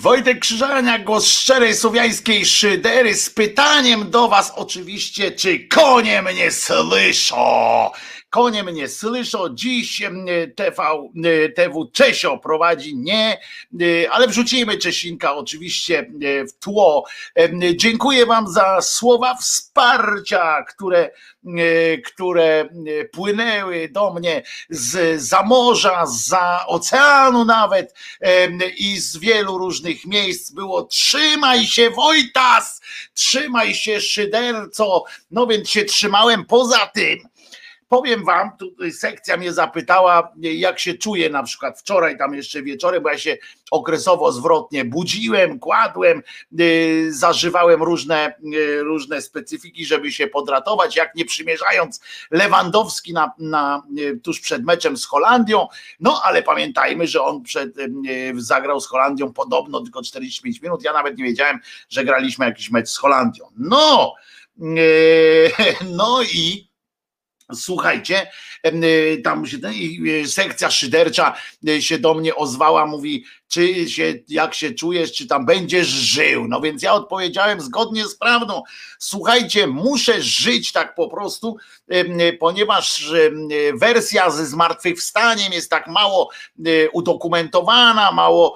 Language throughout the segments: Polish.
Wojtek Krzyżania, głos szczerej słowiańskiej szydery z pytaniem do was oczywiście, czy konie mnie słyszą? Konie mnie słyszą, dziś TV, TW Czesio prowadzi, nie, ale wrzucimy Czesinka oczywiście w tło. Dziękuję wam za słowa wsparcia, które, które płynęły do mnie z za morza, za oceanu nawet i z wielu różnych miejsc. Było trzymaj się Wojtas, trzymaj się szyderco, no więc się trzymałem poza tym Powiem wam, tutaj sekcja mnie zapytała, jak się czuję na przykład wczoraj, tam jeszcze wieczorem, bo ja się okresowo zwrotnie budziłem, kładłem, yy, zażywałem różne, yy, różne specyfiki, żeby się podratować, jak nie przymierzając Lewandowski na, na, yy, tuż przed meczem z Holandią, no ale pamiętajmy, że on przed, zagrał z Holandią podobno tylko 45 minut, ja nawet nie wiedziałem, że graliśmy jakiś mecz z Holandią. No, no i Słuchajcie, y, tam się y, sekcja szydercza y, się do mnie ozwała, mówi, czy się, jak się czujesz, czy tam będziesz żył. No więc ja odpowiedziałem zgodnie z prawdą. Słuchajcie, muszę żyć tak po prostu, ponieważ wersja ze zmartwychwstaniem jest tak mało udokumentowana, mało,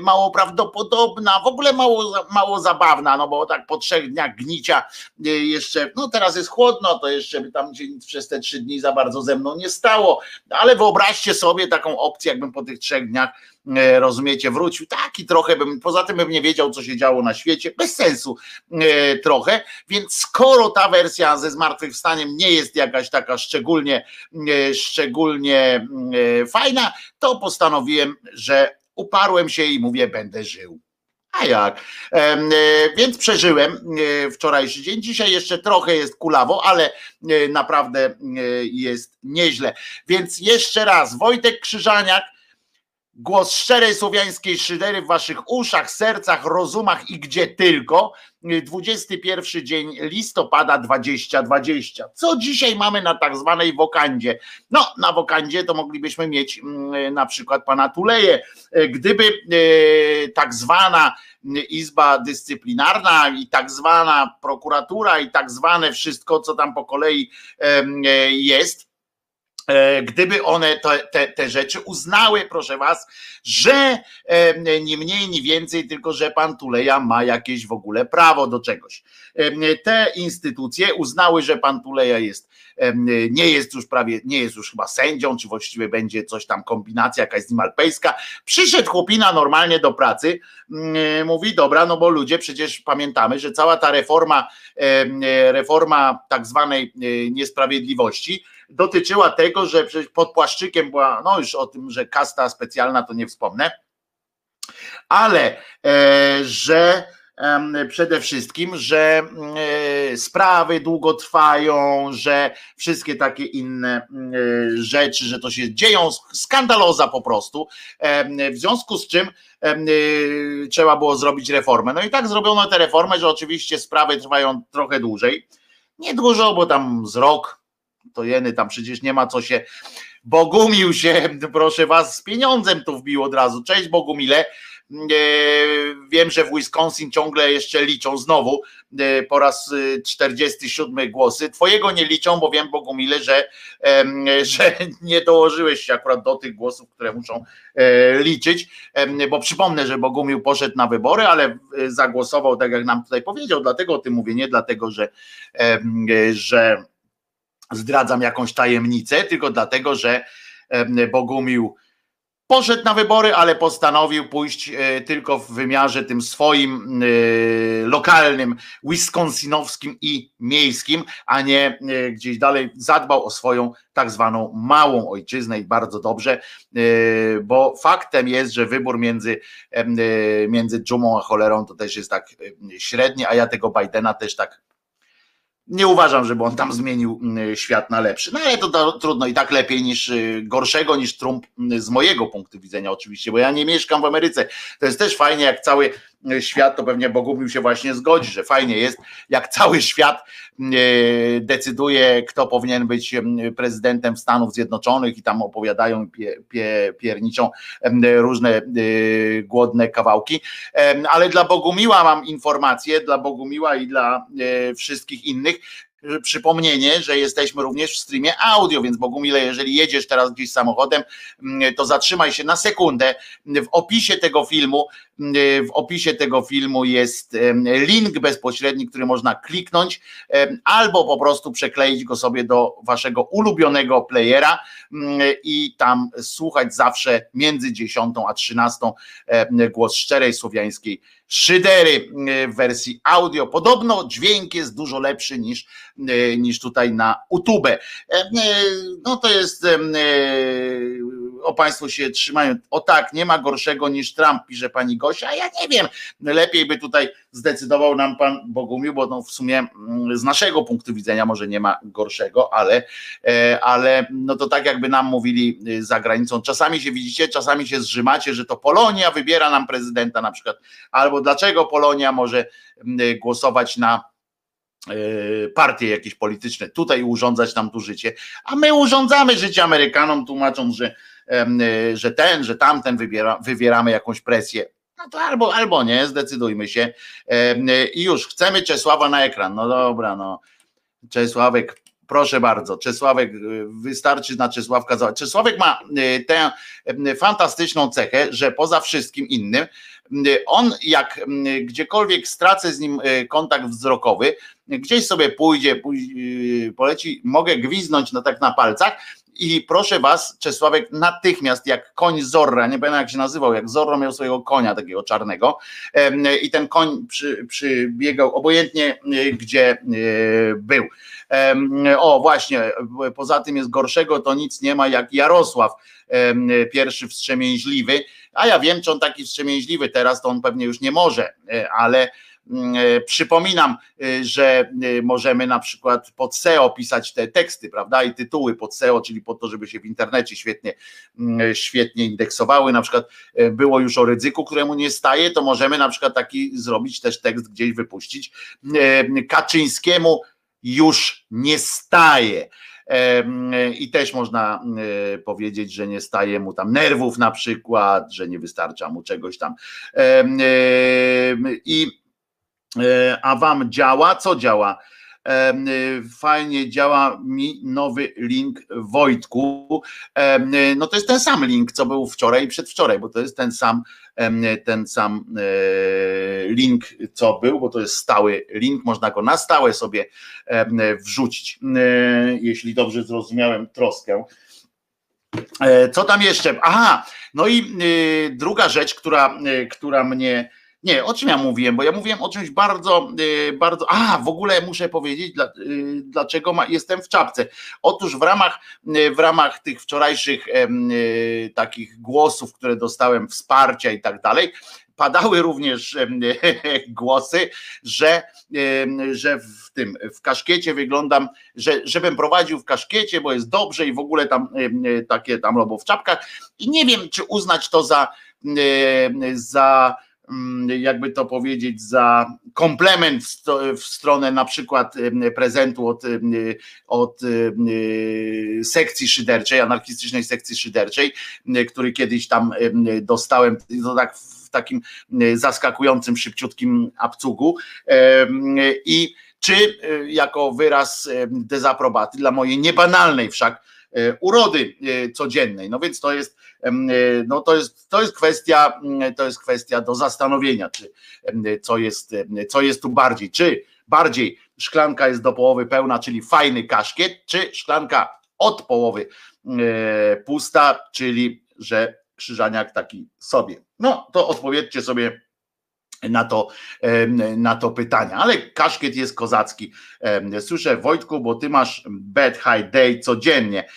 mało prawdopodobna, w ogóle mało, mało zabawna, no bo tak po trzech dniach gnicia jeszcze, no teraz jest chłodno, to jeszcze by tam się przez te trzy dni za bardzo ze mną nie stało, ale wyobraźcie sobie taką opcję, jakbym po tych trzech dniach E, rozumiecie, wrócił taki trochę bym, poza tym bym nie wiedział, co się działo na świecie, bez sensu e, trochę, więc skoro ta wersja ze zmartwychwstaniem nie jest jakaś taka szczególnie, e, szczególnie fajna, to postanowiłem, że uparłem się i mówię, będę żył. A jak? Więc przeżyłem wczorajszy dzień. Dzisiaj jeszcze trochę jest kulawo, ale naprawdę jest nieźle. Więc jeszcze raz, Wojtek Krzyżaniak, Głos szczerej słowiańskiej szydery w waszych uszach, sercach, rozumach i gdzie tylko. 21 dzień listopada 2020. Co dzisiaj mamy na tak zwanej wokandzie? No, na wokandzie to moglibyśmy mieć mm, na przykład pana Tuleje. Gdyby e, tak zwana Izba Dyscyplinarna i tak zwana prokuratura i tak zwane wszystko, co tam po kolei jest, gdyby one te, te, te, rzeczy uznały, proszę was, że e, nie mniej, nie więcej, tylko że pan Tuleja ma jakieś w ogóle prawo do czegoś. E, te instytucje uznały, że pan Tuleja jest, nie jest już prawie, nie jest już chyba sędzią, czy właściwie będzie coś tam, kombinacja jakaś z nim alpejska. Przyszedł chłopina normalnie do pracy, mówi, dobra, no bo ludzie przecież pamiętamy, że cała ta reforma, reforma tak zwanej niesprawiedliwości, dotyczyła tego, że pod płaszczykiem była, no już o tym, że kasta specjalna to nie wspomnę, ale e, że przede wszystkim, że e, sprawy długo trwają, że wszystkie takie inne e, rzeczy, że to się dzieją, skandaloza po prostu, w związku z czym trzeba było zrobić reformę. No i tak zrobiono tę reformę, że oczywiście sprawy trwają trochę dłużej, nie dużo, bo tam z rok, to jeny tam przecież nie ma co się. Bogumił się, proszę was, z pieniądzem tu wbił od razu. Cześć Bogumile. E, wiem, że w Wisconsin ciągle jeszcze liczą znowu e, po raz 47 e, głosy. Twojego nie liczą, bo wiem, Bogumile, że, że nie dołożyłeś się akurat do tych głosów, które muszą liczyć, bo przypomnę, że Bogumił poszedł na wybory, ale zagłosował tak, jak nam tutaj powiedział. Dlatego o tym mówię, nie dlatego, że, że zdradzam jakąś tajemnicę, tylko dlatego, że Bogumił poszedł na wybory, ale postanowił pójść e, tylko w wymiarze tym swoim e, lokalnym, wisconsinowskim i miejskim, a nie e, gdzieś dalej zadbał o swoją tak zwaną małą ojczyznę i bardzo dobrze, bo faktem jest, że wybór między, między dżumą a cholerą to też jest tak średni, a ja tego Bidena też tak nie uważam, żeby on tam zmienił mm, świat na lepszy. No ale to, to, trudno i tak lepiej niż y, gorszego niż Trump mm, z mojego punktu widzenia oczywiście, bo ja nie mieszkam w Ameryce. To jest też fajnie, jak cały świat, to pewnie Bogumił się właśnie zgodzi, że fajnie jest, jak cały świat decyduje, kto powinien być prezydentem Stanów Zjednoczonych i tam opowiadają pie, pie, pierniczą różne głodne kawałki. Ale dla Bogumiła mam informację, dla Bogumiła i dla wszystkich innych, przypomnienie, że jesteśmy również w streamie audio, więc Bogumile, jeżeli jedziesz teraz gdzieś samochodem, mm, to zatrzymaj się na sekundę. W opisie tego filmu, mm, w opisie tego filmu jest link bezpośredni, który można kliknąć albo po prostu przekleić go sobie do waszego ulubionego playera mm, i tam słuchać zawsze między 10 a 13 głos szczerej słowiańskiej szydery w wersji audio. Podobno dźwięk jest dużo lepszy niż, niż tutaj na YouTube. No to jest o Państwo się trzymają. O tak, nie ma gorszego niż Trump, pisze pani Gosia. A ja nie wiem, lepiej by tutaj zdecydował nam pan Bogumił, bo no w sumie mm, z naszego punktu widzenia może nie ma gorszego, ale, e, ale no to tak jakby nam mówili za granicą. Czasami się widzicie, czasami się zrzymacie, że to Polonia wybiera nam prezydenta na przykład, albo dlaczego Polonia może mm, głosować na e, partie jakieś polityczne, tutaj urządzać nam tu życie, a my urządzamy życie Amerykanom, tłumacząc, że Y, że ten, że tamten wybiera, wywieramy jakąś presję. No to albo, albo nie, zdecydujmy się. I już, chcemy Czesława na ekran. No dobra, no. Czesławek, proszę bardzo, Czesławek, y, wystarczy na Czesławka. Czesławek ma y, tę fantastyczną cechę, że poza wszystkim innym, on jak gdziekolwiek stracę z nim kontakt wzrokowy, gdzieś sobie pójdzie, poleci, mogę gwiznąć no tak na palcach, i proszę was, Czesławek, natychmiast jak koń Zorra, nie pamiętam jak się nazywał, jak Zorro miał swojego konia takiego czarnego i ten koń przy, przybiegał obojętnie gdzie był. O właśnie, poza tym jest gorszego, to nic nie ma jak Jarosław, pierwszy wstrzemięźliwy, a ja wiem, czy on taki wstrzemięźliwy teraz, to on pewnie już nie może, e, ale Mm, e, przypominam, e, że możemy na przykład pod SEO pisać te teksty, prawda? I tytuły pod SEO, czyli po to, żeby się w internecie świetnie, mm, świetnie indeksowały. Na przykład było już o ryzyku, któremu nie staje, to możemy na przykład taki zrobić też tekst gdzieś wypuścić. Kaczyńskiemu już nie staje. I też można powiedzieć, że nie staje mu tam nerwów na przykład, że nie wystarcza mu czegoś tam. I E, a wam działa? Co działa? E, fajnie działa mi nowy link Wojtku. E, no to jest ten sam link, co był wczoraj i przedwczoraj, bo to jest ten sam ten sam link, co był, bo to jest stały link, można go na stałe sobie wrzucić, jeśli dobrze zrozumiałem troskę. Co tam jeszcze? Aha, no i druga rzecz, która, która mnie nie, o czym ja mówiłem? Bo ja mówiłem o czymś bardzo, y, bardzo. A, w ogóle muszę powiedzieć, y, dlaczego jestem w czapce. Otóż w ramach, y, w ramach tych wczorajszych takich głosów, które dostałem, wsparcia i tak dalej, padały również głosy, że, że w tym w kaszkiecie wyglądam, że żebym prowadził w kaszkiecie, bo jest dobrze i w ogóle tam takie tam albo w czapkach. I nie wiem, czy uznać to za, za jakby to powiedzieć, za komplement w stronę na przykład prezentu od, od sekcji szyderczej, anarchistycznej sekcji szyderczej, który kiedyś tam dostałem, to tak w takim zaskakującym, szybciutkim abcugu i czy jako wyraz dezaprobaty dla mojej niebanalnej wszak E, urody e, codziennej. No więc to jest, e, no to jest, to jest kwestia, to jest kwestia do zastanowienia, czy co jest, co jest tu bardziej, czy bardziej szklanka jest do połowy pełna, czyli fajny kaszkiet, czy szklanka od połowy pusta, czyli że krzyżaniak taki sobie. No to odpowiedzcie sobie na to, na to pytanie. Ale kaszkiet jest kozacki. Słyszę, Wojtku, bo ty masz bad high day codziennie.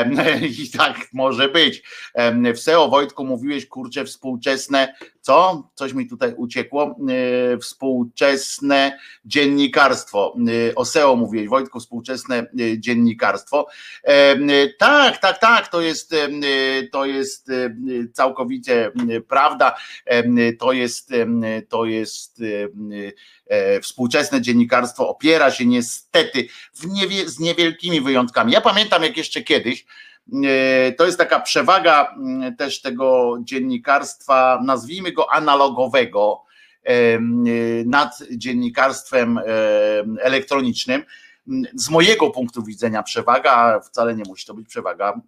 I tak może być. W SEO, Wojtku, mówiłeś, kurczę, współczesne, co? Coś mi tutaj uciekło. E, współczesne dziennikarstwo. E, o SEO mówiłeś, Wojtku, współczesne e, dziennikarstwo. Tak, tak, tak, to jest, to jest całkowicie prawda. To jest to jest współczesne dziennikarstwo opiera się niestety w niewie, z niewielkimi wyjątkami. Ja pamiętam jak jeszcze kiedyś, to jest taka przewaga mm, też tego dziennikarstwa, nazwijmy go analogowego, nad dziennikarstwem elektronicznym z mojego punktu widzenia przewaga, a wcale nie musi to być przewaga e,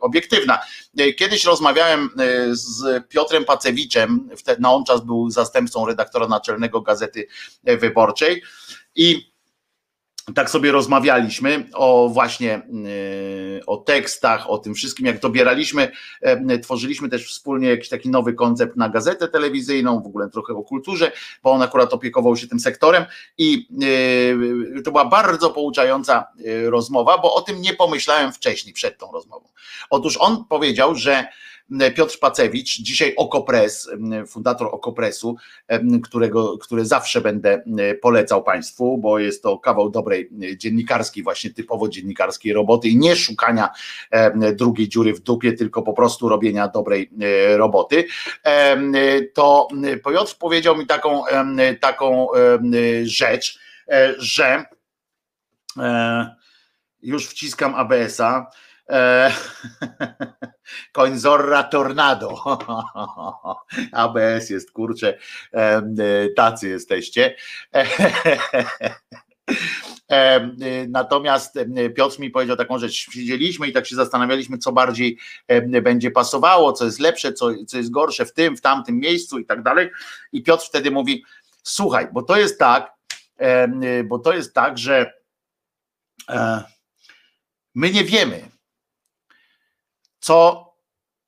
obiektywna. E, kiedyś rozmawiałem e, z Piotrem Pacewiczem, na on czas był zastępcą redaktora naczelnego Gazety Wyborczej i tak sobie rozmawialiśmy o właśnie e, o tekstach, o tym wszystkim, jak dobieraliśmy, e, tworzyliśmy też wspólnie jakiś taki nowy koncept na gazetę telewizyjną, w ogóle trochę o kulturze, bo on akurat opiekował się tym sektorem i e, to była bardzo pouczająca rozmowa, bo o tym nie pomyślałem wcześniej, przed tą rozmową. Otóż on powiedział, że Piotr Pacewicz, dzisiaj Okopres, fundator Okopresu, którego, który zawsze będę polecał Państwu, bo jest to kawał dobrej dziennikarskiej, właśnie typowo dziennikarskiej roboty i nie szukania drugiej dziury w dupie, tylko po prostu robienia dobrej e, roboty. To Piotr powiedział mi taką, taką rzecz, e, że e, już wciskam ABS-a, E, koń Zorra Tornado. ABS jest, kurczę, e, tacy jesteście. E, natomiast Piotr mi powiedział taką rzecz, siedzieliśmy i tak się zastanawialiśmy, co bardziej będzie pasowało, co jest lepsze, co, co jest gorsze w tym, w tamtym miejscu i tak dalej. I Piotr wtedy mówi: Słuchaj, bo to jest tak, bo to jest tak, że my nie wiemy, co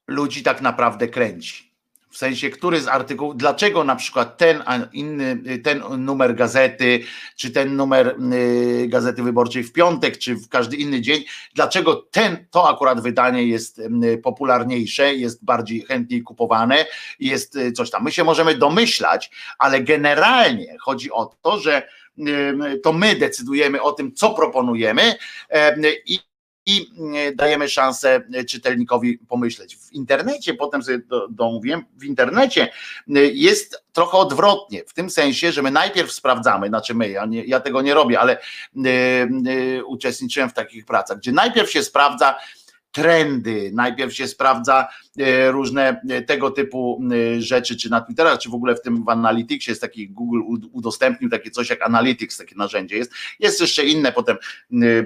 ludzi tak naprawdę kręci. W sensie, który z artykułów, dlaczego na przykład ten, a inny, ten numer gazety, czy ten numer y, gazety wyborczej w piątek, czy w każdy inny dzień, dlaczego ten, to akurat wydanie jest y, popularniejsze, jest bardziej chętniej kupowane, jest y, coś tam. My się możemy domyślać, ale generalnie chodzi o to, że to my decydujemy o tym, co proponujemy i i e, dajemy szansę e, czytelnikowi pomyśleć. W internecie, potem sobie domówiłem, w internecie e, jest trochę odwrotnie, w tym sensie, że my najpierw sprawdzamy, znaczy my, ja, nie, ja tego nie robię, ale uczestniczyłem w takich pracach, gdzie najpierw się sprawdza, trendy. Najpierw się sprawdza różne e, tego typu e, rzeczy, czy na Twitterach, czy w ogóle w tym w Analyticsie jest taki Google udostępnił takie coś jak Analytics, takie narzędzie jest. Jest jeszcze inne potem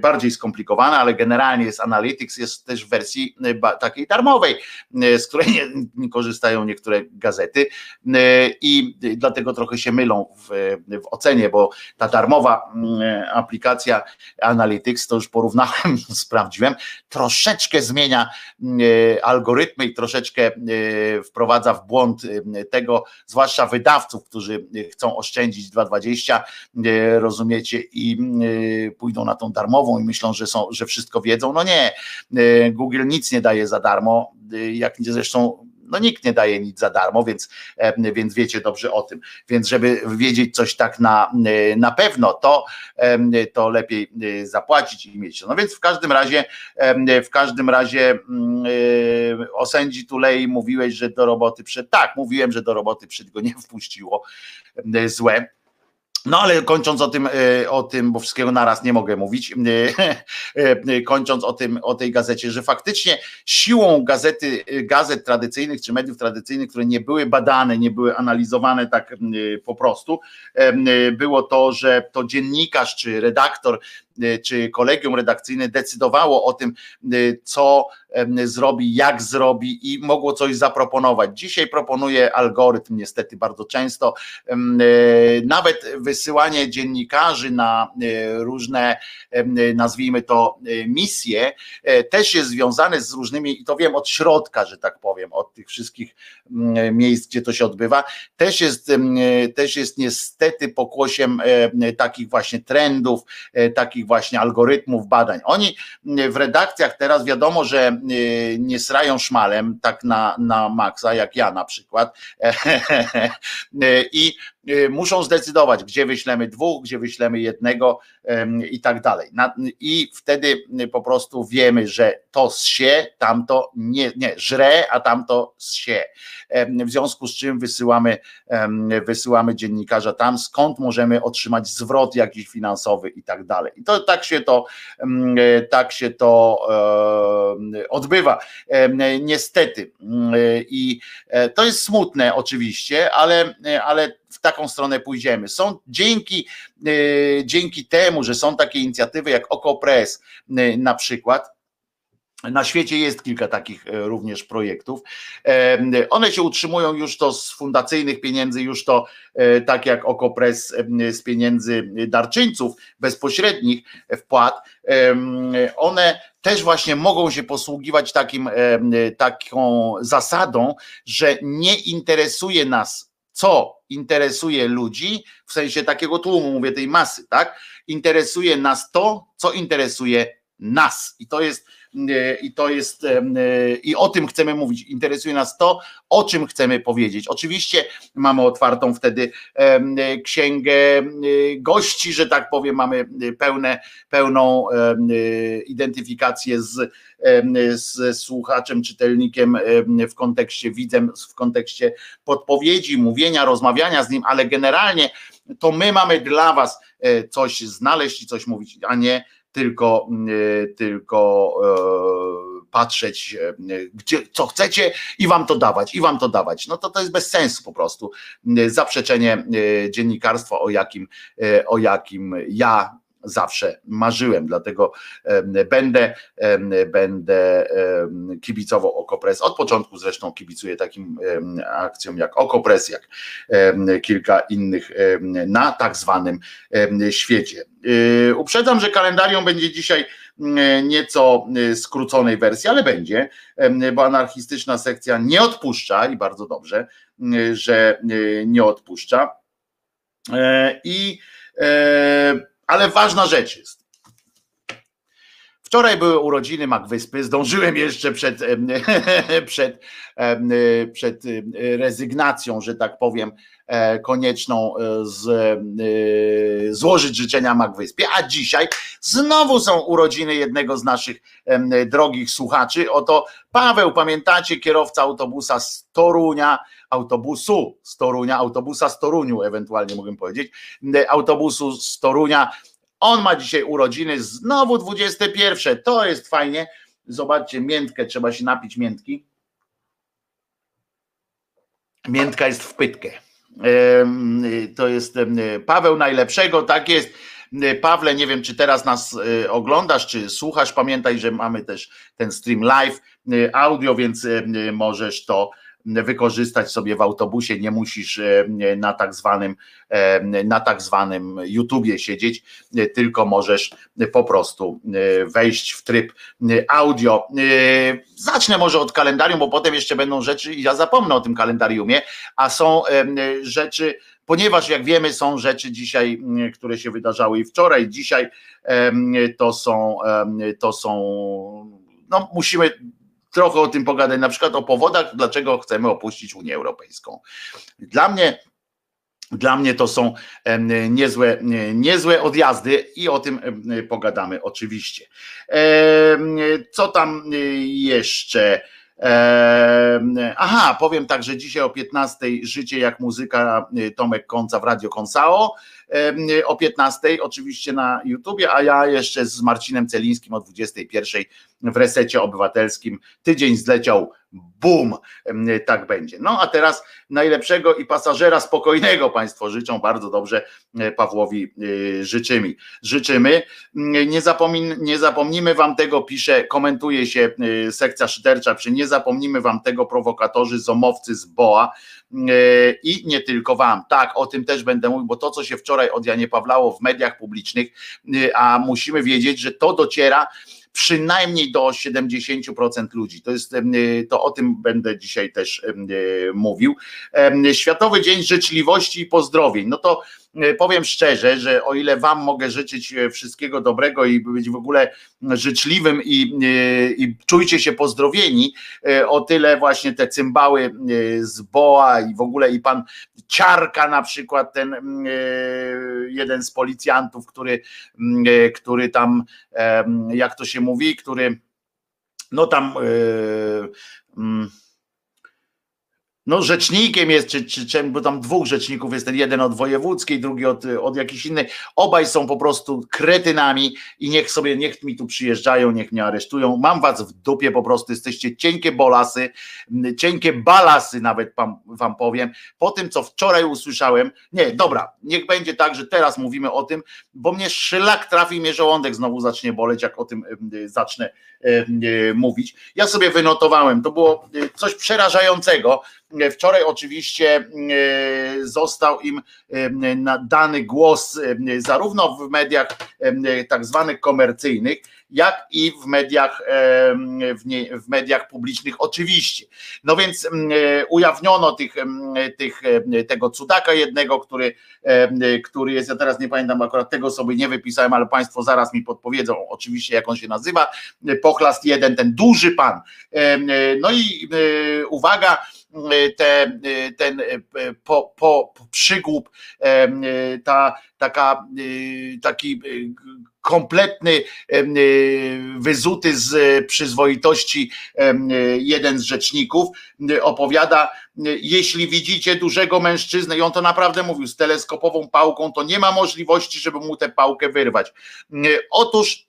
bardziej skomplikowane, ale generalnie jest Analytics, jest też w wersji takiej darmowej, z której nie, korzystają niektóre gazety i dlatego trochę się mylą w, w ocenie, bo ta darmowa aplikacja Analytics, to już porównałem, sprawdziłem, troszeczkę zmienia e, algorytmy i troszeczkę e, wprowadza w błąd e, tego, zwłaszcza wydawców, którzy chcą oszczędzić 2,20, rozumiecie, i pójdą na tą darmową i myślą, że, są, że wszystko wiedzą. No nie, Google nic nie daje za darmo, jak zresztą no nikt nie daje nic za darmo, więc, e, więc wiecie dobrze o tym. Więc żeby wiedzieć coś tak na, e, na pewno, to, e, to lepiej zapłacić i mieć. No więc w każdym razie, w każdym razie mm, o sędzi Tulei mówiłeś, że do roboty przed. Tak, mówiłem, że do roboty przed go nie wpuściło złe no ale kończąc o tym, e, o tym, bo wszystkiego naraz nie mogę mówić, e, e, kończąc o tym, o tej gazecie, że faktycznie siłą gazety, gazet tradycyjnych czy mediów tradycyjnych, które nie były badane, nie były analizowane tak po prostu, było to, że to dziennikarz czy redaktor czy kolegium redakcyjne decydowało o tym, y, co zrobi, jak zrobi i mogło coś zaproponować. Dzisiaj proponuje algorytm, niestety bardzo często, y, nawet wysyłanie dziennikarzy na różne, nazwijmy to, misje, też jest związane z różnymi, i to wiem od środka, że tak powiem, od tych wszystkich miejsc, gdzie to się odbywa, też jest, też jest niestety pokłosiem takich właśnie trendów, takich właśnie algorytmów badań. Oni w redakcjach teraz wiadomo, że e, nie srają szmalem tak na, na maksa, jak ja na przykład. I muszą zdecydować, gdzie wyślemy dwóch, gdzie wyślemy jednego i tak dalej. I wtedy po prostu wiemy, że to się, tamto nie, nie żre, a tamto się. W związku z czym wysyłamy, wysyłamy dziennikarza tam, skąd możemy otrzymać zwrot jakiś finansowy i tak dalej. I to tak się to, tak się to odbywa. Niestety. I e, to jest smutne oczywiście, ale, ale w taką stronę pójdziemy. Są dzięki, e, dzięki temu, że są takie inicjatywy jak OkoPress e, na przykład, na świecie jest kilka takich e, również projektów. One się utrzymują już to z fundacyjnych pieniędzy, już to tak jak OkoPress z pieniędzy darczyńców bezpośrednich wpłat. One też właśnie mogą się posługiwać takim, taką zasadą, że nie interesuje nas co interesuje ludzi, w sensie takiego tłumu, mówię tej masy, tak? Interesuje nas to, co interesuje nas. I to jest i to jest i o tym chcemy mówić. Interesuje nas to, o czym chcemy powiedzieć. Oczywiście mamy otwartą wtedy księgę gości, że tak powiem, mamy pełne, pełną identyfikację z, z słuchaczem, czytelnikiem w kontekście widzem, w kontekście podpowiedzi, mówienia, rozmawiania z nim, ale generalnie to my mamy dla was e, coś znaleźć i coś mówić, a nie tylko, e, tylko e, patrzeć, e, gdzie, co chcecie i wam to dawać, i wam to dawać. No to to jest bez sensu po prostu. Zaprzeczenie dziennikarstwa, o jakim, o jakim ja zawsze marzyłem, dlatego będę, będę kibicował Okopres. Od początku zresztą kibicuję takim akcjom jak Okopres, jak kilka innych na tak zwanym świecie. Y, uprzedzam, że kalendarium będzie dzisiaj nieco skróconej wersji, ale będzie, bo anarchistyczna sekcja nie odpuszcza i bardzo dobrze, że nie odpuszcza. E, I e, ale ważna rzecz jest. Wczoraj były urodziny Magwyspy, zdążyłem jeszcze przed, przed, przed rezygnacją, że tak powiem, e, konieczną e, z, e, złożyć życzenia Magwyspie, a dzisiaj znowu są urodziny jednego z naszych drogich słuchaczy. Oto Paweł, pamiętacie, kierowca autobusa z Torunia, autobusu z Torunia, autobusa z Toruniu ewentualnie mogę powiedzieć, autobusu z Torunia, on ma dzisiaj urodziny, znowu 21. To jest fajnie. Zobaczcie, miętkę, trzeba się napić miętki. Miętka jest w pytkę. To jest Paweł najlepszego, tak jest. Pawle, nie wiem, czy teraz nas e, oglądasz, czy słuchasz. Pamiętaj, że mamy też ten stream live, e, audio, więc możesz to wykorzystać sobie w autobusie, nie musisz e, na tak zwanym, e, na tak zwanym YouTubie siedzieć, e, tylko możesz po prostu wejść w tryb audio. Zacznę może od kalendarium, bo potem jeszcze będą rzeczy i ja zapomnę o tym kalendariumie, a są rzeczy, ponieważ jak wiemy, są rzeczy dzisiaj, które się wydarzały i wczoraj, dzisiaj to są, to są, no musimy trochę o tym pogadać, na przykład o powodach, dlaczego chcemy opuścić Unię Europejską. Dla mnie dla mnie to są niezłe, niezłe odjazdy i o tym pogadamy oczywiście. Co tam jeszcze? Aha, powiem tak, że dzisiaj o 15 życie jak muzyka Tomek Konca w Radio Konsao o 15 oczywiście na YouTubie, a ja jeszcze z Marcinem Celińskim o 21 w resecie obywatelskim. Tydzień zleciał, bum, tak będzie. No a teraz najlepszego i pasażera spokojnego Państwo życzą bardzo dobrze e, Pawłowi e, życzymy. Życzymy. Nie, zapomin, nie zapomnimy Wam tego, pisze, komentuje się e, sekcja szydercza, przy nie zapomnimy Wam tego prowokatorzy, zomowcy z BOA i nie tylko Wam. Tak, o tym też będę mówił, bo to, co się wczoraj od Janie Pawlało w mediach publicznych, a musimy wiedzieć, że to dociera przynajmniej do 70% ludzi. To jest, to o tym będę dzisiaj też mówił. Światowy Dzień Życzliwości i Pozdrowień. No to powiem szczerze, że o ile wam mogę życzyć wszystkiego dobrego i być w ogóle życzliwym i, i czujcie się pozdrowieni, o tyle właśnie te cymbały z Boa i w ogóle i pan Ciarka na przykład, ten jeden z policjantów, który, który tam, jak to się mówi, który no tam yy, no rzecznikiem jest, czy, czy, czy, bo tam dwóch rzeczników jest, ten jeden od wojewódzkiej, drugi od, od jakiejś innej, obaj są po prostu kretynami i niech sobie, niech mi tu przyjeżdżają, niech mnie aresztują, mam was w dupie po prostu, jesteście cienkie bolasy, cienkie balasy nawet wam, wam powiem, po tym co wczoraj usłyszałem, nie, dobra, niech będzie tak, że teraz mówimy o tym, bo mnie szlak trafi, mnie żołądek znowu zacznie boleć, jak o tym zacznę mówić. Ja sobie wynotowałem, to było coś przerażającego, Wczoraj oczywiście e, został im e, dany głos e, zarówno w mediach tak zwanych komercyjnych, jak i w mediach, w, nie, w mediach publicznych oczywiście. No więc ujawniono tych, tych, tego cudaka jednego, który, który jest, ja teraz nie pamiętam akurat tego sobie nie wypisałem, ale Państwo zaraz mi podpowiedzą oczywiście jak on się nazywa, Pochlast jeden, ten duży pan. No i uwaga, te, ten po, po, przygłup, ta, taka, taki kompletny, wyzuty z przyzwoitości jeden z rzeczników opowiada, jeśli widzicie dużego mężczyznę, i on to naprawdę mówił, z teleskopową pałką, to nie ma możliwości, żeby mu tę pałkę wyrwać. Otóż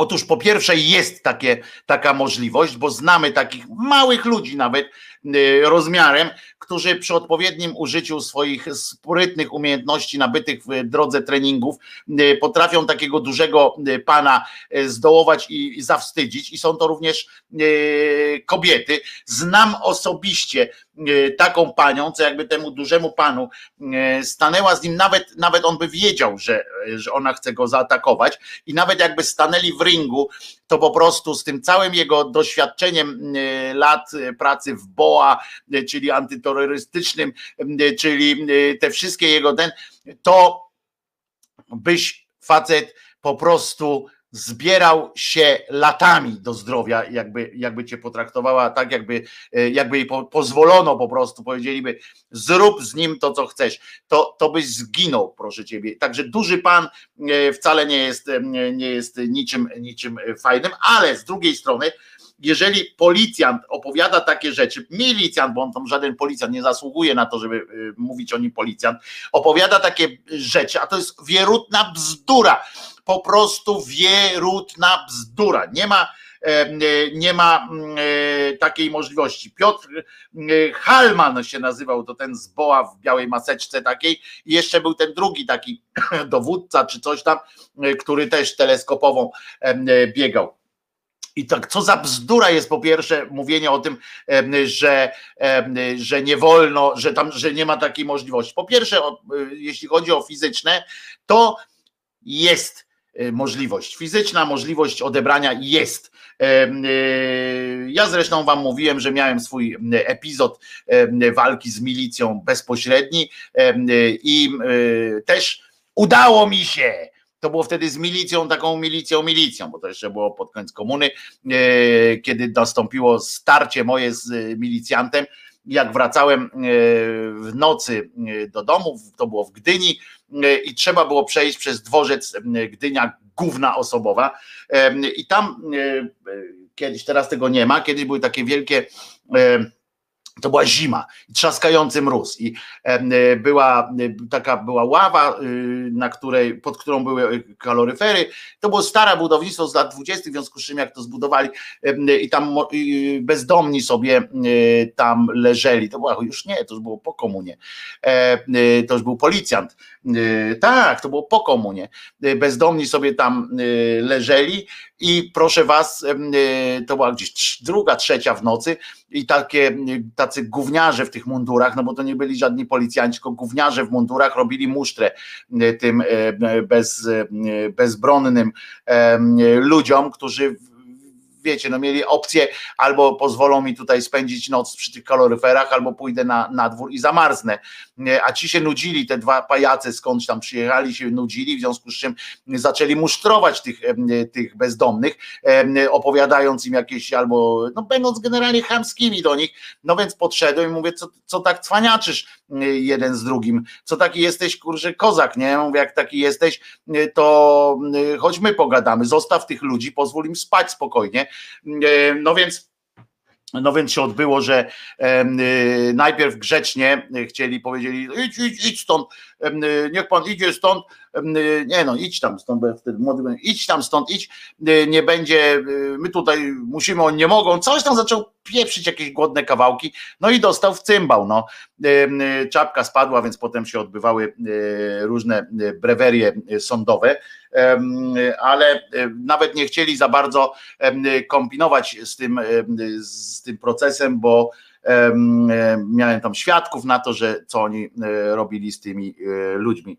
Otóż po pierwsze jest takie, taka możliwość, bo znamy takich małych ludzi nawet y, rozmiarem, którzy przy odpowiednim użyciu swoich sprytnych umiejętności nabytych w drodze treningów y, potrafią takiego dużego y, pana zdołować i zawstydzić. I są to również kobiety. Znam osobiście taką panią, co jakby temu dużemu panu stanęła z nim, nawet, nawet on by wiedział, że, że ona chce go zaatakować. I nawet jakby stanęli w ringu, to po prostu z tym całym jego doświadczeniem y, lat y, pracy w BOA, y, czyli antyterrorystycznym, czyli te wszystkie jego ten, to byś facet po prostu zbierał się latami do zdrowia, jakby, jakby cię potraktowała tak, jakby, e, jakby jej po, pozwolono po prostu, powiedzieliby, zrób z nim to, co chcesz, to, to byś zginął, proszę ciebie. Także duży pan e, wcale nie jest, e, nie jest niczym, niczym fajnym, ale z drugiej strony, jeżeli policjant opowiada takie rzeczy, milicjant, bo on tam żaden policjant nie zasługuje na to, żeby mówić o nim policjant, opowiada takie rzeczy, a to jest wierutna bzdura po prostu wierutna bzdura. Nie ma, e, nie ma e, takiej możliwości. Piotr e, Halman się nazywał, to ten z Boa w białej maseczce takiej i jeszcze był ten drugi taki dowódca czy coś tam, który też teleskopową biegał. I tak, co za bzdura jest po pierwsze mówienie o tym, że, że nie wolno, że tam, że nie ma takiej możliwości. Po pierwsze, jeśli chodzi o fizyczne, to jest E, możliwość. Fizyczna możliwość odebrania jest. E, e, ja zresztą Wam mówiłem, że miałem swój epizod walki z milicją bezpośredni i też udało mi się. To było wtedy z milicją, taką milicją, milicją, bo to jeszcze było pod koniec komuny, kiedy nastąpiło starcie moje z milicjantem. Jak wracałem e, w nocy e, do domu, to było w Gdyni e, i trzeba było przejść przez dworzec Gdynia główna osobowa. I tam kiedyś, teraz tego nie ma, kiedyś były takie wielkie to była zima, trzaskający mróz i była taka była ława, y, na której, pod którą były kaloryfery. To było stare budownictwo z lat 20, w związku z czym jak to zbudowali i tam bezdomni sobie y, tam leżeli. To była już nie, to już było po komunie. E, y, to już był policjant. Tak, to było po komunie. Bezdomni sobie tam leżeli i proszę was, to była gdzieś druga, trzecia w nocy i takie tacy gówniarze w tych mundurach, no bo to nie byli żadni policjanci, tylko gówniarze w mundurach robili musztrę e, tym e, bez, e, bezbronnym ludziom, którzy wiecie, no mieli opcję albo pozwolą mi tutaj spędzić noc przy tych kaloryferach, albo pójdę na, na dwór i zamarznę. A ci się nudzili, te dwa pajace skądś tam przyjechali, się nudzili, w związku z czym zaczęli musztrować tych, tych bezdomnych, opowiadając im jakieś albo, no będąc generalnie chamskimi do nich, no więc podszedłem i mówię, co, co tak cwaniaczysz jeden z drugim, co taki jesteś, kurczę, kozak, nie? Mówię, jak taki jesteś, to choć my pogadamy, zostaw tych ludzi, pozwól im spać spokojnie, no więc no więc się odbyło, że e, najpierw grzecznie chcieli, powiedzieli, idź, idź, idź stąd, e, niech pan idzie stąd, e, nie no, idź tam stąd, bo wtedy młody idź tam stąd, idź, nie będzie, my tutaj musimy, oni nie mogą, coś tam zaczął pieprzyć jakieś głodne kawałki, no i dostał w cymbał, no. Czapka spadła, więc potem się odbywały różne brewerie sądowe, ale nawet nie chcieli za bardzo kombinować z tym, z tym procesem, bo miałem tam świadków na to, że co oni robili z tymi ludźmi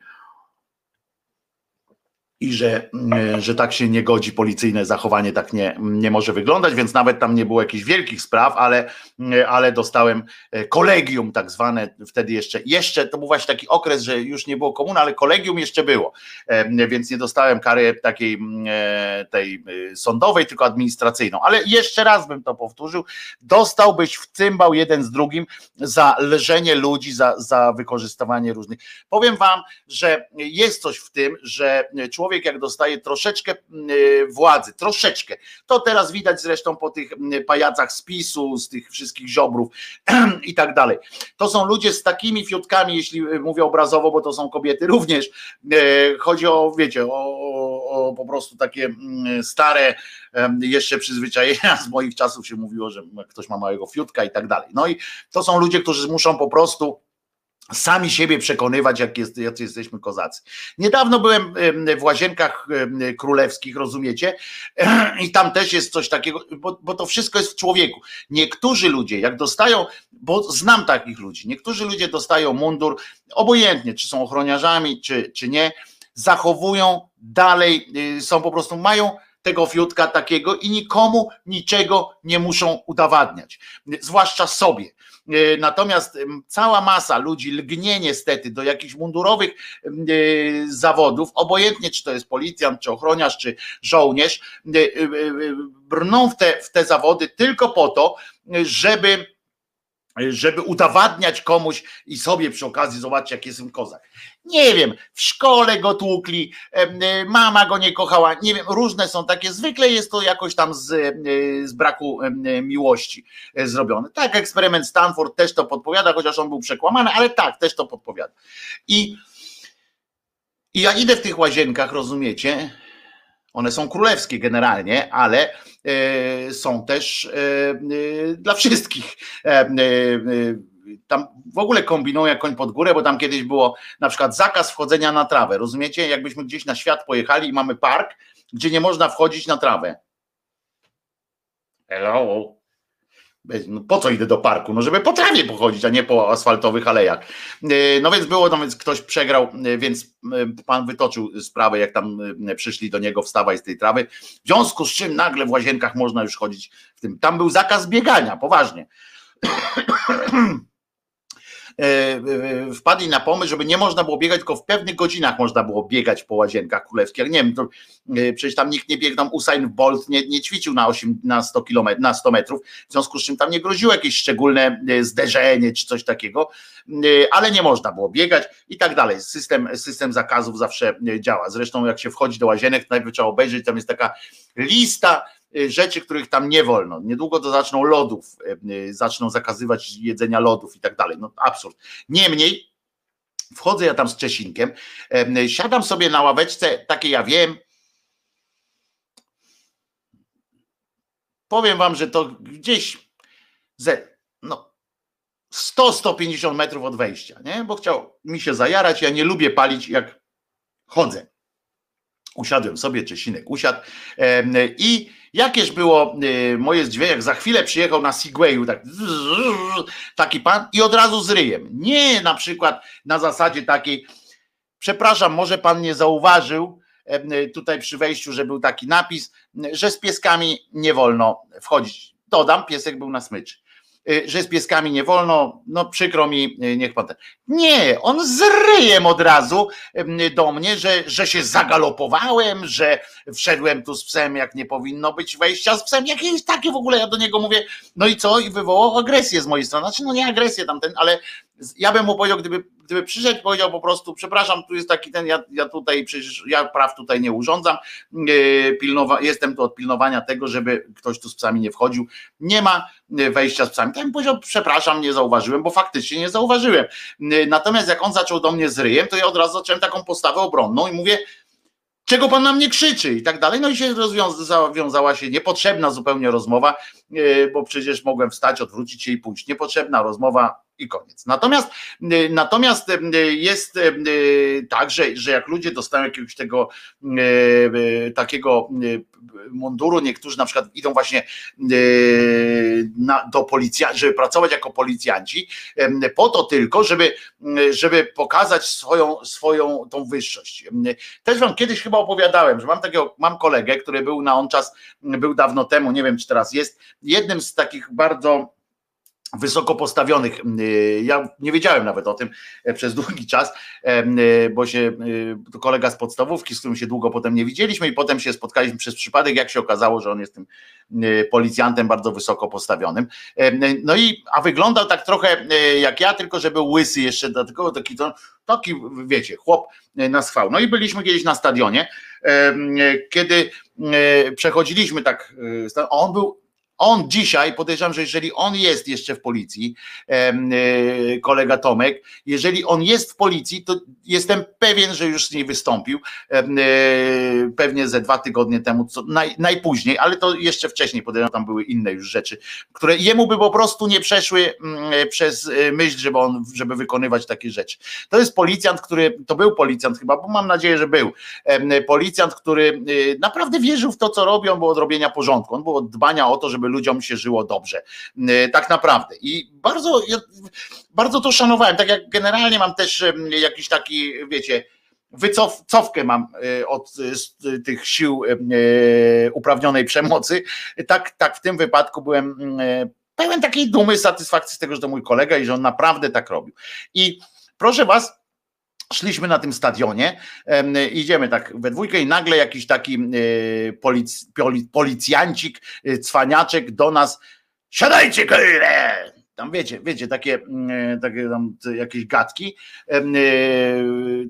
i że, mm, że tak się nie godzi, policyjne zachowanie tak nie, nie może wyglądać, więc nawet tam nie było jakichś wielkich spraw, ale, mm, ale dostałem e, kolegium tak zwane, wtedy jeszcze, jeszcze to był właśnie taki okres, że już nie było komuny, ale kolegium jeszcze było, e, więc nie dostałem kary takiej e, tej sądowej, tylko administracyjną, ale jeszcze raz bym to powtórzył, dostałbyś w cymbał jeden z drugim za leżenie ludzi, za, za wykorzystywanie różnych. Powiem wam, że jest coś w tym, że człowiek człowiek jak dostaje troszeczkę mm, e, władzy, troszeczkę, to teraz widać zresztą po tych mm, pajacach z PiSu, z tych wszystkich ziobrów i tak dalej. To są ludzie z takimi fiutkami, jeśli e, mówię obrazowo, bo to są kobiety również. E, chodzi o, wiecie, o, o po prostu takie mm, stare jeszcze przyzwyczajenia z moich czasów się mówiło, że ktoś ma małego fiutka i tak dalej. No i to są ludzie, którzy muszą po prostu sami siebie przekonywać, jak jest, jacy jesteśmy kozacy. Niedawno byłem w łazienkach królewskich, rozumiecie? I tam też jest coś takiego, bo, bo to wszystko jest w człowieku. Niektórzy ludzie, jak dostają, bo znam takich ludzi, niektórzy ludzie dostają mundur, obojętnie, czy są ochroniarzami, czy, czy nie, zachowują dalej, y, są po prostu, mają tego fiutka takiego i nikomu niczego nie muszą udowadniać, zwłaszcza sobie. E, natomiast cała masa ludzi lgnie niestety do jakichś mundurowych e, zawodów, obojętnie czy to jest policjant, czy ochroniarz, czy żołnierz, e, brną w te, w te zawody tylko po to, żeby żeby udowadniać komuś i sobie przy okazji zobaczyć, jak jestem kozak. Nie wiem, w szkole go tłukli, y, mama go nie kochała, nie wiem, różne są takie, zwykle jest to jakoś tam z, y, z braku miłości e, zrobione. Tak, eksperyment Stanford też to podpowiada, chociaż on był przekłamany, ale tak, też to podpowiada. I, i ja idę w tych łazienkach, rozumiecie, one są królewskie generalnie, ale e, są też e, e, dla wszystkich. Tam w ogóle kombinują koń pod górę, bo tam kiedyś było na przykład zakaz wchodzenia na trawę. Rozumiecie? Jakbyśmy gdzieś na świat pojechali i mamy park, gdzie nie można wchodzić na trawę. Hello. No po co idę do parku? No żeby po trawie pochodzić, a nie po asfaltowych alejach. E, no więc było, no więc ktoś przegrał, e, więc e, pan wytoczył sprawę, jak tam przyszli do niego wstawaj z tej trawy. W związku z czym nagle w łazienkach można już chodzić w tym. Tam był zakaz biegania, poważnie. E, e, wpadli na pomysł, żeby nie można było biegać, tylko w pewnych godzinach można było biegać po łazienkach królewskich. Nie wiem, to, e, przecież tam nikt nie biegł, tam Usain Bolt nie, nie ćwiczył na, 8, na 100 kilometrów, na 100 metrów, w związku z czym tam nie groziło jakieś szczególne zderzenie czy coś takiego, ale nie można było biegać i tak dalej. System, system zakazów zawsze działa. Zresztą jak się wchodzi do łazienek, najpierw trzeba obejrzeć, tam jest taka lista rzeczy, których tam nie wolno. Niedługo to zaczną lodów, y, y, zaczną zakazywać jedzenia lodów i tak dalej. No absurd. Niemniej wchodzę ja tam z Czesinkiem, siadam sobie na ławeczce, takie ja wiem. Powiem wam, że to gdzieś ze no, 100-150 metrów od wejścia, nie? bo chciał mi się zajarać. Ja nie lubię palić, jak chodzę. Usiadłem sobie, Czesinek usiadł i jakież było y, moje zdziwienie, jak za chwilę przyjechał na Segwayu tak, taki pan i od razu z ryjem. Nie na przykład na zasadzie takiej, przepraszam, może pan nie zauważył, tutaj przy wejściu, że był taki napis, że z pieskami nie wolno wchodzić. Dodam, piesek był na smyczy. Y, że z pieskami nie wolno, no przykro mi, y, niech pan. Nie, on z ryjem od razu do mnie, że, że się zagalopowałem, że wszedłem tu z psem, jak nie powinno być wejścia z psem, jakieś takie w ogóle, ja do niego mówię, no i co? I wywołał agresję z mojej strony, znaczy no nie agresję tamten, ale ja bym mu powiedział, gdyby, gdyby przyszedł, powiedział po prostu, przepraszam, tu jest taki ten, ja, ja tutaj przecież, ja praw tutaj nie urządzam, yy, pilnowa, jestem tu od pilnowania tego, żeby ktoś tu z psami nie wchodził, nie ma yy, wejścia z psami. Bym powiedział, przepraszam, nie zauważyłem, bo faktycznie nie zauważyłem. Yy, natomiast jak on zaczął do mnie z ryjem, to ja od razu zacząłem taką postawę obronną i mówię, czego pan na mnie krzyczy i tak dalej. No i się rozwiązała się niepotrzebna zupełnie rozmowa, bo przecież mogłem wstać, odwrócić się i pójść. Niepotrzebna rozmowa, i koniec. Natomiast, y, natomiast y, jest y, tak, że, że jak ludzie dostają jakiegoś tego takiego munduru, niektórzy na przykład idą właśnie do policja, żeby pracować jako policjanci, po to tylko, żeby, żeby pokazać swoją, swoją tą wyższość. Też wam kiedyś chyba opowiadałem, że mam takiego, mam kolegę, który był na on czas, był dawno temu, nie wiem czy teraz jest, jednym z takich bardzo wysoko postawionych. Y, ja nie wiedziałem nawet o tym e, przez długi czas, y, bo się to kolega z podstawówki, z którym się długo potem nie widzieliśmy i potem się spotkaliśmy przez przypadek, jak się okazało, że on jest tym y, policjantem bardzo wysoko postawionym. No i, a wyglądał tak trochę jak ja, tylko że był łysy jeszcze, dlatego taki, taki wiecie, chłop na schwał. No i byliśmy kiedyś na stadionie, kiedy przechodziliśmy tak, on był on dzisiaj, podejrzewam, że jeżeli on jest jeszcze w policji, e, kolega Tomek, jeżeli on jest w policji, to jestem pewien, że już z niej wystąpił. E, pewnie ze dwa tygodnie temu, co naj, najpóźniej, ale to jeszcze wcześniej, podejrzewam, tam były inne już rzeczy, które jemu by po prostu nie przeszły mm, przez e, myśl, żeby on, żeby wykonywać takie rzeczy. To jest policjant, który, to był policjant chyba, bo mam nadzieję, że był. Policjant, który naprawdę wierzył w to, co robią, bo od robienia porządku. On był od dbania o to, żeby ludziom się żyło dobrze. Y, tak naprawdę. I bardzo, bardzo to szanowałem. Tak jak generalnie mam też jakiś taki, wiecie, wycofkę mam y, od tych sił uprawnionej przemocy. Tak, tak w tym wypadku byłem pełen takiej dumy, satysfakcji z tego, że to mój kolega i że on naprawdę tak robił. I proszę was, Szliśmy na tym stadionie, idziemy tak we dwójkę i nagle jakiś taki e, polic, policjancik, e, cwaniaczek do nas, siadajcie kurde! Tam wiecie, wiecie, takie, e, takie tam jakieś gadki.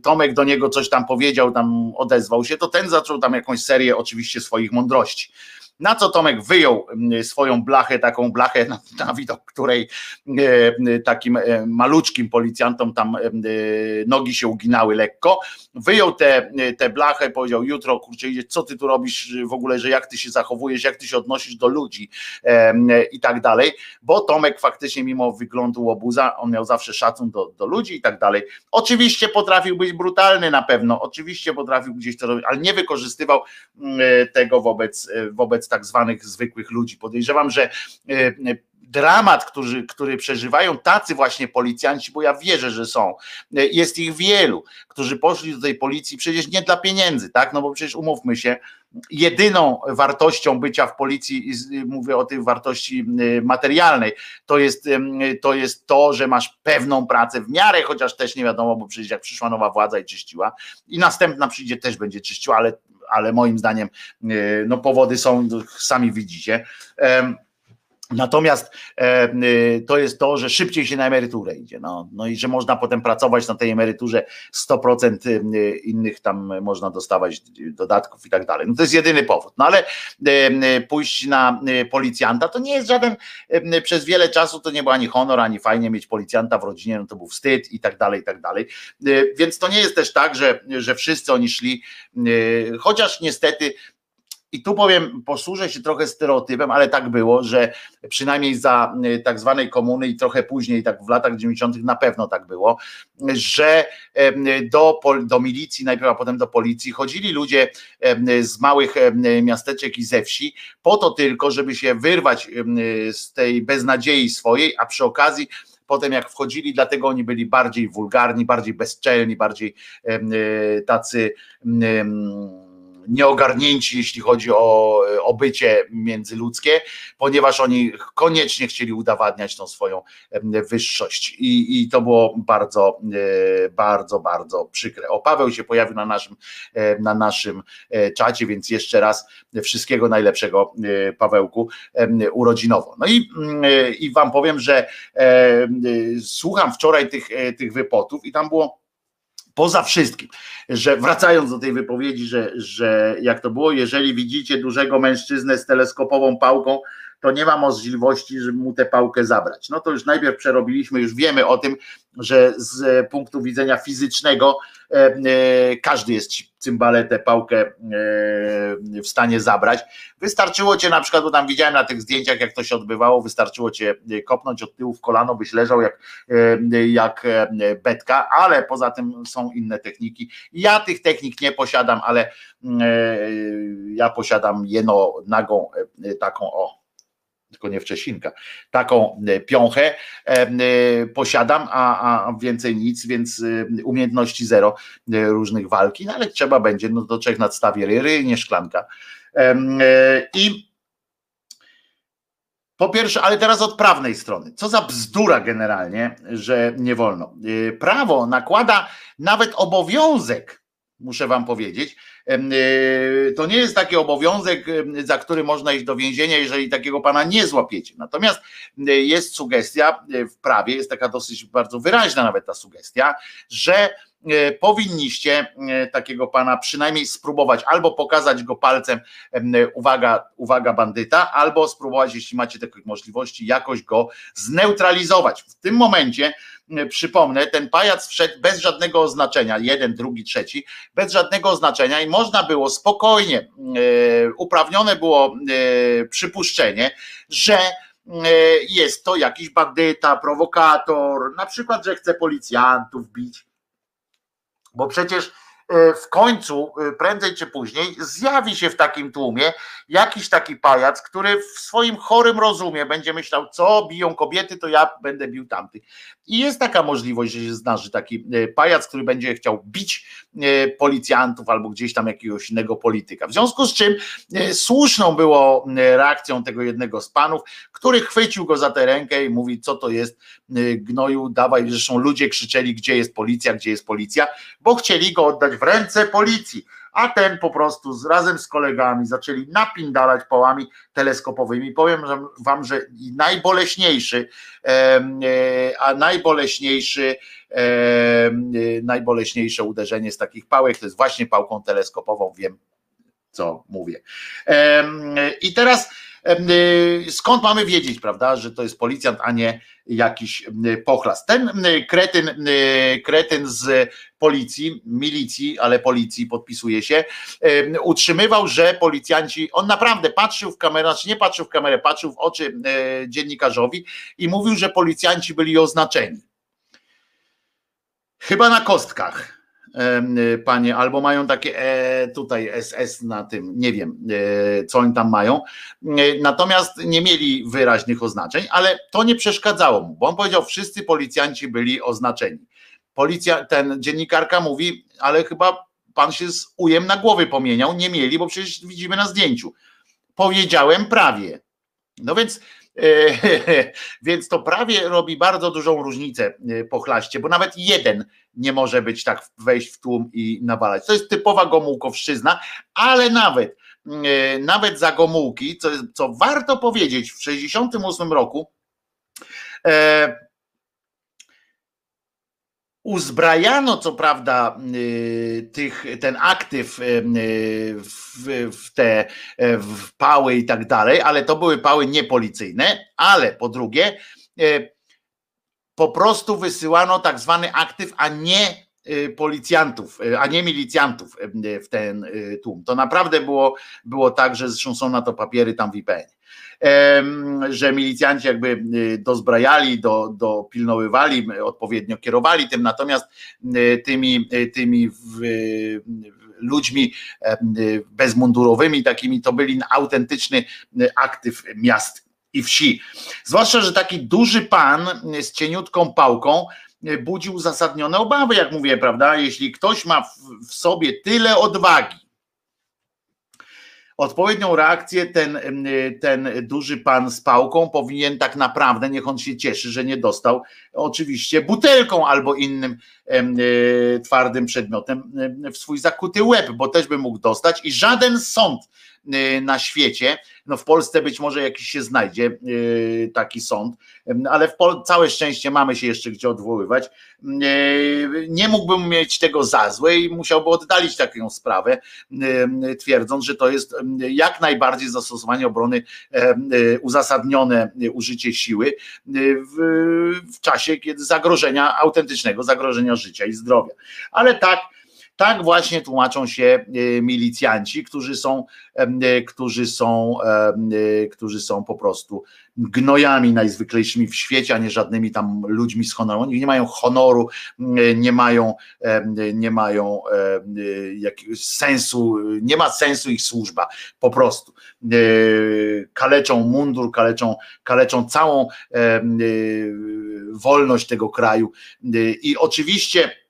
Tomek do niego coś tam powiedział, tam odezwał się, to ten zaczął tam jakąś serię oczywiście swoich mądrości. Na co Tomek wyjął mm, swoją blachę, taką blachę, na, na widok której e, takim e, maluczkim policjantom tam e, nogi się uginały lekko. Wyjął tę te, te blachę, powiedział: Jutro, kurczę, idzie, co ty tu robisz w ogóle, że jak ty się zachowujesz, jak ty się odnosisz do ludzi i tak dalej. Bo Tomek faktycznie, mimo wyglądu łobuza, on miał zawsze szacun do, do ludzi i tak dalej. Oczywiście potrafił być brutalny na pewno, oczywiście potrafił gdzieś to robić, ale nie wykorzystywał mm, tego wobec, wobec tak zwanych zwykłych ludzi. Podejrzewam, że e, dramat, który, który przeżywają tacy właśnie policjanci, bo ja wierzę, że są, e, jest ich wielu, którzy poszli do tej policji przecież nie dla pieniędzy, tak? No bo przecież umówmy się, jedyną wartością bycia w policji, mówię o tej wartości e, materialnej, to jest, to jest to, że masz pewną pracę w miarę, chociaż też nie wiadomo, bo przecież jak przyszła nowa władza i czyściła, i następna przyjdzie też będzie czyściła, ale ale moim zdaniem e, no powody są, sami widzicie. Natomiast e, e, to jest to, że szybciej się na emeryturę idzie. No, no i że można potem pracować na tej emeryturze 100% e, innych tam można dostawać dodatków i tak dalej. No to jest jedyny powód. No ale e, pójść na policjanta to nie jest żaden, przez wiele czasu to nie był ani honor, ani fajnie mieć policjanta w rodzinie, no to był wstyd i tak dalej, i tak dalej. Więc to nie jest też tak, że, że wszyscy oni szli, chociaż niestety i tu powiem, posłużę się trochę stereotypem, ale tak było, że przynajmniej za y, tak zwanej komuny i trochę później, tak w latach 90. na pewno tak było, że do, do milicji, najpierw a potem do policji chodzili ludzie z małych miasteczek i ze wsi, po to tylko, żeby się wyrwać z tej beznadziei swojej, a przy okazji potem jak wchodzili, dlatego oni byli bardziej wulgarni, bardziej bezczelni, bardziej y, tacy nieogarnięci, jeśli chodzi o, o bycie międzyludzkie, ponieważ oni koniecznie chcieli udowadniać tą swoją wyższość. I, i to było bardzo, e, bardzo, bardzo przykre. O, Paweł się pojawił na naszym, e, na naszym e, czacie, więc jeszcze raz wszystkiego najlepszego Pawełku urodzinowo. No i, mm, i wam powiem, że słucham wczoraj tych, tych wypotów i tam było poza wszystkim, że wracając do tej wypowiedzi, że, że jak to było, jeżeli widzicie dużego mężczyznę z teleskopową pałką, to nie ma możliwości, żeby mu tę pałkę zabrać. No to już najpierw przerobiliśmy, już wiemy o tym, że z punktu widzenia fizycznego e, e, każdy jest cymbale tę pałkę e, w stanie zabrać. Wystarczyło cię na przykład, bo tam widziałem na tych zdjęciach, jak to się odbywało, wystarczyło cię kopnąć od tyłu w kolano, byś leżał jak, jak betka, ale poza tym są inne techniki. Ja tych technik nie posiadam, ale ja posiadam jeno nagą taką o tylko nie wczesinka, taką e, piąchę e, e, posiadam, a, a więcej nic, więc umiejętności zero różnych walki, no ale trzeba będzie, no to człowiek nadstawi ryry, nie szklanka. I po pierwsze, ale teraz od prawnej strony. Co za bzdura generalnie, że nie wolno. Prawo nakłada nawet obowiązek, muszę wam powiedzieć, to nie jest taki obowiązek, za który można iść do więzienia, jeżeli takiego pana nie złapiecie. Natomiast y, jest sugestia y, w prawie, jest taka dosyć bardzo wyraźna nawet ta sugestia, że powinniście takiego pana przynajmniej spróbować albo pokazać go palcem, uwaga, uwaga bandyta, albo spróbować, jeśli macie takie możliwości, jakoś go zneutralizować. W tym momencie przypomnę, ten pajac wszedł bez żadnego oznaczenia, jeden, drugi, trzeci, bez żadnego oznaczenia i można było spokojnie, e, uprawnione było e, przypuszczenie, że jest to jakiś bandyta, prowokator, na przykład, że chce policjantów bić, bo przecież w końcu, e, prędzej czy później, zjawi się w takim tłumie jakiś taki pajac, który w swoim chorym rozumie będzie myślał, co biją kobiety, to ja będę bił tamtych. I jest taka możliwość, że się zdarzy taki e, pajac, który będzie chciał bić policjantów albo gdzieś tam jakiegoś innego polityka. W związku z czym słuszną było reakcją tego jednego z panów, który chwycił go za tę rękę i mówi, co to jest gnoju, dawaj, zresztą ludzie krzyczeli, gdzie jest policja, gdzie jest policja, bo chcieli go oddać w ręce policji. A ten po prostu z, razem z kolegami zaczęli napindalać pałami teleskopowymi. Powiem wam, że najboleśniejszy, e, a najboleśniejszy, e, najboleśniejsze uderzenie z takich pałek to jest właśnie pałką teleskopową. Wiem, co mówię. I teraz Y, skąd mamy wiedzieć, prawda, że to jest policjant, a nie jakiś pochlas? Ten kretyn, kretyn z policji, milicji, ale policji podpisuje się, utrzymywał, że policjanci, on naprawdę patrzył w kamerę, znaczy nie patrzył w kamerę, patrzył w oczy e, dziennikarzowi i mówił, że policjanci byli oznaczeni. Chyba na kostkach panie, albo mają takie e, tutaj SS na tym, nie wiem, e, co oni tam mają. E, natomiast nie mieli wyraźnych oznaczeń, ale to nie przeszkadzało mu, bo on powiedział, wszyscy policjanci byli oznaczeni. Policja, ten dziennikarka mówi, ale chyba pan się z ujem na głowy pomieniał, nie mieli, bo przecież widzimy na zdjęciu. Powiedziałem prawie. No więc więc to prawie robi bardzo dużą różnicę po chlaście, bo nawet jeden nie może być tak wejść w tłum i nawalać. To jest typowa Gomułkowszczyzna, ale nawet e, nawet za Gomułki, co, co warto powiedzieć, w 1968 roku e, uzbrajano co prawda e, tych, ten aktyw e, w, w te w pały i tak dalej, ale to były pały niepolicyjne, ale po drugie po prostu wysyłano tak zwany aktyw, a nie y, policjantów, y, a nie milicjantów y, w ten tłum. To naprawdę było, było tak, że zresztą są na to papiery tam w IPN. Że milicjanci jakby dozbrajali, do, dopilnowywali, odpowiednio kierowali tym, natomiast tymi, tymi ludźmi bezmundurowymi takimi to byli autentyczny aktyw miast i wsi. Zwłaszcza, że taki duży pan z cieniutką pałką e, budzi uzasadnione obawy, jak mówię, prawda? Jeśli ktoś ma w, w sobie tyle odwagi, Odpowiednią reakcję ten, ten duży pan z pałką powinien tak naprawdę, niech on się cieszy, że nie dostał oczywiście butelką albo innym e, twardym przedmiotem w swój zakuty łeb, bo też by mógł dostać i żaden sąd na świecie. No w Polsce być może jakiś się znajdzie y, taki sąd, ale w Pol całe szczęście mamy się jeszcze gdzie odwoływać. Y, nie mógłbym mieć tego za złe i musiałby oddalić taką sprawę, twierdząc, że to jest jak najbardziej zastosowanie obrony uzasadnione użycie siły w, w czasie kiedy zagrożenia, autentycznego zagrożenia życia i zdrowia. Ale tak tak właśnie tłumaczą się e, milicjanci, którzy są, e, którzy są, e, którzy są po prostu gnojami najzwyklejszymi w świecie, a nie żadnymi tam ludźmi z honorem. Oni nie mają honoru, nie mają, nie mają jakiegoś sensu, nie ma sensu ich służba, po prostu. Kaleczą mundur, kaleczą, kaleczą całą wolność tego kraju. I oczywiście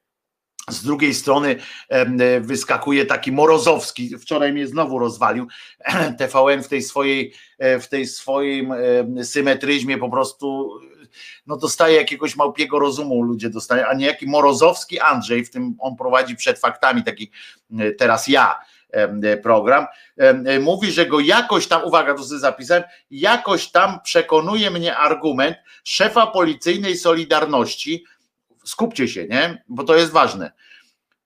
z drugiej strony wyskakuje taki Morozowski, wczoraj mnie znowu rozwalił. TVN w tej swojej, e, w tej swoim symetryzmie po prostu no dostaje jakiegoś małpiego rozumu ludzie dostają, a nie jaki Morozowski Andrzej, w tym on prowadzi przed faktami taki e, teraz ja program, mówi, że go jakoś tam, uwaga, to sobie zapisałem, jakoś tam przekonuje mnie argument szefa policyjnej Solidarności, skupcie się, nie? Bo to jest ważne.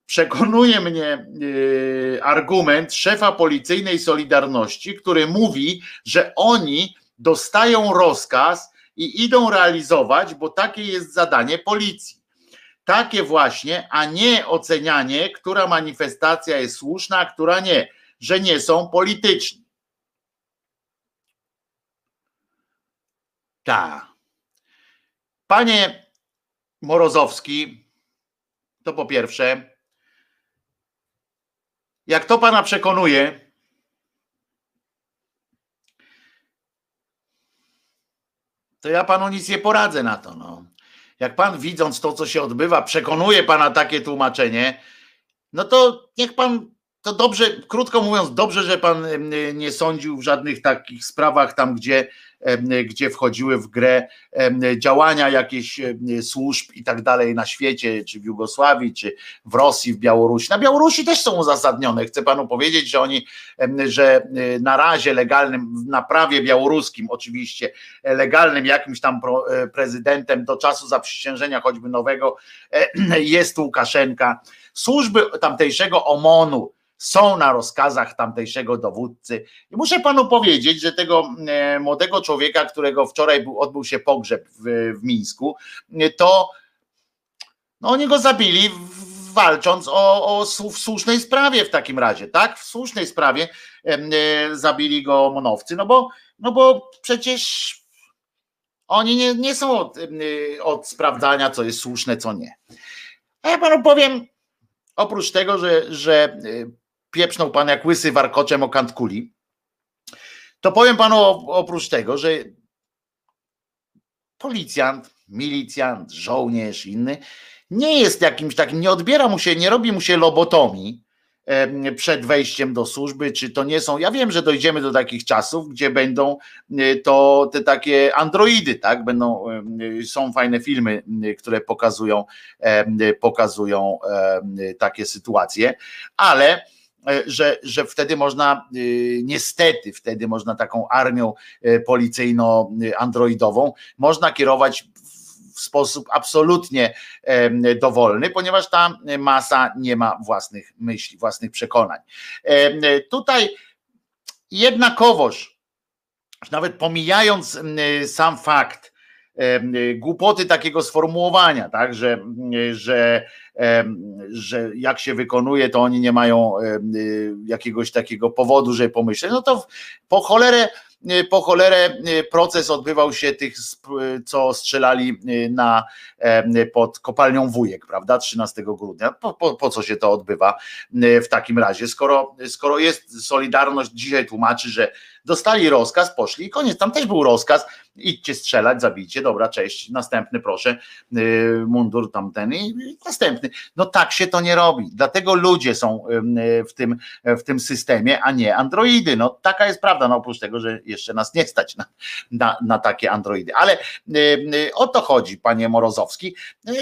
Przekonuje mnie yy, argument szefa policyjnej Solidarności, który mówi, że oni dostają rozkaz i idą realizować, bo takie jest zadanie policji. Takie właśnie, a nie ocenianie, która manifestacja jest słuszna, a która nie, że nie są polityczni. Tak. Panie Morozowski, to po pierwsze, jak to pana przekonuje, to ja panu nic nie poradzę na to. No. Jak pan widząc to, co się odbywa, przekonuje pana takie tłumaczenie, no to niech pan, to dobrze, krótko mówiąc, dobrze, że pan nie sądził w żadnych takich sprawach tam, gdzie gdzie wchodziły w grę działania jakieś służb i tak dalej na świecie, czy w Jugosławii, czy w Rosji, w Białorusi. Na Białorusi też są uzasadnione. Chcę panu powiedzieć, że oni, że e, na razie legalnym, na prawie białoruskim oczywiście, e, legalnym jakimś tam e, prezydentem do czasu zaprzysiężenia choćby nowego jest Łukaszenka. Służby tamtejszego OMON-u, są na rozkazach tamtejszego dowódcy. I muszę panu powiedzieć, że tego e, młodego człowieka, którego wczoraj był, odbył się pogrzeb w, w Mińsku, e, to no oni go zabili walcząc o, o słusznej sprawie w takim razie, tak? W słusznej sprawie e, zabili go monowcy, no bo, no bo przecież oni nie, nie są od, od sprawdzania, co jest słuszne, co nie. A ja panu powiem, oprócz tego, że, że pieprznął pan jak łysy warkoczem o kant kuli, to powiem panu oprócz tego, że policjant, milicjant, żołnierz, inny, nie jest jakimś takim, nie odbiera mu się, nie robi mu się lobotomii przed wejściem do służby, czy to nie są, ja wiem, że dojdziemy do takich czasów, gdzie będą e, to te takie androidy, tak, będą, są fajne filmy, które pokazują, pokazują takie sytuacje, ale E, że, że wtedy można, y, niestety, wtedy można taką armią e, policyjno-androidową, można kierować w sposób absolutnie dowolny, ponieważ ta masa nie ma własnych myśli, własnych przekonań. Tutaj jednakowoż, nawet pomijając sam fakt, głupoty takiego sformułowania, tak, że, że, że jak się wykonuje, to oni nie mają jakiegoś takiego powodu, żeby pomyśleć. No to po cholerę po cholerę proces odbywał się tych, co strzelali na, pod kopalnią Wujek, prawda, 13 grudnia. Po, po, po, co się to odbywa w takim razie? Skoro, skoro jest Solidarność, dzisiaj tłumaczy, że dostali rozkaz, poszli i koniec. Tam też był rozkaz, idźcie strzelać, zabijcie, dobra, cześć, następny proszę, mundur tamten i następny. No tak się to nie robi, dlatego ludzie są w tym, w tym systemie, a nie androidy, no taka jest prawda, no oprócz tego, że jeszcze nas nie stać na, na, na takie androidy, ale o to chodzi, panie Morozowski,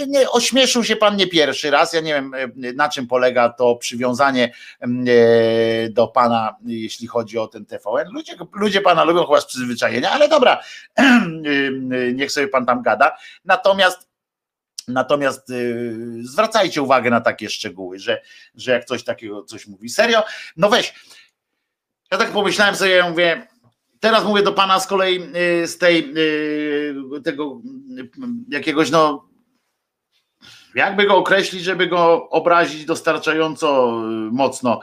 nie, ośmieszył się pan nie pierwszy raz, ja nie wiem na czym polega to przywiązanie do pana, jeśli chodzi o ten TVN, ludzie, ludzie pana lubią chyba z przyzwyczajenia, ale dobra, niech sobie pan tam gada, natomiast Natomiast y, zwracajcie uwagę na takie szczegóły, że, że jak coś takiego coś mówi. Serio? No weź. Ja tak pomyślałem sobie, ja mówię, teraz mówię do pana z kolei y, z tej y, tego jakiegoś no jakby go określić, żeby go obrazić dostarczająco mocno,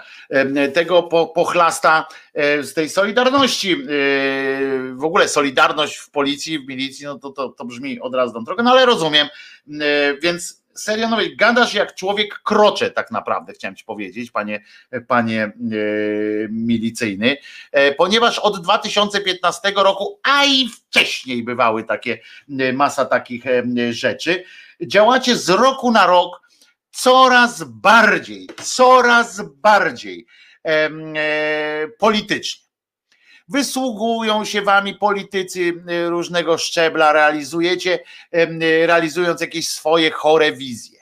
tego po, pochlasta e, z tej solidarności, e, w ogóle solidarność w policji, w milicji, no to, to, to brzmi od razu tą drogę, no ale rozumiem, e, więc serio, no gadasz jak człowiek krocze tak naprawdę, chciałem ci powiedzieć, panie, panie milicyjny, ponieważ od 2015 roku, a i wcześniej bywały takie, masa takich rzeczy, działacie z roku na rok coraz bardziej, coraz bardziej e, politycznie. Wysługują się wami politycy różnego szczebla, realizujecie, realizując jakieś swoje chore wizje.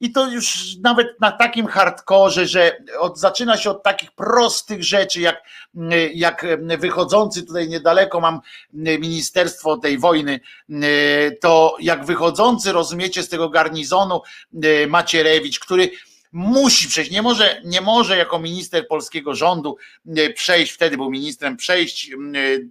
I to już nawet na takim hardkorze, że od, zaczyna się od takich prostych rzeczy, jak, jak wychodzący tutaj niedaleko mam ministerstwo tej wojny, to jak wychodzący, rozumiecie, z tego garnizonu Macierewicz, który musi przejść, nie może, nie może jako minister polskiego rządu przejść, wtedy był ministrem, przejść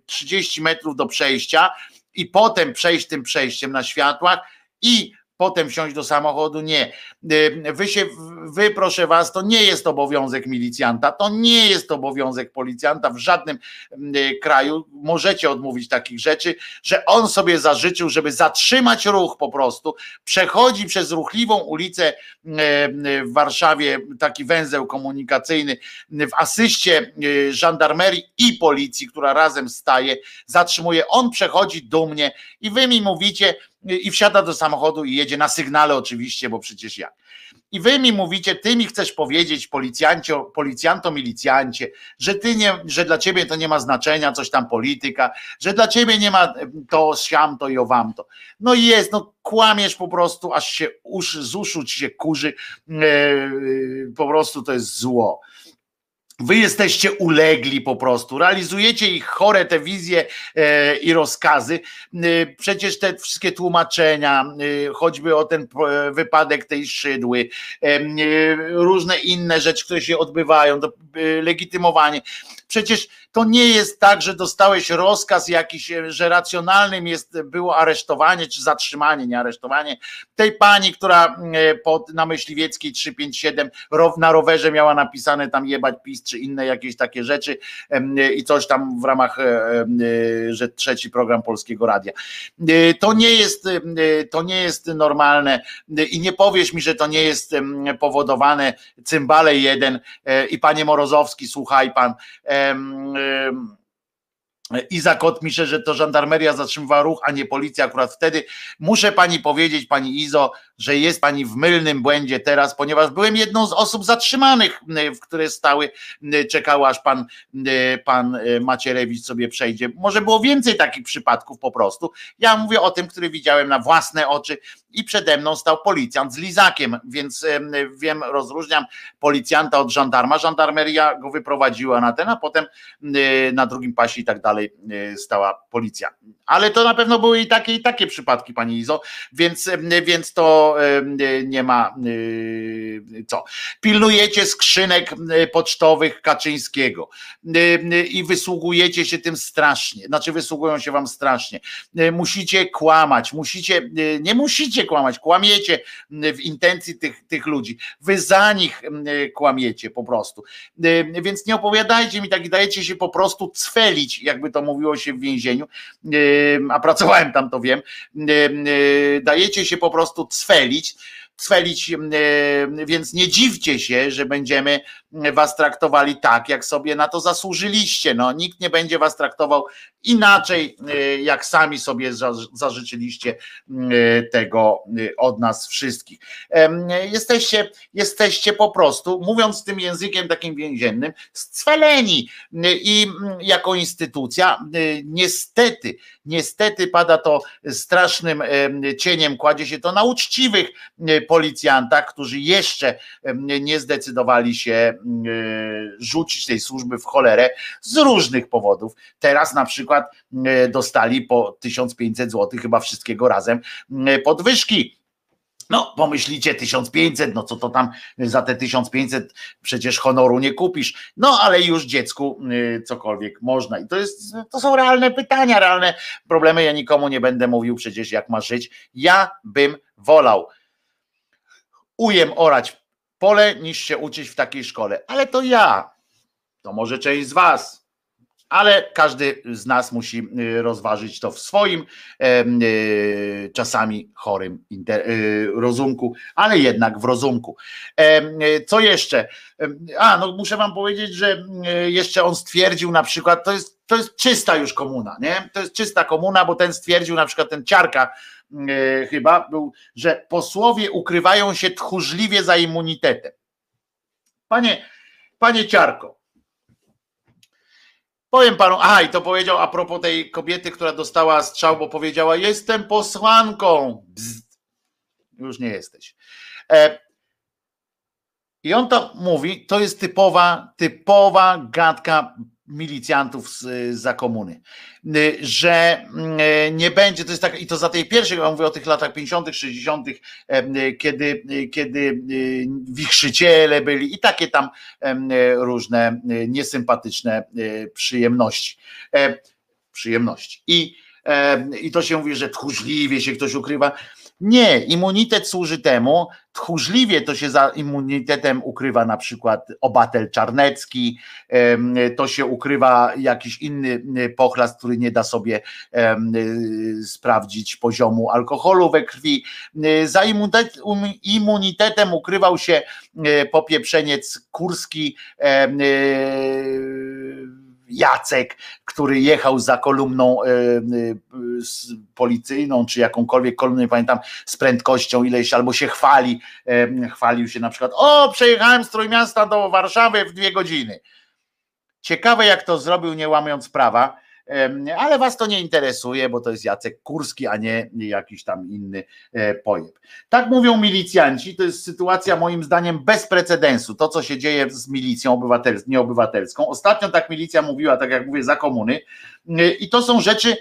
30 metrów do przejścia i potem przejść tym przejściem na światłach i potem wsiąść do samochodu. Nie. Y, wy się, wy proszę was, to nie jest obowiązek milicjanta, to nie jest obowiązek policjanta w żadnym y, kraju. Możecie odmówić takich rzeczy, że on sobie zażyczył, żeby zatrzymać ruch po prostu. Przechodzi przez ruchliwą ulicę y, w Warszawie, taki węzeł komunikacyjny, w asyście żandarmerii i policji, która razem staje, zatrzymuje. On przechodzi dumnie i wy mi mówicie, i wsiada do samochodu i jedzie na sygnale oczywiście, bo przecież jak. I wy mi mówicie, ty mi chcesz powiedzieć, policjancio, policjanto, milicjancie, że ty nie, że dla ciebie to nie ma znaczenia, coś tam polityka, że dla ciebie nie ma to, siam to i owam to. No i jest, no kłamiesz po prostu, aż się usz, z uszu ci się kurzy, yy, po prostu to jest zło. Wy jesteście ulegli po prostu, realizujecie ich chore te wizje e, i rozkazy. E, przecież te wszystkie tłumaczenia, e, choćby o ten wypadek tej szydły, różne inne rzeczy, które się odbywają, legitymowanie. Przecież to nie jest tak, że dostałeś rozkaz jakiś, że racjonalnym jest było aresztowanie czy zatrzymanie, nie aresztowanie tej pani, która pod, na Myśliwieckiej 357 na rowerze miała napisane tam jebać PiS czy inne jakieś takie rzeczy i coś tam w ramach, e, że trzeci program Polskiego Radia. E, to nie jest, to nie jest normalne i nie powiesz mi, że to nie jest powodowane cymbale jeden e, i panie Morozowski, słuchaj pan, Izak pisze, że to żandarmeria zatrzymywała ruch, a nie policja akurat wtedy. Muszę pani powiedzieć, pani Izo, że jest pani w mylnym błędzie teraz, ponieważ byłem jedną z osób zatrzymanych, w które stały, czekały aż pan, pan Macierewicz sobie przejdzie. Może było więcej takich przypadków po prostu. Ja mówię o tym, który widziałem na własne oczy i przede mną stał policjant z lizakiem, więc wiem, rozróżniam policjanta od żandarma. Żandarmeria go wyprowadziła na ten, a potem na drugim pasie i tak dalej stała policja. Ale to na pewno były i takie, i takie przypadki, pani Izo, więc, więc to nie ma co. Pilnujecie skrzynek pocztowych Kaczyńskiego i wysługujecie się tym strasznie, znaczy wysługują się wam strasznie. Musicie kłamać, musicie, nie musicie kłamać, kłamiecie w intencji tych, tych ludzi. Wy za nich kłamiecie po prostu. Więc nie opowiadajcie mi tak i dajecie się po prostu cwelić, jakby to mówiło się w więzieniu, a pracowałem tam, to wiem, dajecie się po prostu cwelić, cwelić, więc nie dziwcie się, że będziemy was traktowali tak, jak sobie na to zasłużyliście. No, nikt nie będzie was traktował inaczej, jak sami sobie zażyczyliście tego od nas wszystkich. Jesteście, jesteście po prostu, mówiąc tym językiem takim więziennym, scweleni i jako instytucja niestety, niestety pada to strasznym cieniem, kładzie się to na uczciwych policjantach, którzy jeszcze nie zdecydowali się rzucić tej służby w cholerę z różnych powodów. Teraz na przykład dostali po 1500 zł chyba wszystkiego razem podwyżki no, pomyślicie 1500, no co to tam za te 1500 przecież honoru nie kupisz. No, ale już dziecku cokolwiek można. I to jest, to są realne pytania, realne problemy. Ja nikomu nie będę mówił przecież jak ma żyć. Ja bym wolał ujem orać pole niż się uczyć w takiej szkole. Ale to ja. To może część z was ale każdy z nas musi y, rozważyć to w swoim y, czasami chorym y, rozumku, ale jednak w rozumku. Co jeszcze? A, no muszę wam powiedzieć, że jeszcze on stwierdził na przykład, to jest, to jest czysta już komuna, nie? To jest czysta komuna, bo ten stwierdził na przykład ten ciarka chyba był, że posłowie ukrywają się tchórzliwie za immunitetem. Panie, panie ciarko, Powiem panu, a i to powiedział a propos tej kobiety, która dostała strzał, bo powiedziała: Jestem posłanką. Bzd. Już nie jesteś. E, I on to mówi, to jest typowa, typowa gadka milicjantów z, za komuny, y, że y, nie będzie, to jest tak, i to za tej pierwszej, ja mówię o tych latach 50., 60., y, kiedy, kiedy wichrzyciele byli i takie tam różne niesympatyczne przyjemności. E, przyjemności. I, i to się mówi, że tchórzliwie się ktoś ukrywa. Nie, immunitet służy temu, tchórzliwie to się za immunitetem ukrywa na przykład obatel czarnecki, to się ukrywa jakiś inny pochlast, który nie da sobie sprawdzić poziomu alkoholu we krwi. Za immunitetem ukrywał się popieprzeniec kurski, Jacek, który jechał za kolumną e, e, policyjną, czy jakąkolwiek kolumnę, nie pamiętam, z prędkością ileś, albo się chwali, e, chwalił się na przykład, o, przejechałem z Trójmiasta do Warszawy w dwie godziny. Ciekawe, jak to zrobił, nie łamiąc prawa ale was to nie interesuje, bo to jest Jacek Kurski, a nie jakiś tam inny e, pojeb. Tak mówią milicjanci, to jest sytuacja moim zdaniem bez precedensu, to co się dzieje z milicją obywatelską, nieobywatelską. Ostatnio tak milicja mówiła, tak jak mówię, za komuny e, i to są rzeczy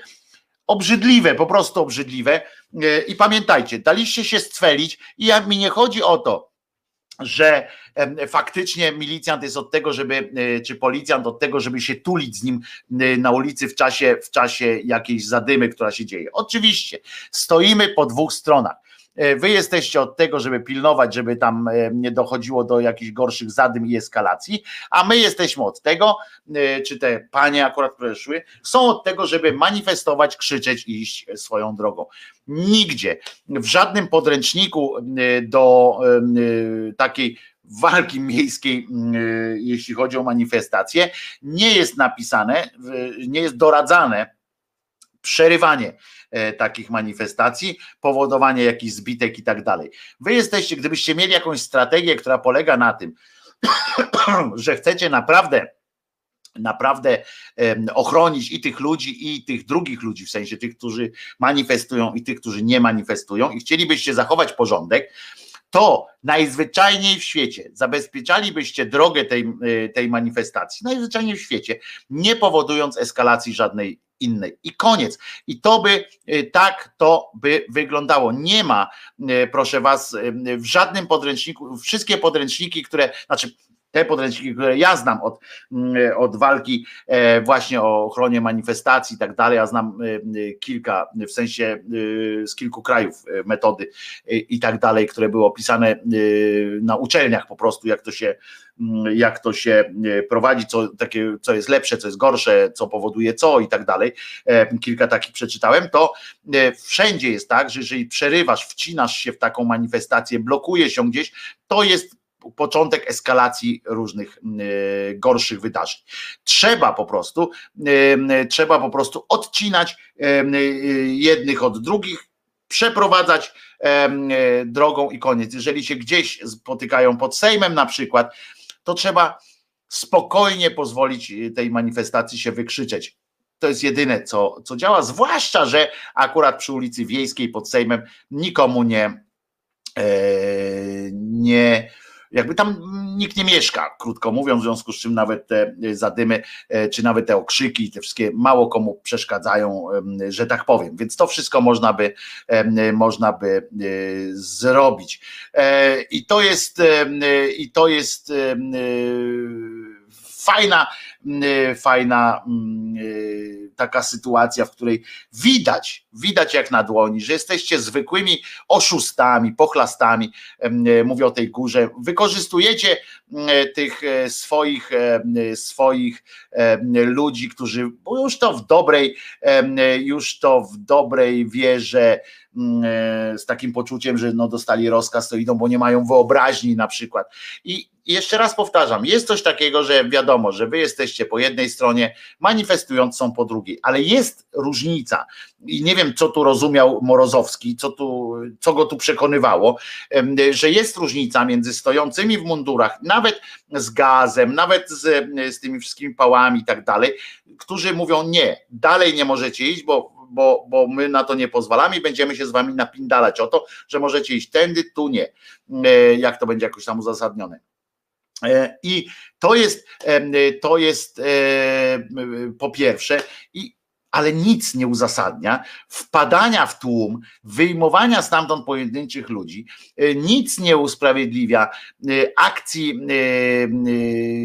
obrzydliwe, po prostu obrzydliwe e, i pamiętajcie, daliście się strzelić i jak mi nie chodzi o to, że faktycznie milicjant jest od tego, żeby, e, czy policjant od tego, żeby się tulić z nim e, na ulicy w czasie, w czasie jakiejś zadymy, która się dzieje. Oczywiście, stoimy po dwóch stronach. E, wy jesteście od tego, żeby pilnować, żeby tam e, nie dochodziło do jakichś gorszych zadym i eskalacji, a my jesteśmy od tego, e, czy te panie akurat przeszły, są od tego, żeby manifestować, krzyczeć i iść swoją drogą. Nigdzie, w żadnym podręczniku do takiej walki miejskiej, jeśli chodzi o manifestacje, nie jest napisane, nie jest doradzane przerywanie E, takich manifestacji, powodowanie jakichś zbitek i tak dalej. Wy jesteście, gdybyście mieli jakąś strategię, która polega na tym, że chcecie naprawdę naprawdę ochronić i tych ludzi, i tych drugich ludzi, w sensie tych, którzy manifestują, i tych, którzy nie manifestują, i chcielibyście zachować porządek, to najzwyczajniej w świecie zabezpieczalibyście drogę tej, e, tej manifestacji, najzwyczajniej w świecie, nie powodując eskalacji żadnej innej. I koniec. I to by y, tak to by wyglądało. Nie ma, y, proszę was, y, w żadnym podręczniku, wszystkie podręczniki, które, znaczy te podręczniki, które ja znam od, mm, od walki e, właśnie o ochronie manifestacji i tak dalej, ja znam kilka, w sensie z kilku krajów metody i tak dalej, które były opisane na uczelniach po prostu, jak to się jak to się e, prowadzi, co, takie, co jest lepsze, co jest gorsze, co powoduje co i tak dalej. E, kilka takich przeczytałem, to e, wszędzie jest tak, że jeżeli przerywasz, wcinasz się w taką manifestację, blokuje się gdzieś, to jest początek eskalacji różnych gorszych wydarzeń. Trzeba po prostu, trzeba po prostu odcinać jednych od drugich, przeprowadzać drogą i koniec. Jeżeli się gdzieś spotykają pod Sejmem na przykład, to trzeba spokojnie pozwolić tej manifestacji się wykrzyczeć. To jest jedyne, co, co działa, zwłaszcza, że akurat przy ulicy Wiejskiej pod Sejmem nikomu nie, e, nie jakby tam nikt nie mieszka, krótko mówiąc, w związku z czym nawet te zadymy, e, czy nawet te okrzyki, te wszystkie mało komu przeszkadzają, że tak powiem. Więc to wszystko można by, można by e, zrobić. I to jest, i to jest fajna, fajna mm, y, taka sytuacja, w której widać, widać jak na dłoni, że jesteście zwykłymi oszustami, pochlastami, y, mówię o tej górze, wykorzystujecie tych e, swoich, swoich ludzi, którzy już to w dobrej, już to w dobrej wierze, mm, e, z takim poczuciem, że no dostali rozkaz, to idą, bo nie mają wyobraźni na przykład. I i jeszcze raz powtarzam, jest coś takiego, że wiadomo, że wy jesteście po jednej stronie, manifestując są po drugiej, ale jest różnica i nie wiem, co tu rozumiał Morozowski, co, tu, co go tu przekonywało, że jest różnica między stojącymi w mundurach, nawet z gazem, nawet z, z tymi wszystkimi pałami i tak dalej, którzy mówią nie, dalej nie możecie iść, bo bo, bo my na to nie pozwalamy i będziemy się z wami napindalać o to, że możecie iść tędy, tu nie, e, jak to będzie jakoś tam uzasadnione. E, I to jest, e, to jest po pierwsze, i ale nic nie uzasadnia wpadania w tłum, wyjmowania stamtąd pojedynczych ludzi, e, nic nie usprawiedliwia e, akcji e,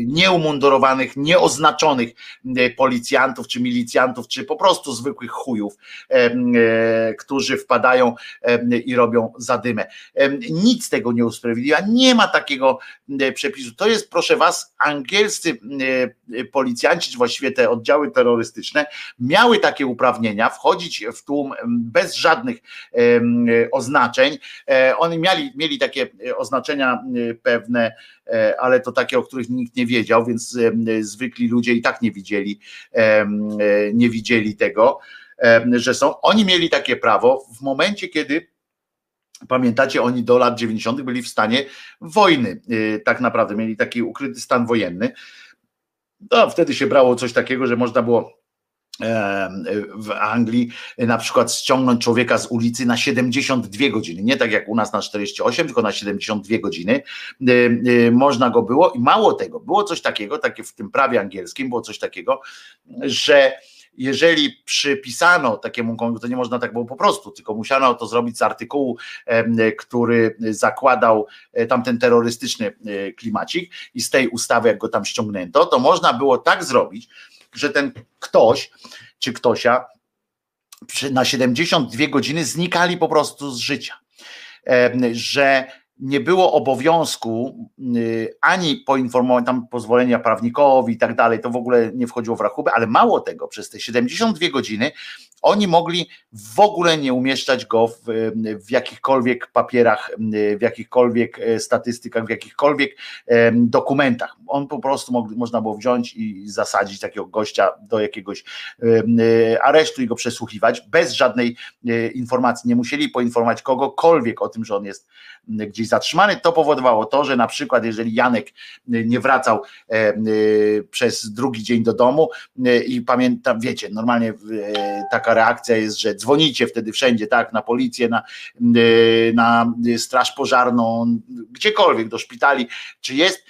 nieumundurowanych, nieoznaczonych policjantów, czy milicjantów, czy po prostu zwykłych chujów, którzy wpadają i robią zadymę. Nic tego nie usprawiedliwia, nie ma takiego przepisu. To jest, proszę was, angielscy policjanci, czy właściwie te oddziały terrorystyczne, miały takie uprawnienia, wchodzić w tłum bez żadnych oznaczeń. E, oni mieli, mieli takie e, oznaczenia e, pewne, ale to takie, o których nikt nie wiedział, więc zwykli ludzie i tak nie widzieli, nie widzieli tego, że są. Oni mieli takie prawo w momencie, kiedy Pamiętacie, oni do lat 90. byli w stanie wojny, tak naprawdę mieli taki ukryty stan wojenny. No, wtedy się brało coś takiego, że można było w Anglii na przykład ściągnąć człowieka z ulicy na 72 godziny, nie tak jak u nas na 48, tylko na 72 godziny. Można go było i mało tego, było coś takiego, takie w tym prawie angielskim było coś takiego, że jeżeli przypisano takiemu to nie można tak było po prostu, tylko musiano to zrobić z artykułu, który zakładał e, tamten terrorystyczny e, klimacik i z tej ustawy, jak go tam ściągnięto, to można było tak zrobić, że ten ktoś czy ktośa na 72 godziny znikali po prostu z życia. Że nie było obowiązku ani poinformować tam pozwolenia prawnikowi i tak dalej, to w ogóle nie wchodziło w rachubę, ale mało tego, przez te 72 godziny oni mogli w ogóle nie umieszczać go w, w jakichkolwiek papierach, w jakichkolwiek e, statystykach, w jakichkolwiek dokumentach. On po prostu można było wziąć i zasadzić takiego gościa do jakiegoś e, aresztu i go przesłuchiwać bez żadnej e, informacji. Nie musieli poinformować kogokolwiek o tym, że on jest gdzieś zatrzymany. To powodowało to, że na przykład jeżeli Janek nie wracał przez drugi dzień do domu i pamiętam, wiecie, normalnie taka reakcja jest, że dzwonicie wtedy wszędzie, tak, na policję, na, y, na straż pożarną, gdziekolwiek, do szpitali, czy jest,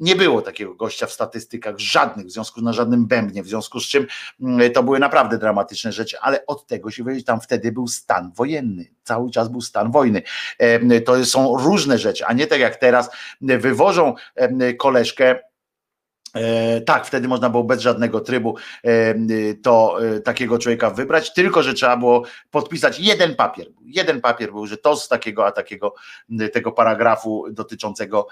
nie było takiego gościa w statystykach, żadnych, w związku na żadnym bębnie, w związku z czym mm, to były naprawdę dramatyczne rzeczy, ale od tego się wiedzieć, tam wtedy był stan wojenny, cały czas był stan wojny. To są różne rzeczy, a nie tak jak teraz wywożą koleżkę E, tak, wtedy można było bez żadnego trybu e, to e, takiego człowieka wybrać, tylko że trzeba było podpisać jeden papier. Jeden papier był, że to z takiego a takiego tego paragrafu dotyczącego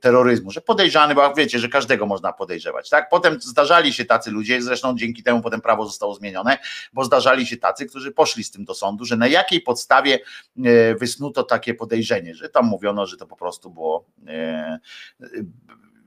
terroryzmu, że podejrzany, bo wiecie, że każdego można podejrzewać. Tak? Potem zdarzali się tacy ludzie, zresztą dzięki temu potem prawo zostało zmienione, bo zdarzali się tacy, którzy poszli z tym do sądu, że na jakiej podstawie wysnuto takie podejrzenie, że tam mówiono, że to po prostu było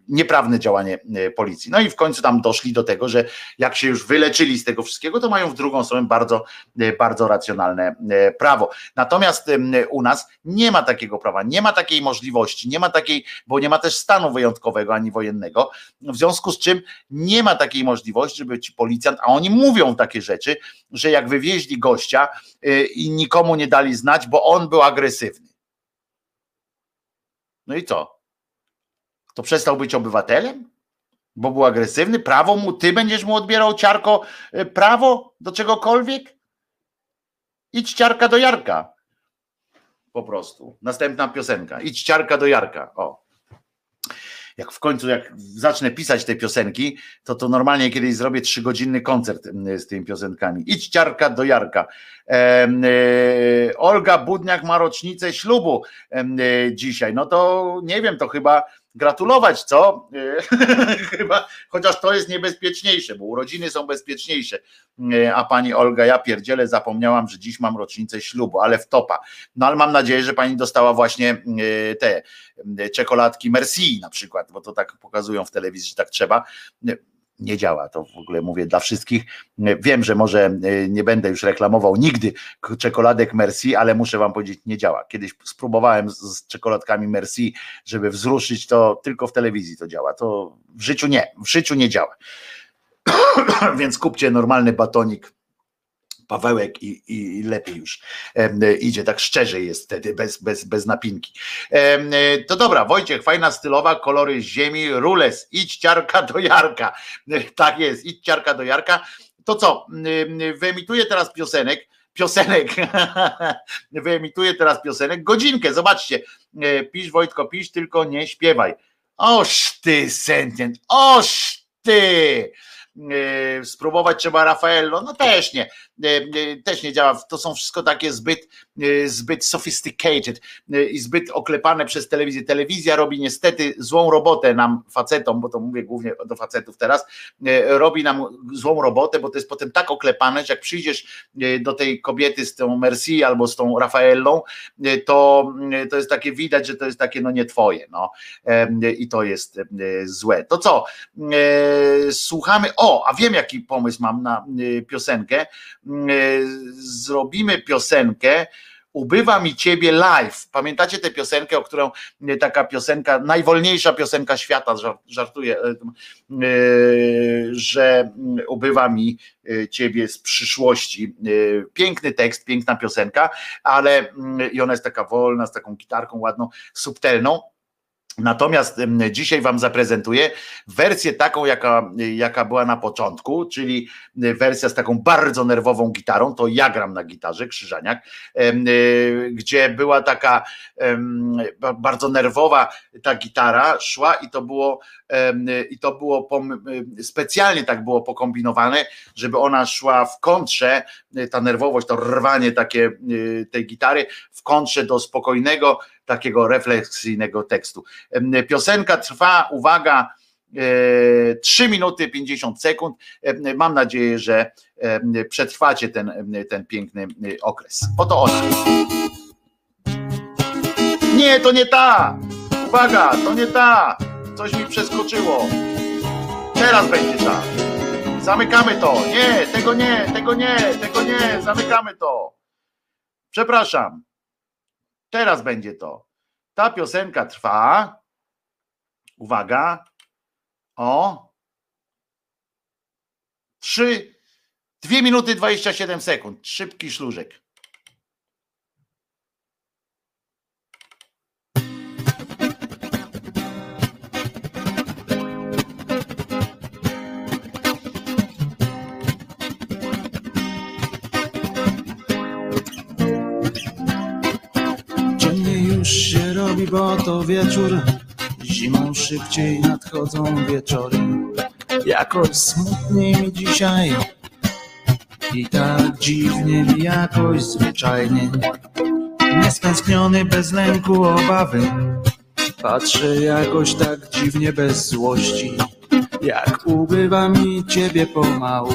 nieprawne działanie e, policji. No i w końcu tam doszli do tego, że jak się już wyleczyli z tego wszystkiego, to mają w drugą stronę bardzo, e, bardzo racjonalne e, prawo. Natomiast u nas nie ma takiego prawa, nie ma takiej możliwości, nie ma takiej, bo nie ma też stanu wyjątkowego ani wojennego, w związku z czym nie ma takiej możliwości, żeby ci policjant, a oni mówią takie rzeczy, że jak wywieźli gościa i nikomu nie dali znać, bo on był agresywny. No i co? To przestał być obywatelem? Bo był agresywny? Prawo mu, ty będziesz mu odbierał ciarko e, prawo do czegokolwiek? Idź ciarka do Jarka. Po prostu. Następna piosenka. Idź ciarka do Jarka. O. Jak w końcu, jak zacznę pisać te piosenki, to to normalnie kiedyś zrobię trzygodzinny koncert z tymi piosenkami. Idź ciarka do Jarka. E, e, Olga Budniak ma rocznicę ślubu e, dzisiaj. No to nie wiem, to chyba gratulować, co? Chyba, chociaż to jest niebezpieczniejsze, bo urodziny są bezpieczniejsze. A pani Olga, ja pierdzielę, zapomniałam, że dziś mam rocznicę ślubu, ale w topa. No ale mam nadzieję, że pani dostała właśnie te czekoladki Merci na przykład, bo to tak pokazują w telewizji, że tak trzeba nie działa. To w ogóle mówię dla wszystkich. Wiem, że może e, nie będę już reklamował nigdy czekoladek Merci, ale muszę wam powiedzieć, nie działa. Kiedyś spróbowałem z czekoladkami Merci, żeby wzruszyć, to tylko w telewizji to działa. To w życiu nie, w życiu nie działa. Więc kupcie normalny batonik Pawełek i, i lepiej już idzie, tak szczerze jest wtedy, bez, bez, bez napinki. To dobra, Wojciech, fajna stylowa, kolory ziemi, rules, idź ciarka do Jarka. Tak jest, idź ciarka do Jarka. To co, wyemituję teraz piosenek, piosenek, wyemituję teraz piosenek, godzinkę, zobaczcie, e, pisz Wojtko, pisz, tylko nie śpiewaj. Oż ty, sentient, oż ty! E, spróbować trzeba Rafaello, no też nie, e, e, też nie działa. To są wszystko takie zbyt, zbyt sophisticated i zbyt oklepane przez telewizję. Telewizja robi niestety złą robotę nam facetom, bo to mówię głównie do facetów teraz, robi nam złą robotę, bo to jest potem tak oklepane, że jak przyjdziesz do tej kobiety z tą Merci albo z tą Rafaellą, to, to jest takie widać, że to jest takie no nie twoje, no i to jest złe. To co? Słuchamy, o o, a wiem jaki pomysł mam na y, piosenkę. Y, zrobimy piosenkę. Ubywa mi ciebie live. Pamiętacie tę piosenkę, o którą y, taka piosenka, najwolniejsza piosenka świata, żartuję, że ubywa mi ciebie z przyszłości. Piękny tekst, piękna piosenka, ale i ona jest taka wolna, z taką gitarką ładną, subtelną Natomiast dzisiaj Wam zaprezentuję wersję taką, jaka, jaka była na początku, czyli wersja z taką bardzo nerwową gitarą. To ja gram na gitarze, Krzyżaniak, y, gdzie była taka bardzo nerwowa ta gitara, szła i to było, i to było specjalnie tak było pokombinowane, żeby ona szła w kontrze, ta nerwowość, to rwanie takie tej gitary, w kontrze do spokojnego takiego refleksyjnego tekstu. Piosenka trwa, uwaga, 3 e, minuty 50 sekund. Mam nadzieję, że przetrwacie ten, ten piękny okres. Oto ona. Nie, to nie ta! Uwaga, to nie ta! Coś mi przeskoczyło. Teraz będzie ta. Zamykamy to. Nie, tego nie, tego nie, tego nie, zamykamy to. Przepraszam. Teraz będzie to. Ta piosenka trwa. Uwaga. O. 3, 2 minuty 27 sekund. Szybki szlużek. Bo to wieczór. Zimą szybciej nadchodzą wieczory. Jakoś smutniej mi dzisiaj. I tak dziwnie mi jakoś zwyczajnie. Niestęskniony bez lęku obawy. Patrzę jakoś tak dziwnie bez złości. Jak ubywa mi ciebie pomału.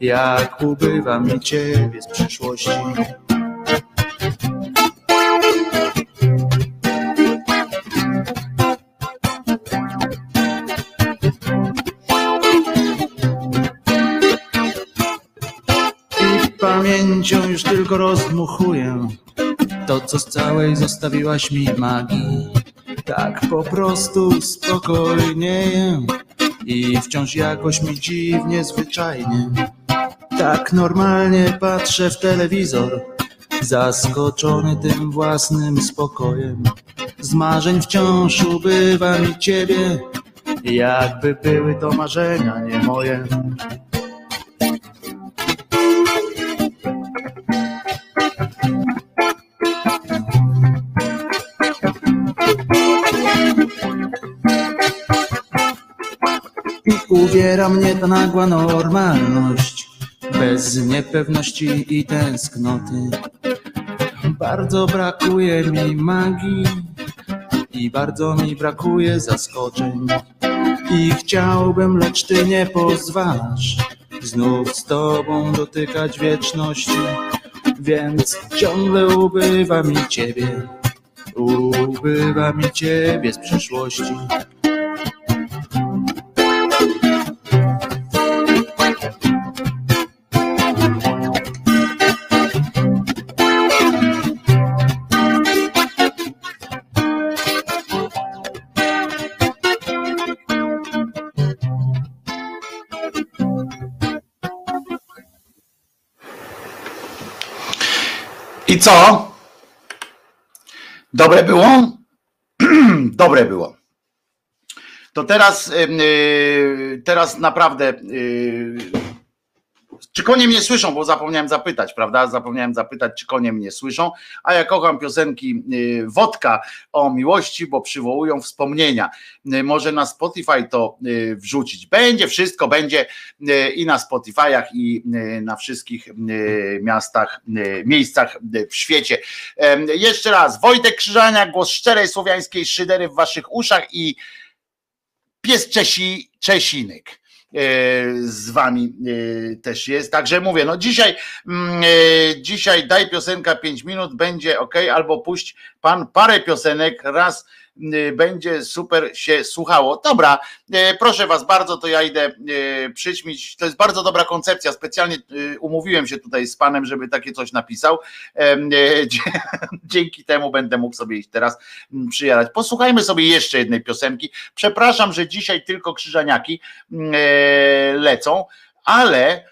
Jak ubywa mi ciebie z przyszłości pamięcią już tylko rozdmuchuję to, co z całej zostawiłaś mi magii. Tak po prostu spokojnieję i wciąż jakoś mi dziwnie, zwyczajnie. Tak normalnie patrzę w telewizor, zaskoczony tym własnym spokojem. Z marzeń wciąż ubywa mi ciebie, jakby były to marzenia nie moje. Uwiera mnie ta nagła normalność, bez niepewności i tęsknoty. Bardzo brakuje mi magii i bardzo mi brakuje zaskoczeń. I chciałbym, lecz ty nie pozwalasz znów z tobą dotykać wieczności. Więc ciągle ubywa mi ciebie, ubywa mi ciebie z przyszłości. I co? Dobre było? Dobre było. To teraz, yy, teraz naprawdę yy, czy konie mnie słyszą, bo zapomniałem zapytać, prawda? Zapomniałem zapytać, czy konie mnie słyszą, a ja kocham piosenki y, Wodka o miłości, bo przywołują wspomnienia. Y, może na Spotify to y, wrzucić. Będzie wszystko, będzie i na Spotify'ach, i na wszystkich miastach, miejscach w świecie. Jeszcze raz, Wojtek Krzyżania, głos szczerej słowiańskiej szydery w waszych uszach i pies Czesi, Czesinek. E, z wami e, też jest. Także mówię, no dzisiaj, mm, e, dzisiaj daj piosenka 5 minut, będzie ok, albo puść pan parę piosenek, raz będzie super się słuchało. Dobra, y, proszę Was bardzo, to ja idę y, przyćmić. To jest bardzo dobra koncepcja. Specjalnie umówiłem się tutaj z Panem, żeby takie coś napisał. Dzięki temu będę mógł sobie iść teraz mm, przyjadać. Posłuchajmy sobie jeszcze jednej piosenki. Przepraszam, że dzisiaj tylko krzyżaniaki mm, lecą, ale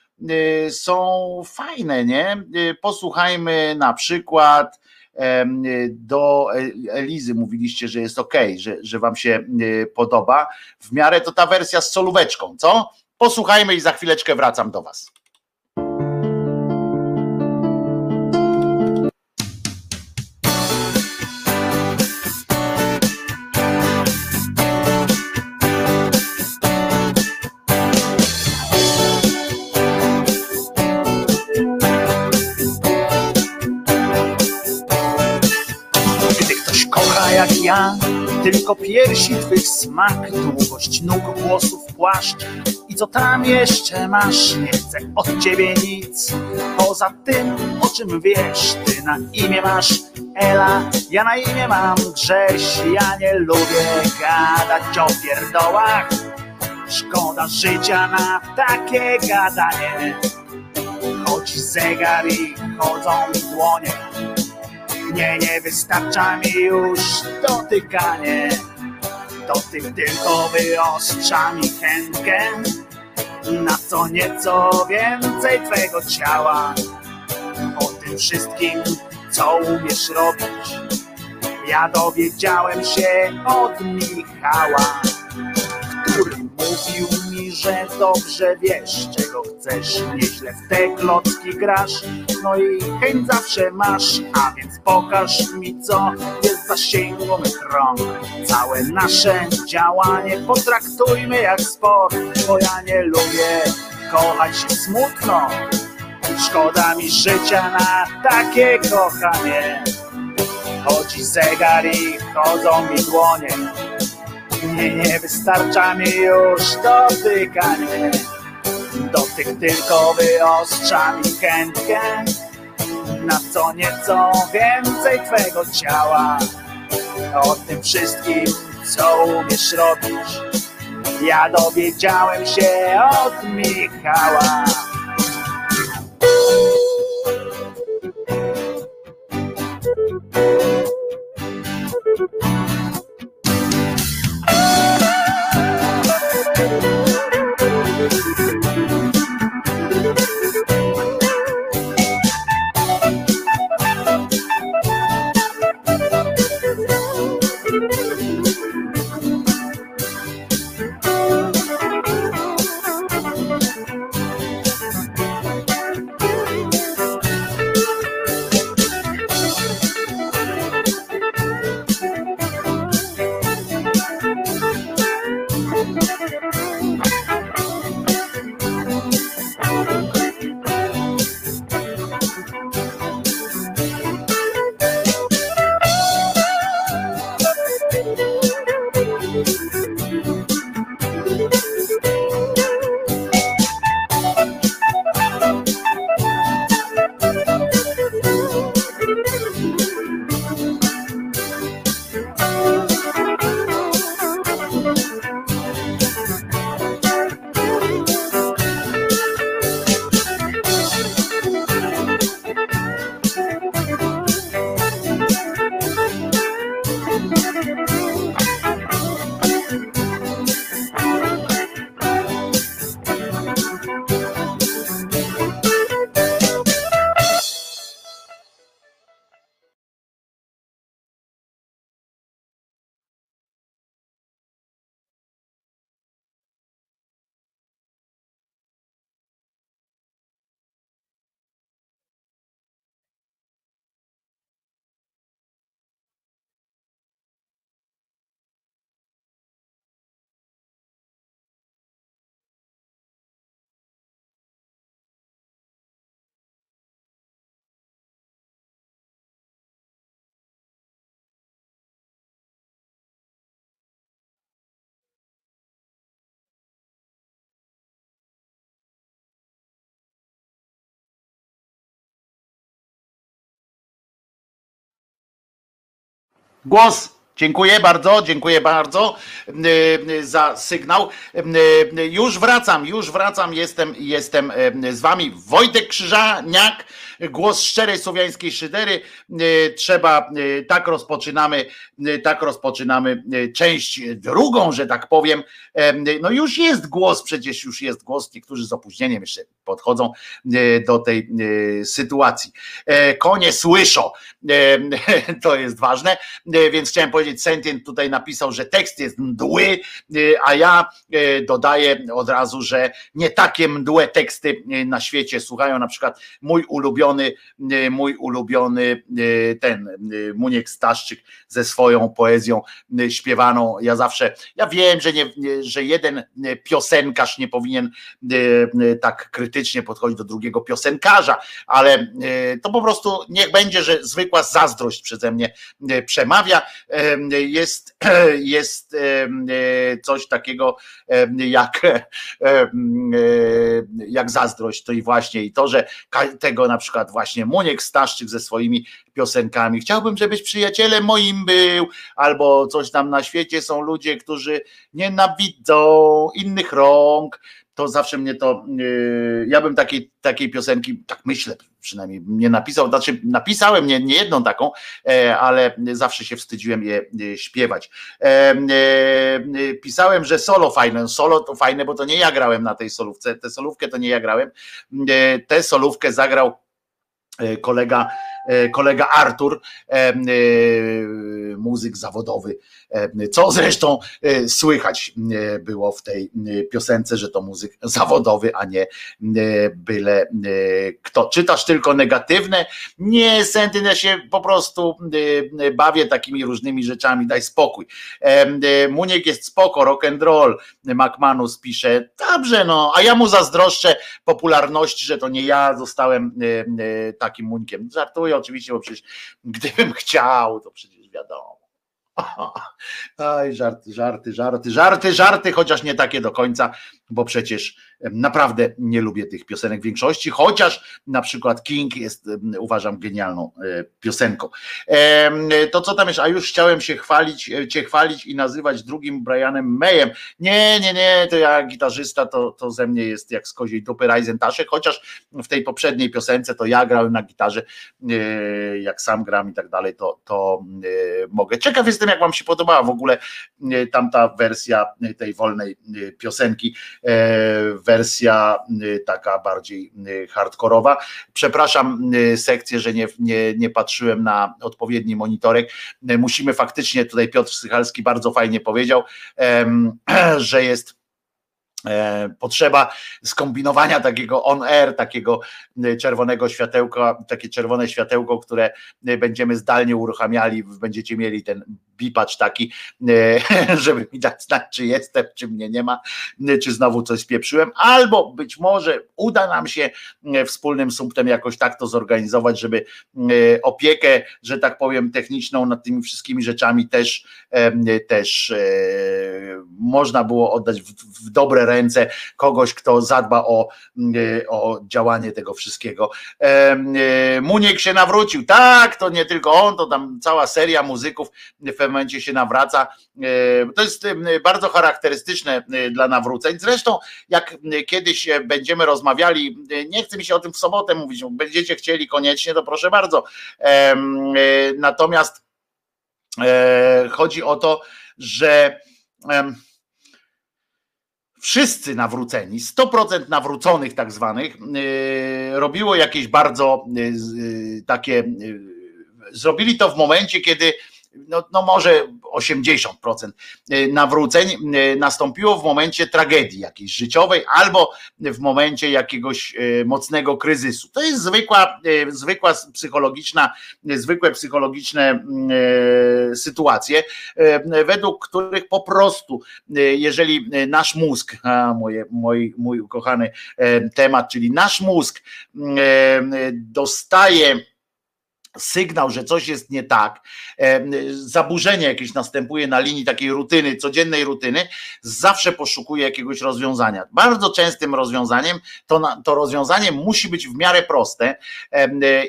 są fajne, nie? Posłuchajmy na przykład do Elizy mówiliście, że jest ok, że, że wam się e, podoba. W miarę to ta wersja z solóweczką, co? Posłuchajmy i za chwileczkę wracam do was. Tylko piersi twych smak, długość nóg, włosów, płaszcz. I co tam jeszcze masz, nie chcę od ciebie nic, poza tym, o czym wiesz, ty na imię masz Ela, ja na imię mam Grześ, ja nie lubię gadać o pierdołach, szkoda życia na takie gadanie, chodzi zegar i chodzą dłonie, nie, nie wystarcza mi już dotykanie. To tym tylko wyostrza mi chętkę na co nieco więcej twego ciała. O tym wszystkim, co umiesz robić, ja dowiedziałem się od Michała, który mówił mi, że dobrze wiesz, czego chcesz, nieźle w te klocki grasz, no i chęć zawsze masz, a więc pokaż mi, co jest zasięgu mych rąk. Całe nasze działanie potraktujmy jak sport, bo ja nie lubię kochać się smutno. Szkoda mi życia na takie kochanie. Chodzi zegar i chodzą mi dłonie. Nie, wystarcza mi już dotykanie. Dotyk tylko wyostrza mi chętkę na co nieco więcej twego ciała. O tym wszystkim, co umiesz robić, ja dowiedziałem się od Michała. Głos. Dziękuję bardzo, dziękuję bardzo y, za sygnał. Y, Już wracam, już wracam, jestem, jestem y, z wami. Wojtek Krzyżaniak, głos szczerej słowiańskiej szydery. Y, Trzeba, y, tak rozpoczynamy, y, tak rozpoczynamy część drugą, że tak powiem. No już jest głos, przecież już jest głos. Niektórzy z opóźnieniem jeszcze podchodzą do tej sytuacji. E, Konie słyszą, E, to jest ważne, E, więc chciałem powiedzieć, Sentient tutaj napisał, że tekst jest mdły, e, a ja e, dodaję od razu, że nie takie mdłe teksty e, na świecie słuchają, na przykład mój ulubiony, e, mój ulubiony e, ten e, Muniek Staszczyk ze swoją poezją śpiewaną. Ja zawsze, ja wiem, że, nie, że jeden piosenkarz nie powinien tak krytycznie podchodzić do drugiego piosenkarza, ale to po prostu niech będzie, że zwykła zazdrość przeze mnie przemawia. Jest, jest coś takiego jak, jak zazdrość. To i właśnie i to, że tego na przykład właśnie Muniek Staszczyk ze swoimi piosenkami. Chciałbym, żebyś przyjacielem moim był, albo coś tam na świecie są ludzie, którzy nienawidzą innych rąk. To zawsze mnie to. Yy, ja bym takiej, takiej piosenki, tak myślę przynajmniej, nie napisał. Znaczy, napisałem nie, nie jedną taką, e, ale zawsze się wstydziłem je e, śpiewać. E, Pisałem, że solo fajne. Solo to fajne, bo to nie ja grałem na tej solówce. Tę solówkę to nie ja grałem. Tę solówkę zagrał kolega, e, kolega Artur. E, e, muzyk zawodowy, co zresztą słychać było w tej piosence, że to muzyk zawodowy, a nie byle kto. Czytasz tylko negatywne? Nie, Sentyne się po prostu bawię takimi różnymi rzeczami, daj spokój. Muniek jest spoko, rock and roll, McManus pisze, dobrze no, a ja mu zazdroszczę popularności, że to nie ja zostałem takim Muńkiem. Żartuję oczywiście, bo przecież gdybym chciał, to przecież wiadomo. Aj, żarty, żarty, żarty, żarty, żarty, chociaż nie takie do końca, bo przecież naprawdę nie lubię tych piosenek w większości, chociaż na przykład King jest, uważam, genialną e, piosenką. To co tam jest, a już chciałem się chwalić, e, cię chwalić i nazywać drugim Brianem Mayem. Nie, nie, nie, to ja gitarzysta, to, to ze mnie jest jak z koziej dupy Taszek, chociaż w tej poprzedniej piosence to ja grałem na gitarze, e, jak sam gram i tak dalej, to, to mogę. Ciekaw jestem, jak wam się podobała w ogóle tamta wersja tej wolnej piosenki wersja y, taka bardziej y, hardkorowa. Przepraszam y, sekcję, że nie, nie, nie patrzyłem na odpowiedni monitorek. Musimy faktycznie, tutaj Piotr Sychalski bardzo fajnie powiedział, że jest E, potrzeba skombinowania takiego on air, takiego e, czerwonego światełka, takie czerwone światełko, które e, będziemy zdalnie uruchamiali, będziecie mieli ten bipacz taki, żeby mi dać znać, czy jestem, czy mnie nie ma, czy znowu coś spieprzyłem, albo być może uda nam się wspólnym sumptem jakoś tak to zorganizować, żeby opiekę, że tak powiem, techniczną nad tymi wszystkimi rzeczami też, też można było oddać w, w dobre ręce kogoś, kto zadba o, e, o działanie tego wszystkiego. E, Muniek się nawrócił. Tak, to nie tylko on, to tam cała seria muzyków pewnym momencie się nawraca. E, to jest bardzo charakterystyczne dla nawróceń. Zresztą, jak kiedyś będziemy rozmawiali, nie chcę mi się o tym w sobotę mówić, będziecie chcieli koniecznie, to proszę bardzo. Natomiast chodzi o to, że wszyscy nawróceni, 100% nawróconych tak zwanych, robiło jakieś bardzo takie, zrobili to w momencie, kiedy no, no może 80% y, nawróceń y, nastąpiło w momencie tragedii jakiejś życiowej albo w momencie jakiegoś y, mocnego kryzysu. To jest zwykła, zwykła psychologiczna, zwykłe psychologiczne sytuacje, według których po prostu, jeżeli nasz mózg, a moje, mój, mój ukochany temat, czyli nasz mózg dostaje sygnał, że coś jest nie tak, zaburzenie jakieś następuje na linii takiej rutyny, codziennej rutyny, zawsze poszukuje jakiegoś rozwiązania. Bardzo częstym rozwiązaniem to, to rozwiązanie musi być w miarę proste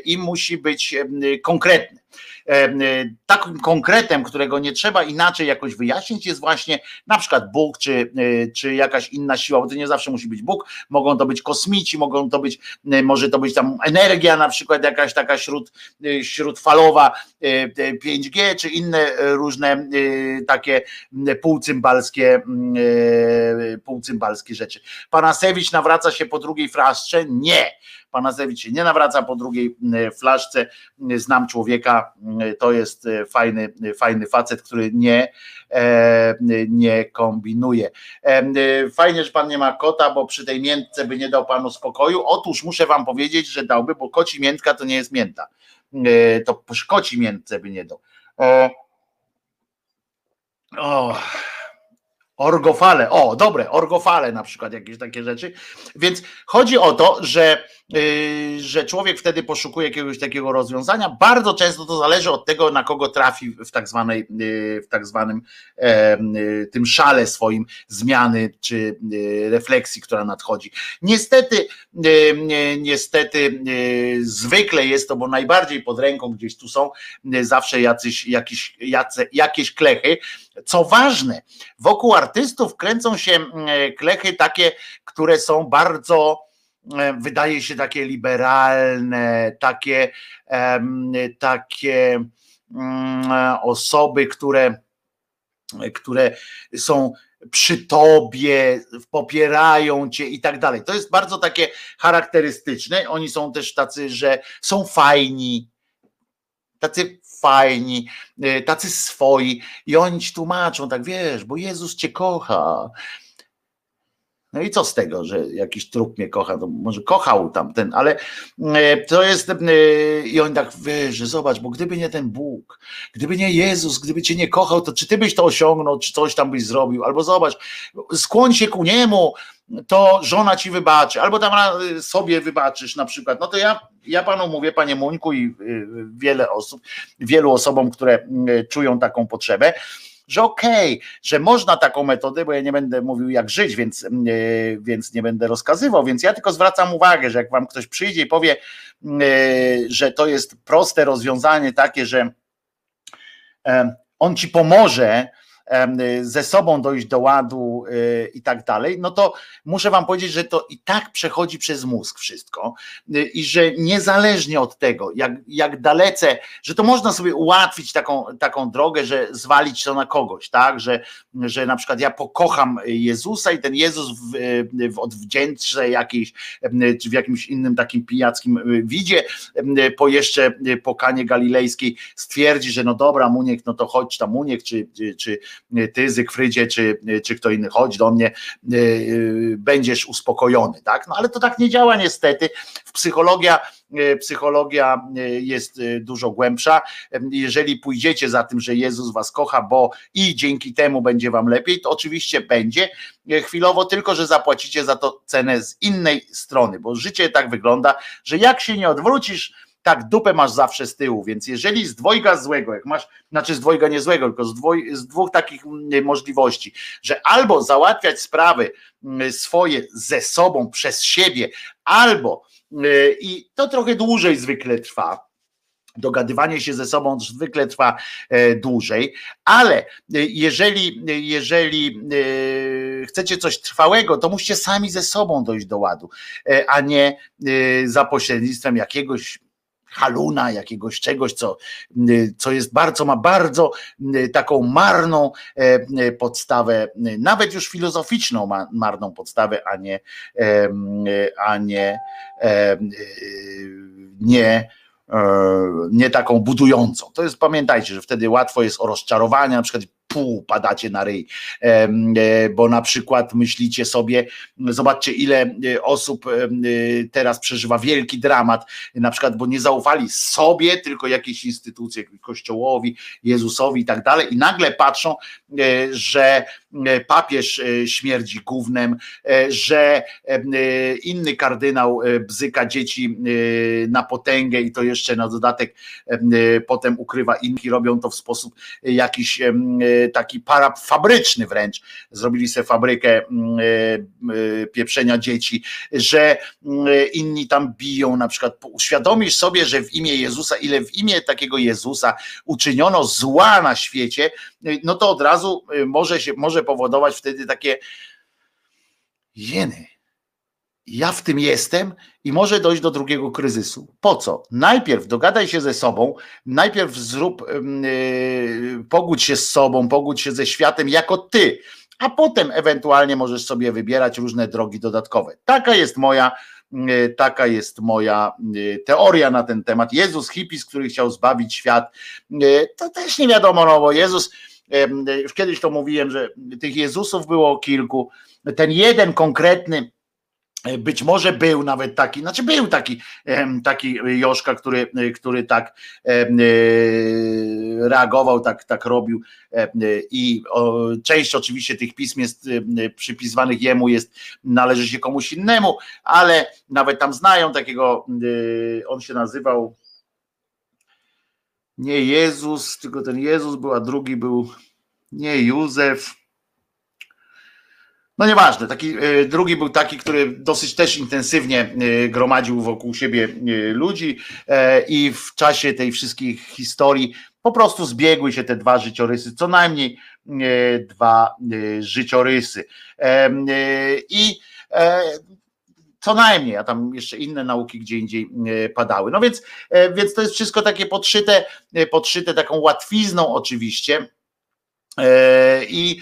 i musi być konkretne. Y, takim konkretem, którego nie trzeba inaczej jakoś wyjaśnić, jest właśnie na przykład Bóg, czy, y, czy jakaś inna siła, bo to nie zawsze musi być Bóg, mogą to być kosmici, mogą to być, y, może to być tam energia, na przykład jakaś taka śród, śródfalowa 5G, czy inne różne takie półcymbalskie, półcymbalskie rzeczy. Panasewicz nawraca się po drugiej fraszcze? Nie Panasewicz się nie nawraca po drugiej e, flaszce. Znam człowieka, e, to jest e, fajny, fajny facet, który nie, nie kombinuje. Fajnie, że pan nie ma kota, bo przy tej miętce by nie dał panu spokoju. Otóż muszę wam powiedzieć, że dałby, bo koci miętka to nie jest mięta. To koci miętce by nie dał. O. Orgofale, o dobre, orgofale na przykład, jakieś takie rzeczy. Więc chodzi o to, że, że człowiek wtedy poszukuje jakiegoś takiego rozwiązania. Bardzo często to zależy od tego, na kogo trafi w tak, zwanej, yy, w tak zwanym yy, tym szale swoim zmiany czy y, refleksji, która nadchodzi. Niestety, y, niestety y, zwykle jest to, bo najbardziej pod ręką gdzieś tu są zawsze jacyś, jakieś, jace, jakieś klechy. Co ważne, wokół artystów kręcą się klechy takie, które są bardzo, e, wydaje się takie liberalne, takie, takie mm, osoby, które, które są przy tobie, popierają cię i tak dalej. To jest bardzo takie charakterystyczne. Oni są też tacy, że są fajni, tacy fajni, tacy swoi i oni ci tłumaczą, tak wiesz, bo Jezus cię kocha, no i co z tego, że jakiś trup mnie kocha, to może kochał tamten, ale e, to jest e, i on tak że zobacz, bo gdyby nie ten Bóg, gdyby nie Jezus, gdyby cię nie kochał, to czy ty byś to osiągnął, czy coś tam byś zrobił, albo zobacz, skłoń się ku niemu, to żona ci wybaczy, albo tam sobie wybaczysz na przykład. No to ja, ja panu mówię, panie Muńku i e, wiele osób, wielu osobom, które czują taką potrzebę, że okej, okay, że można taką metodę, bo ja nie będę mówił jak żyć, więc, e, więc nie będę rozkazywał, więc ja tylko zwracam uwagę, że jak wam ktoś przyjdzie i powie, e, że to jest proste rozwiązanie takie, że e, on ci pomoże, ze sobą dojść do ładu y, i tak dalej, no to muszę wam powiedzieć, że to i tak przechodzi przez mózg wszystko y, i że niezależnie od tego, jak, jak dalece, że to można sobie ułatwić taką, taką drogę, że zwalić to na kogoś, tak, że, że na przykład ja pokocham Jezusa i ten Jezus w, w odwdzięczce jakiejś, czy w jakimś innym takim pijackim y, widzie, po jeszcze po Kanie Galilejskiej stwierdzi, że no dobra Muniek, no to chodź tam Muniek, czy, czy, ty Zygfrydzie, czy, czy kto inny, chodź do mnie, e, będziesz uspokojony, tak? No ale to tak nie działa niestety. W psychologia e, psychologia e, jest dużo głębsza. Jeżeli pójdziecie za tym, że Jezus was kocha, bo i dzięki temu będzie wam lepiej, to oczywiście będzie chwilowo, tylko że zapłacicie za to cenę z innej strony, bo życie tak wygląda, że jak się nie odwrócisz, tak dupę masz zawsze z tyłu, więc jeżeli z dwojga złego, jak masz, znaczy z dwojga nie złego, tylko z, dwoj, z dwóch takich mm, możliwości, że albo załatwiać sprawy mm, swoje ze sobą, przez siebie, albo y, i to trochę dłużej zwykle trwa, dogadywanie się ze sobą zwykle trwa e, dłużej, ale y, jeżeli, jeżeli y, chcecie coś trwałego, to musicie sami ze sobą dojść do ładu, e, a nie za pośrednictwem jakiegoś haluna, jakiegoś czegoś, co, y, co jest bardzo, ma bardzo y, taką marną e, y, podstawę, nawet już filozoficzną marną podstawę, a nie, a nie, nie nie taką budującą. To jest, pamiętajcie, że wtedy łatwo jest o rozczarowanie, na przykład pół padacie na ryj, e, bo na przykład myślicie sobie, zobaczcie ile e, osób e, teraz przeżywa wielki dramat, na przykład, bo nie zaufali sobie, tylko jakiejś instytucji, kościołowi, Jezusowi i tak dalej. I nagle patrzą, że papież śmierdzi gównem, że inny kardynał bzyka dzieci na potęgę i to jeszcze na dodatek potem ukrywa inni, robią to w sposób jakiś taki parafabryczny wręcz, zrobili sobie fabrykę mm, e, e, pieprzenia dzieci, że mm, inni tam biją, na przykład uświadomisz sobie, że w imię Jezusa, ile w imię takiego Jezusa uczyniono zła na świecie, no to od razu e, może się, może powodować wtedy takie jeny, ja w tym jestem i może dojść do drugiego kryzysu. Po co? Najpierw dogadaj się ze sobą, najpierw zrób, yy, pogódź się z sobą, pogódź się ze światem jako ty, a potem ewentualnie możesz sobie wybierać różne drogi dodatkowe. Taka jest moja, yy, taka jest moja yy, teoria na ten temat. Jezus hipis, który chciał zbawić świat, yy, to też nie wiadomo, no bo Jezus, już kiedyś to mówiłem, że tych Jezusów było kilku, ten jeden konkretny, być może był nawet taki, znaczy był taki, taki Joszka, który, który tak e, reagował, tak, tak robił i część oczywiście tych pism jest przypisywanych jemu jest, należy się komuś innemu, ale nawet tam znają takiego, on się nazywał nie Jezus, tylko ten Jezus był, a drugi był nie Józef, no nieważne, taki e, drugi był taki, który dosyć też intensywnie e, gromadził wokół siebie e, ludzi i w czasie tej wszystkich historii po prostu zbiegły się te dwa życiorysy, co najmniej dwa życiorysy. I co najmniej, a tam jeszcze inne nauki gdzie indziej padały. No więc, więc to jest wszystko takie podszyte, podszyte taką łatwizną oczywiście I,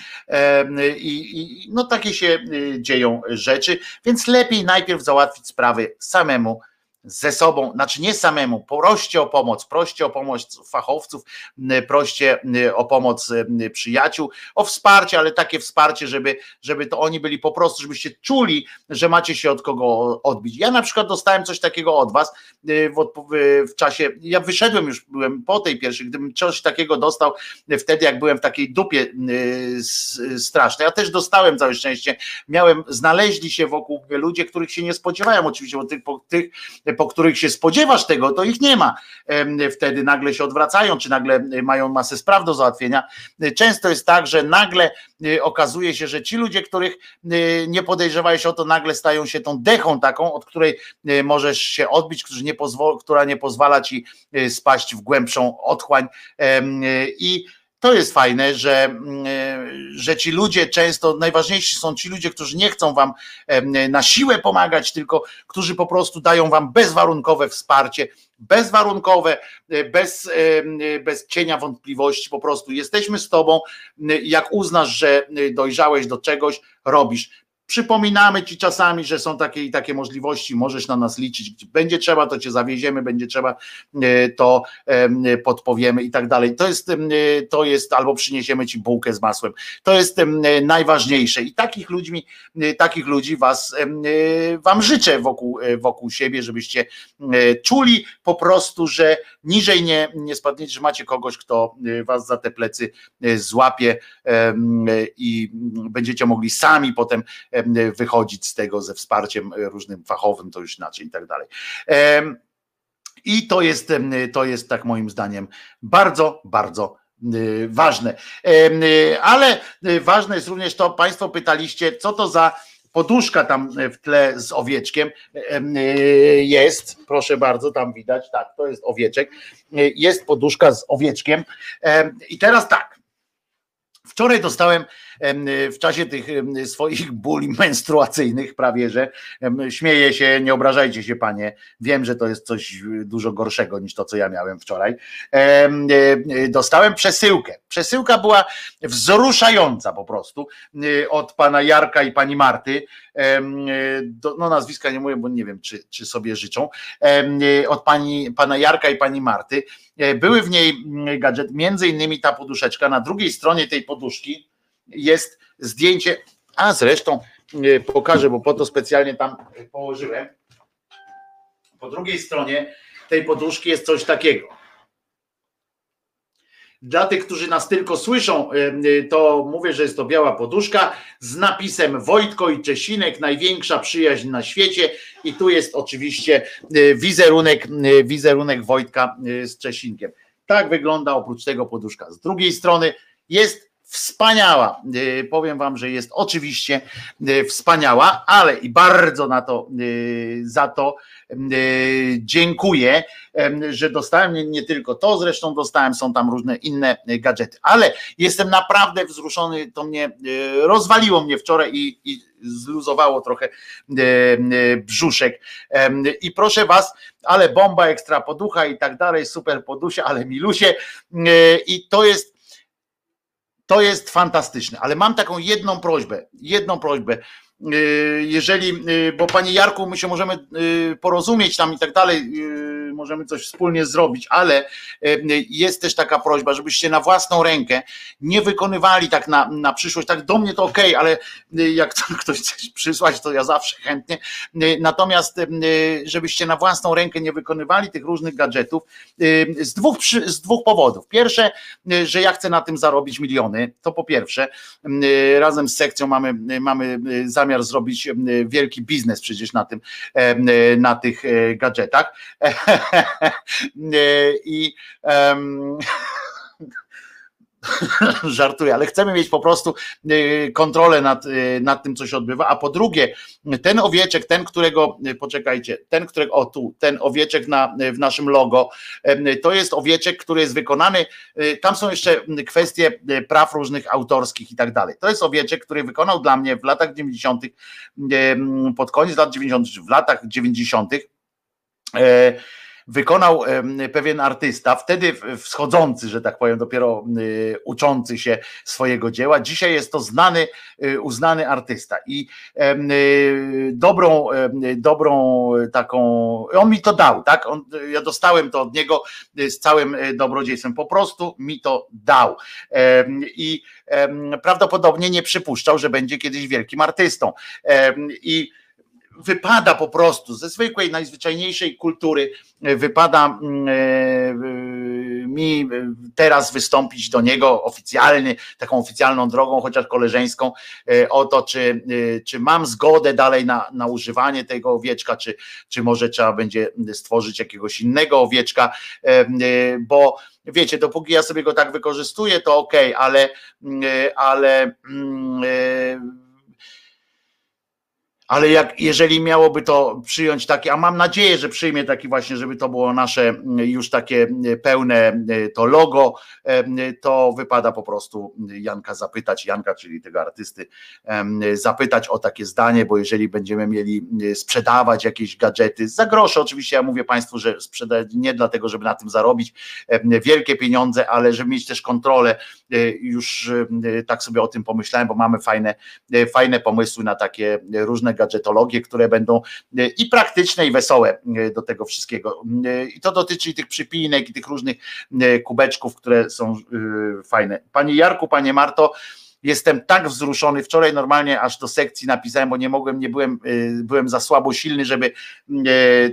i, I, no takie się y, dzieją rzeczy, więc lepiej najpierw załatwić sprawy samemu ze sobą, znaczy nie samemu, proście o pomoc, proście o pomoc fachowców, proście o pomoc przyjaciół, o wsparcie, ale takie wsparcie, żeby, żeby to oni byli po prostu, żebyście czuli, że macie się od kogo odbić. Ja na przykład dostałem coś takiego od was w, w czasie, ja wyszedłem już, byłem po tej pierwszej, gdybym coś takiego dostał wtedy, jak byłem w takiej dupie strasznej, ja też dostałem całe szczęście, miałem, znaleźli się wokół ludzie, których się nie spodziewają oczywiście, bo tych, tych po których się spodziewasz tego, to ich nie ma. Wtedy nagle się odwracają, czy nagle mają masę spraw do załatwienia. Często jest tak, że nagle y, okazuje się, że ci ludzie, których nie podejrzewałeś o to, nagle stają się tą dechą taką, od której możesz się odbić, nie która nie pozwala ci spaść w głębszą otchłań i to jest fajne, że, mm, e, że ci ludzie często, najważniejsi są ci ludzie, którzy nie chcą wam na siłę pomagać, tylko którzy po prostu dają wam bezwarunkowe wsparcie, bezwarunkowe, e, bez, e, bez cienia wątpliwości, po prostu jesteśmy z tobą, jak uznasz, że dojrzałeś do czegoś, robisz. Przypominamy ci czasami, że są takie i takie możliwości, możesz na nas liczyć. Będzie trzeba, to cię zawieziemy, będzie trzeba, e, to podpowiemy i tak dalej. To jest, to jest albo przyniesiemy ci bułkę z masłem. To jest najważniejsze. I takich ludźmi, takich ludzi was, e, wam życzę wokół, e, wokół siebie, żebyście czuli po prostu, że niżej nie, nie spadniecie, że macie kogoś, kto was za te plecy złapie i będziecie mogli sami potem wychodzić z tego ze wsparciem różnym fachowym, to już inaczej i tak dalej. I to jest, to jest tak moim zdaniem bardzo, bardzo ważne. Ale ważne jest również to, Państwo pytaliście, co to za poduszka tam w tle z owieczkiem jest, proszę bardzo, tam widać, tak, to jest owieczek, jest poduszka z owieczkiem i teraz tak, wczoraj dostałem w czasie tych swoich bóli menstruacyjnych prawie, że śmieję się, nie obrażajcie się panie, wiem, że to jest coś dużo gorszego niż to, co ja miałem wczoraj. E, dostałem przesyłkę. Przesyłka była wzruszająca po prostu e, od pana Jarka i pani Marty. No nazwiska nie mówię, bo nie wiem, czy, czy sobie życzą. Od pani, pana Jarka i pani Marty. E, były w niej gadżet, między innymi ta poduszeczka. Na drugiej stronie tej poduszki jest zdjęcie, a zresztą e, pokażę, bo po to specjalnie tam położyłem. Po drugiej stronie tej poduszki jest coś takiego. Dla tych, którzy nas tylko słyszą, e, e, to mówię, że jest to biała poduszka z napisem Wojtko i Czesinek, największa przyjaźń na świecie. I tu jest oczywiście wizerunek, wizerunek Wojtka z Czesinkiem. Tak wygląda oprócz tego poduszka. Z drugiej strony jest wspaniała. Y, powiem Wam, że jest oczywiście y, wspaniała, ale i bardzo na to, y, za to dziękuję, że dostałem nie, tylko to, zresztą dostałem, są tam różne inne gadżety, ale jestem naprawdę wzruszony, to mnie rozwaliło mnie wczoraj i, i zluzowało trochę brzuszek. I proszę Was, ale bomba ekstra poducha i tak dalej, super podusia, ale milusie. I to jest to jest fantastyczne, ale mam taką jedną prośbę, jedną prośbę. Y, jeżeli, y, bo panie Jarku, my się możemy y, porozumieć tam i tak dalej, możemy coś wspólnie zrobić, ale jest też taka prośba, żebyście na własną rękę nie wykonywali tak na, na przyszłość, tak do mnie to ok, ale jak ktoś chce przysłać, to ja zawsze chętnie. Natomiast żebyście na własną rękę nie wykonywali tych różnych gadżetów z dwóch, z dwóch powodów. Pierwsze, że ja chcę na tym zarobić miliony, to po pierwsze, razem z sekcją mamy, mamy zamiar zamiar zrobić wielki biznes przecież na tym, na tych e, gadżetach. I um, Żartuję, ale chcemy mieć po prostu y, kontrolę nad, y, nad tym, co się odbywa. A po drugie, ten owieczek, ten, którego, y, poczekajcie, ten, którego, o tu, ten owieczek na, w naszym logo, to jest owieczek, który jest wykonany. Tam są jeszcze kwestie praw różnych autorskich i tak dalej. To jest owieczek, który wykonał dla mnie w latach 90., pod koniec lat 90., w latach 90 wykonał pewien artysta, wtedy wschodzący, że tak powiem, dopiero uczący się swojego dzieła. Dzisiaj jest to znany, uznany artysta i dobrą, dobrą taką, on mi to dał, tak? On, ja dostałem to od niego z całym dobrodziejstwem, po prostu mi to dał. I prawdopodobnie nie przypuszczał, że będzie kiedyś wielkim artystą. I wypada po prostu ze zwykłej, najzwyczajniejszej kultury, e, wypada mm, e, mi teraz wystąpić do niego oficjalnie, taką oficjalną drogą, chociaż koleżeńską, e, o to, czy, czy mam zgodę dalej na, na używanie tego owieczka, czy, czy może trzeba będzie stworzyć jakiegoś innego owieczka, bo wiecie, dopóki ja sobie go tak wykorzystuję, to ok, ale, ale ale jak, jeżeli miałoby to przyjąć takie, a mam nadzieję, że przyjmie taki właśnie, żeby to było nasze mm, już takie mm, pełne mm, to logo, to wypada po prostu Janka zapytać, Janka, czyli tego artysty, zapytać o takie zdanie, bo jeżeli będziemy mieli sprzedawać jakieś gadżety, za grosze oczywiście, ja mówię Państwu, że sprzedać nie dlatego, żeby na tym zarobić wielkie pieniądze, ale żeby mieć też kontrolę, e, już tak sobie o tym pomyślałem, bo mamy fajne, e, fajne pomysły na takie różne gadżetologie, które będą e, i praktyczne, i wesołe e, do tego wszystkiego. E, I to dotyczy i tych przypinek, i tych różnych kubeczków, które są fajne. Panie Jarku, panie Marto, Jestem tak wzruszony. Wczoraj normalnie aż do sekcji napisałem, bo nie mogłem, nie byłem, byłem za słabo silny, żeby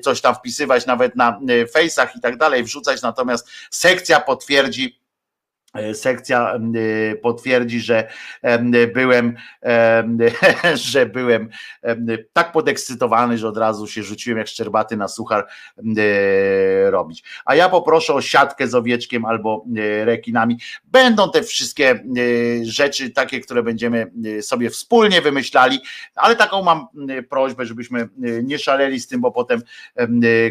coś tam wpisywać nawet na fejsach i tak dalej, wrzucać. Natomiast sekcja potwierdzi, sekcja e, potwierdzi, że byłem, że byłem tak podekscytowany, że od razu się rzuciłem jak szczerbaty na suchar e, robić. A ja poproszę o siatkę z owieczkiem albo rekinami. Będą te wszystkie rzeczy takie, które będziemy sobie wspólnie wymyślali, ale taką mam prośbę, żebyśmy nie szaleli z tym, bo potem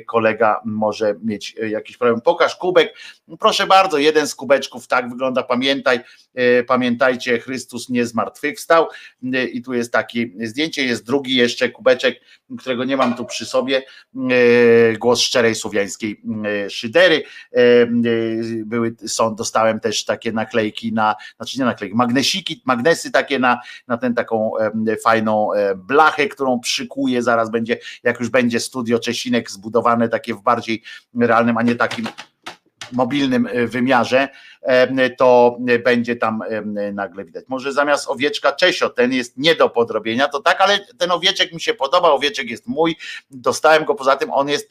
kolega może mieć jakiś problem. Pokaż kubek. Proszę bardzo, jeden z kubeczków tak wygląda, pamiętaj, e, pamiętajcie, Chrystus nie zmartwychwstał. E, i tu jest takie zdjęcie, jest drugi jeszcze kubeczek, którego nie mam tu przy sobie, e, głos szczerej słowiańskiej szydery, były, są, dostałem też takie naklejki na, znaczy nie naklejki, magnesiki, magnesy takie na, na tę taką fajną blachę, którą przykuję, zaraz będzie, jak już będzie studio Czesinek zbudowane takie w bardziej realnym, a nie takim mobilnym wymiarze, to będzie tam e, nagle widać. Może zamiast owieczka Czesio, ten jest nie do podrobienia, to tak, ale ten owieczek mi się podoba, owieczek jest mój, dostałem go, poza tym on jest,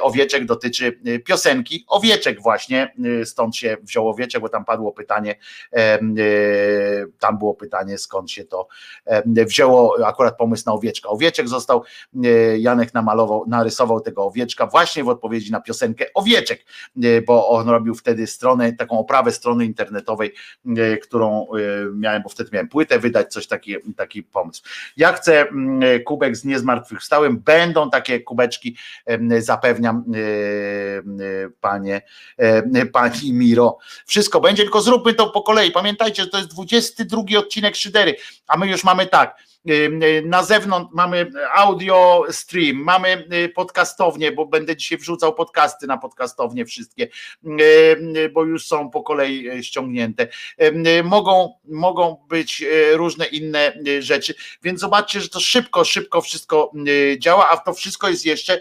owieczek dotyczy piosenki, owieczek właśnie, stąd się wziął owieczek, bo tam padło pytanie, tam było pytanie, skąd się to wzięło, akurat pomysł na owieczka. Owieczek został, Janek namalował, narysował tego owieczka właśnie w odpowiedzi na piosenkę Owieczek, bo on robił wtedy stronę, taką oprawę strony internetowej, e, którą e, miałem, bo wtedy miałem płytę wydać, coś taki, taki pomysł. Ja chcę mm, kubek z niezmartwychwstałym, będą takie kubeczki, zapewniam e, panie, pani Miro. Wszystko będzie, tylko zróbmy to po kolei. Pamiętajcie, że to jest 22 odcinek Szydery, a my już mamy tak, na zewnątrz mamy audio stream, mamy podcastownię, bo będę dzisiaj wrzucał podcasty na podcastownię wszystkie, bo już są po kolei ściągnięte. Mogą, mogą być różne inne rzeczy, więc zobaczcie, że to szybko, szybko wszystko działa, a to wszystko jest jeszcze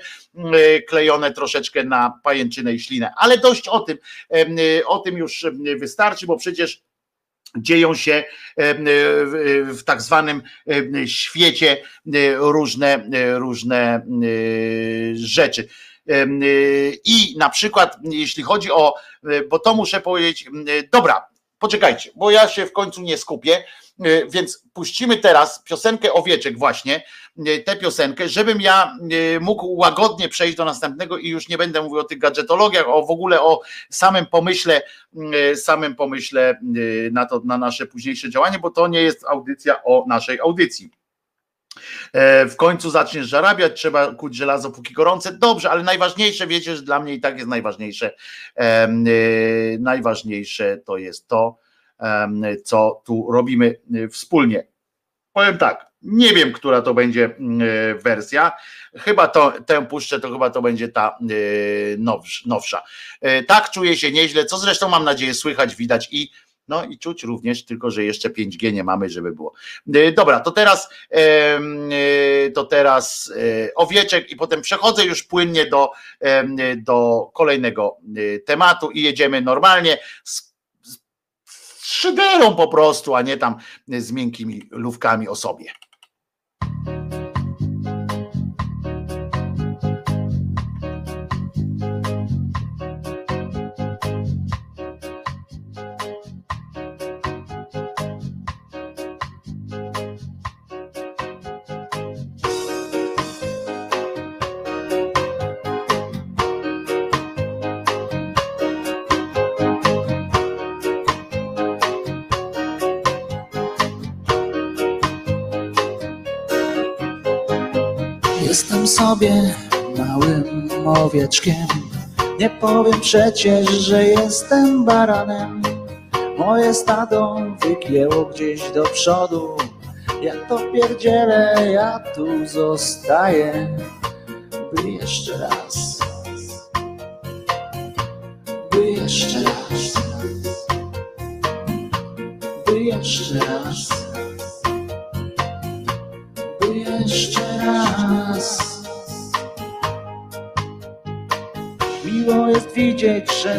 klejone troszeczkę na pajęczynę i ślinę. Ale dość o tym, o tym już wystarczy, bo przecież dzieją się w tak zwanym świecie różne, różne rzeczy. I na przykład, jeśli chodzi o, bo to muszę powiedzieć, dobra, poczekajcie, bo ja się w końcu nie skupię, więc puścimy teraz piosenkę Owieczek właśnie, tę piosenkę, żebym ja mógł łagodnie przejść do następnego i już nie będę mówił o tych gadżetologiach, o w ogóle o samym pomyśle, samym pomyśle na to, na nasze późniejsze działanie, bo to nie jest audycja o naszej audycji. E, w końcu zaczniesz zarabiać, trzeba kuć żelazo póki gorące. Dobrze, ale najważniejsze, wiecie, że dla mnie i tak jest najważniejsze. E, najważniejsze to jest to, co tu robimy e, wspólnie. Powiem tak, Nie wiem, która to będzie mm, wersja. Chyba to, tę puszczę, to chyba to będzie ta nowsz, nowsza. Tak, czuję się nieźle, co zresztą mam nadzieję słychać, widać i no i czuć również, tylko że jeszcze 5G nie mamy, żeby było. E, Dobra, to teraz em, e, to teraz e, owieczek i potem przechodzę już płynnie do, do kolejnego e, tematu i jedziemy normalnie z szyderą po prostu, a nie tam z miękkimi lówkami o sobie. Sobie małym owieczkiem. Nie powiem przecież, że jestem baranem. Moje stado wygięło gdzieś do przodu. Ja to pierdzielę, ja tu zostaję. By jeszcze raz.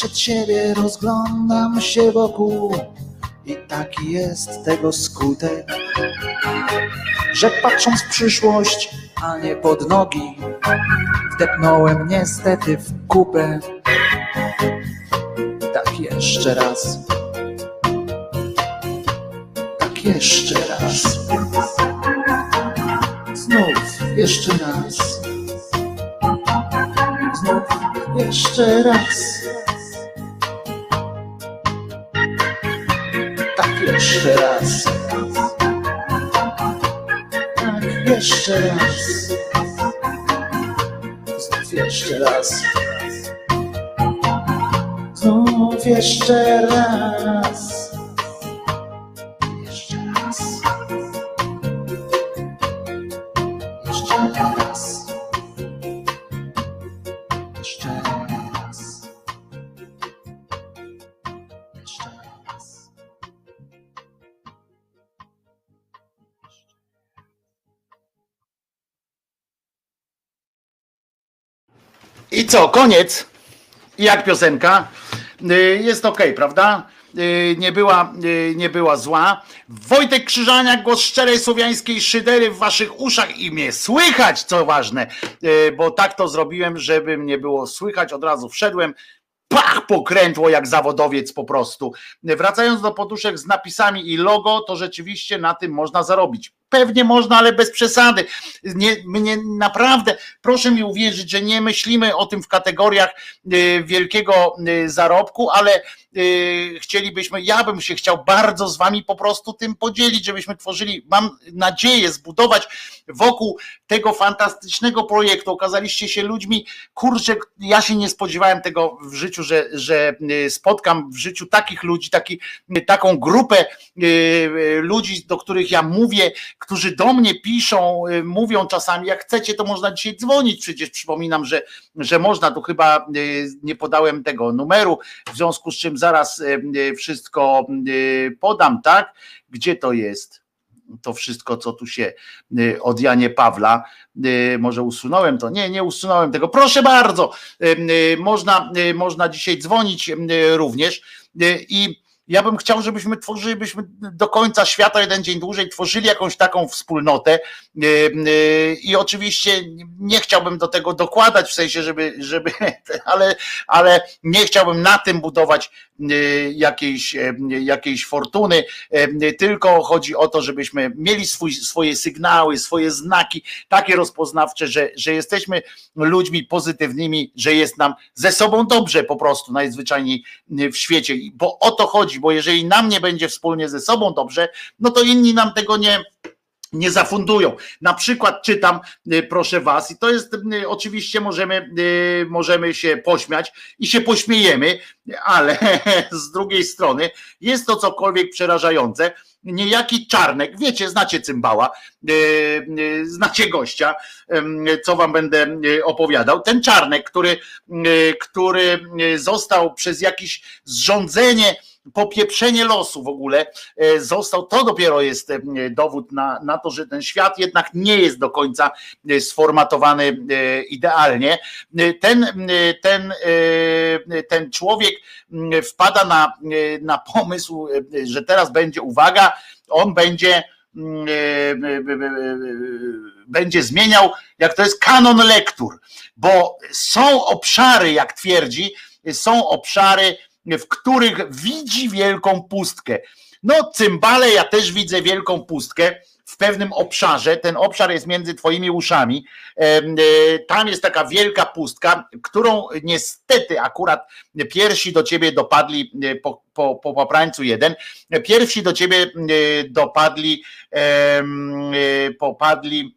Przed siebie, rozglądam się wokół i taki jest tego skutek, że patrząc w przyszłość, a nie pod nogi, wdepnąłem niestety w kupę. Tak jeszcze raz. Tak jeszcze raz. Znów jeszcze raz. Znów jeszcze raz. Jeszcze raz. Znów jeszcze raz. Znów jeszcze raz. I co, koniec? Jak piosenka? Y, Jest ok, prawda? Y, Nie była, y, nie była zła. Wojtek Krzyżaniak, głos szczerej słowiańskiej szydery w waszych uszach i mnie słychać, co ważne, bo tak to zrobiłem, żeby mnie było słychać, od razu wszedłem, pach, pokrętło jak zawodowiec po prostu. Wracając do poduszek z napisami i logo, to rzeczywiście na tym można zarobić. Pewnie można, ale bez przesady. Nie, mnie naprawdę, proszę mi uwierzyć, że nie myślimy o tym w kategoriach y, wielkiego y, zarobku, ale chcielibyśmy, ja bym się chciał bardzo z wami po prostu tym podzielić, żebyśmy tworzyli, mam nadzieję zbudować wokół tego fantastycznego projektu. Okazaliście się ludźmi, kurczę, ja się nie spodziewałem tego w życiu, że, że spotkam w życiu takich ludzi, taki, taką grupę ludzi, do których ja mówię, którzy do mnie piszą, mówią czasami, jak chcecie, to można dzisiaj dzwonić. Przecież przypominam, że, że można, tu chyba nie podałem tego numeru, w związku z czym zaraz wszystko podam, tak? Gdzie to jest? To wszystko, co tu się od Janie Pawla, może usunąłem to. Nie, nie usunąłem tego. Proszę bardzo, można, można dzisiaj dzwonić również i ja bym chciał, żebyśmy tworzyli, byśmy do końca świata jeden dzień dłużej tworzyli jakąś taką wspólnotę. E, e, i oczywiście nie chciałbym do tego dokładać w sensie, żeby, żeby ale, ale nie chciałbym na tym budować e, jakiejś, jakiejś fortuny, tylko chodzi o to, żebyśmy mieli swój, swoje sygnały, swoje znaki takie rozpoznawcze, że, że jesteśmy ludźmi pozytywnymi, że jest nam ze sobą dobrze po prostu najzwyczajniej w świecie, bo o to chodzi, bo jeżeli nam nie będzie wspólnie ze sobą dobrze, no to inni nam tego nie, nie zafundują. Na przykład czytam, y, proszę was, i to jest y, oczywiście możemy, y, możemy się pośmiać i się pośmiejemy, ale z drugiej strony jest to cokolwiek przerażające. Niejaki czarnek, wiecie, znacie cymbała, znacie gościa, co wam będę opowiadał. Ten czarnek, który, który został przez jakieś zrządzenie, popieprzenie losu w ogóle e, został, to dopiero jest e, dowód na, na to, że ten świat jednak nie jest do końca e, sformatowany idealnie. Ten, ten, ten człowiek wpada na, na pomysł, że teraz będzie, uwaga, on będzie będzie zmieniał, jak to jest kanon lektur, bo są obszary, jak twierdzi, są obszary, w których widzi wielką pustkę. No, cymbale, ja też widzę wielką pustkę w pewnym obszarze. Ten obszar jest między Twoimi uszami. E, tam jest taka wielka pustka, którą niestety akurat pierwsi do ciebie dopadli e, po, po, po poprańcu jeden. Pierwsi do ciebie e, dopadli, popadli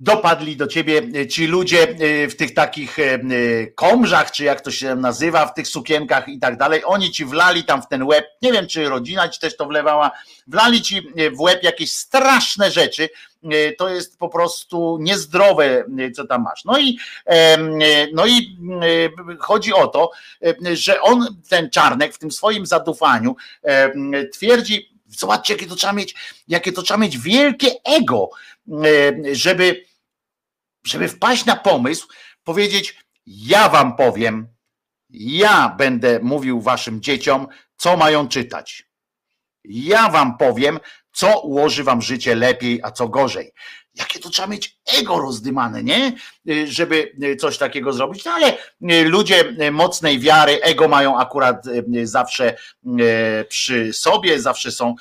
dopadli do ciebie e, ci ludzie e, w tych takich e, komżach, czy jak to się nazywa, w tych sukienkach i tak dalej. Oni ci wlali tam w ten łeb, nie wiem, czy rodzina ci też to wlewała, wlali ci w łeb jakieś straszne rzeczy. To jest po prostu niezdrowe, co tam masz. No i, no i chodzi o to, że on, ten czarnek, w tym swoim zadufaniu twierdzi, zobaczcie, jakie to trzeba mieć, jakie to trzeba mieć wielkie ego, żeby żeby wpaść na pomysł, powiedzieć: Ja wam powiem, ja będę mówił waszym dzieciom, co mają czytać. Ja wam powiem, co ułoży wam życie lepiej, a co gorzej. Jakie to trzeba mieć ego rozdymane, nie? Żeby coś takiego zrobić. No ale ludzie mocnej wiary, ego mają akurat zawsze przy sobie, zawsze są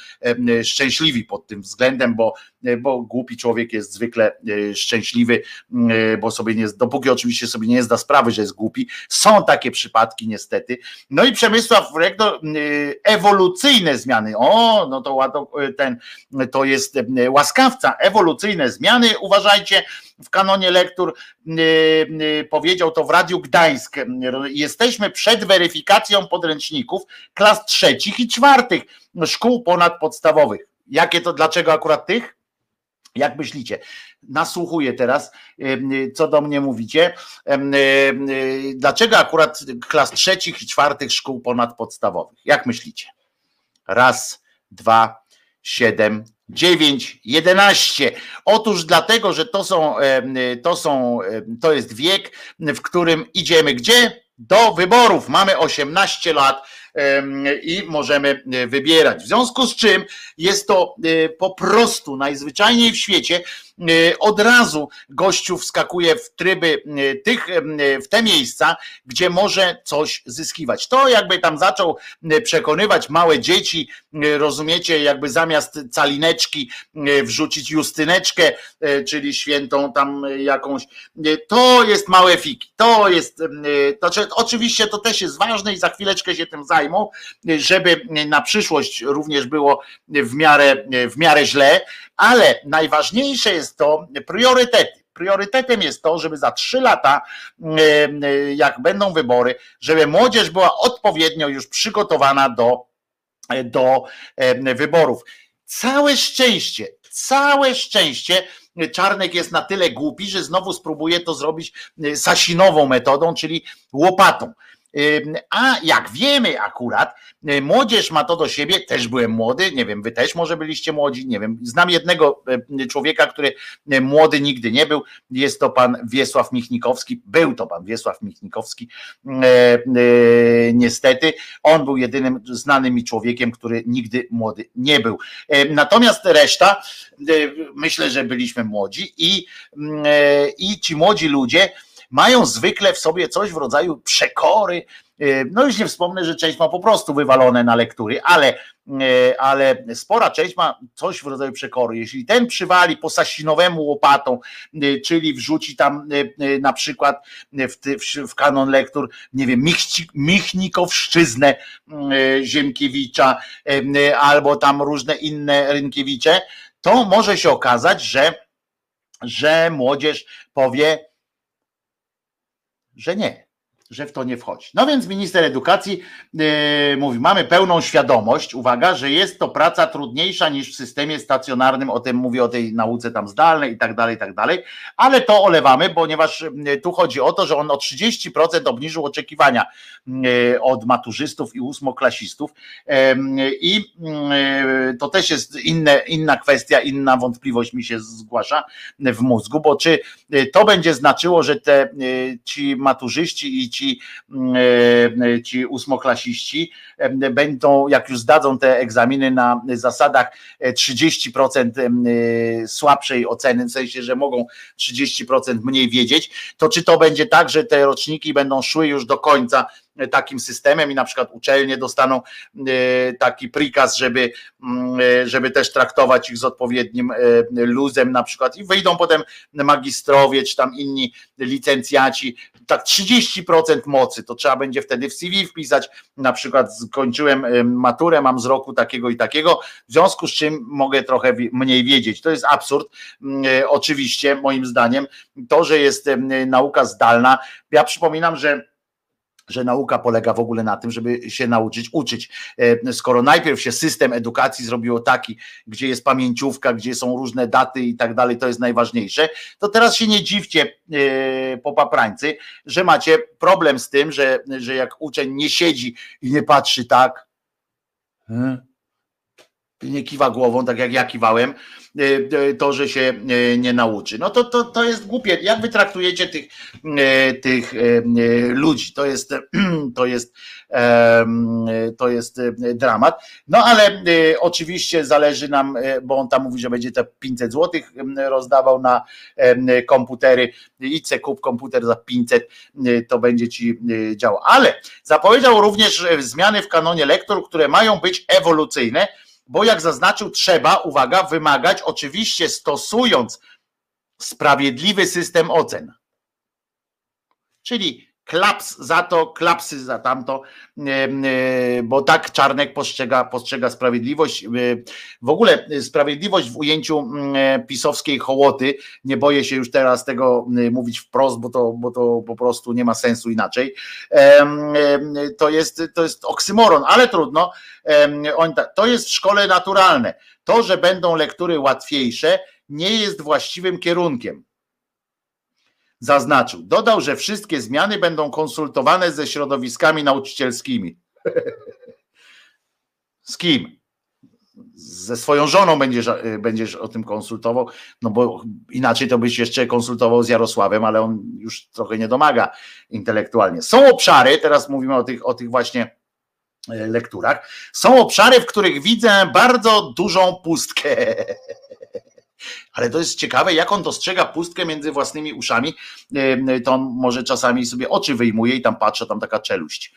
szczęśliwi pod tym względem, bo, bo głupi człowiek jest zwykle szczęśliwy, bo sobie nie, dopóki oczywiście sobie nie zda sprawy, że jest głupi. Są takie przypadki niestety. No i Przemysław Rektor, ewolucyjne zmiany. O, no to ten, to jest łaskawca, ewolucyjne zmiany. Uważajcie, w kanonie lektur y, y, powiedział to w Radiu Gdańsk. Jesteśmy przed weryfikacją podręczników klas trzecich i czwartych szkół ponadpodstawowych. Jakie to, dlaczego akurat tych? Jak myślicie? Nasłuchuję teraz, y, co do mnie mówicie. Dlaczego akurat klas trzecich i czwartych szkół ponadpodstawowych? Jak myślicie? Raz, dwa, siedem, 9, 11. Otóż dlatego, że to są, to są, to jest wiek, w którym idziemy gdzie? Do wyborów. Mamy 18 lat i możemy wybierać. W związku z czym jest to po prostu najzwyczajniej w świecie od razu gościu wskakuje w tryby tych, w te miejsca, gdzie może coś zyskiwać. To jakby tam zaczął przekonywać małe dzieci, rozumiecie, jakby zamiast calineczki wrzucić justyneczkę, czyli świętą tam jakąś, to jest małe fiki, to jest, to, znaczy, oczywiście to też jest ważne i za chwileczkę się tym zajmą, żeby na przyszłość również było w miarę, w miarę źle, ale najważniejsze jest to priorytety. Priorytetem jest to, żeby za trzy lata, jak będą wybory, żeby młodzież była odpowiednio już przygotowana do, do wyborów. Całe szczęście, całe szczęście. Czarnek jest na tyle głupi, że znowu spróbuje to zrobić sasinową metodą, czyli łopatą. A jak wiemy akurat, y, młodzież ma to do siebie, też byłem młody, nie wiem, wy też może byliście młodzi, nie wiem. Znam jednego y, człowieka, który y, młody nigdy nie był, jest to pan Wiesław Michnikowski, był to pan Wiesław Michnikowski, niestety. On był jedynym znanym mi człowiekiem, który nigdy młody nie był. Natomiast reszta, myślę, że byliśmy młodzi i, i ci młodzi ludzie, mają zwykle w sobie coś w rodzaju przekory. E, no już nie wspomnę, że część ma po prostu wywalone na lektury, ale, e, ale spora część ma coś w rodzaju przekory. Jeśli ten przywali po sasinowemu łopatą, e, czyli wrzuci tam na przykład w, w kanon lektur, nie wiem, Michnikowszczyznę Ziemkiewicza albo tam różne inne Rynkiewicze, to może się okazać, że, że młodzież powie, nie, że w to nie wchodzi. No więc minister edukacji yy, mówi, mamy pełną świadomość, uwaga, że jest to praca trudniejsza niż w systemie stacjonarnym, o tym mówię o tej nauce tam zdalnej i tak dalej, i tak dalej, ale to olewamy, ponieważ tu chodzi o to, że on o 30% obniżył oczekiwania yy, od maturzystów i ósmoklasistów yy, i yy, to też jest inne, inna kwestia, inna wątpliwość mi się zgłasza w mózgu, bo czy to będzie znaczyło, że te ci maturzyści i ci ci, mm, e, ci ósmoklasiści e, będą, jak już zdadzą te egzaminy na zasadach 30% e, słabszej oceny, w sensie, że mogą 30% mniej wiedzieć, to czy to będzie tak, że te roczniki będą szły już do końca takim systemem i na przykład uczelnie dostaną e, taki prikaz, żeby, mm, e, żeby też traktować ich z odpowiednim e, luzem na przykład. I wyjdą potem magistrowie czy tam inni licencjaci, tak 30% mocy, to trzeba będzie wtedy w CV wpisać, na przykład skończyłem maturę, mam z roku takiego i takiego, w związku z czym mogę trochę mniej wiedzieć. To jest absurd, mm, oczywiście moim zdaniem, to, że jest nauka zdalna, ja przypominam, że że nauka polega w ogóle na tym, żeby się nauczyć uczyć. E, skoro najpierw się system edukacji zrobiło taki, gdzie jest pamięciówka, gdzie są różne daty i tak dalej, to jest najważniejsze, to teraz się nie dziwcie e, po paprańcy, że macie problem z tym, że, że jak uczeń nie siedzi i nie patrzy tak, hmm, nie kiwa głową, tak jak ja kiwałem, e, e, to, że się e, nie nauczy. No to, to, to jest głupie. Jak wy traktujecie tych, tych ludzi? To jest, to jest, to jest dramat. No ale oczywiście zależy nam, bo on tam mówi, że będzie te 500 złotych rozdawał na komputery. Idź se kup komputer za 500, to będzie ci działał. Ale zapowiedział również zmiany w kanonie lektur, które mają być ewolucyjne, bo jak zaznaczył, trzeba, uwaga, wymagać, oczywiście stosując sprawiedliwy system ocen. Czyli klaps za to, klapsy za tamto, bo tak Czarnek postrzega, postrzega sprawiedliwość. W ogóle sprawiedliwość w ujęciu pisowskiej hołoty, nie boję się już teraz tego mówić wprost, bo to, bo to po prostu nie ma sensu inaczej. To jest, to jest oksymoron, ale trudno. To jest w szkole naturalne. To, że będą lektury łatwiejsze, nie jest właściwym kierunkiem zaznaczył. Dodał, że wszystkie zmiany będą konsultowane ze środowiskami nauczycielskimi. Z kim? Ze swoją żoną będziesz, będziesz o tym konsultował, no bo inaczej to byś jeszcze konsultował z Jarosławem, ale on już trochę nie domaga intelektualnie. Są obszary, teraz mówimy o tych, o tych właśnie lekturach. Są obszary, w których widzę bardzo dużą pustkę. Ale to jest ciekawe, jak on dostrzega pustkę między własnymi uszami. To może czasami sobie oczy wyjmuje i tam patrzy, tam taka czeluść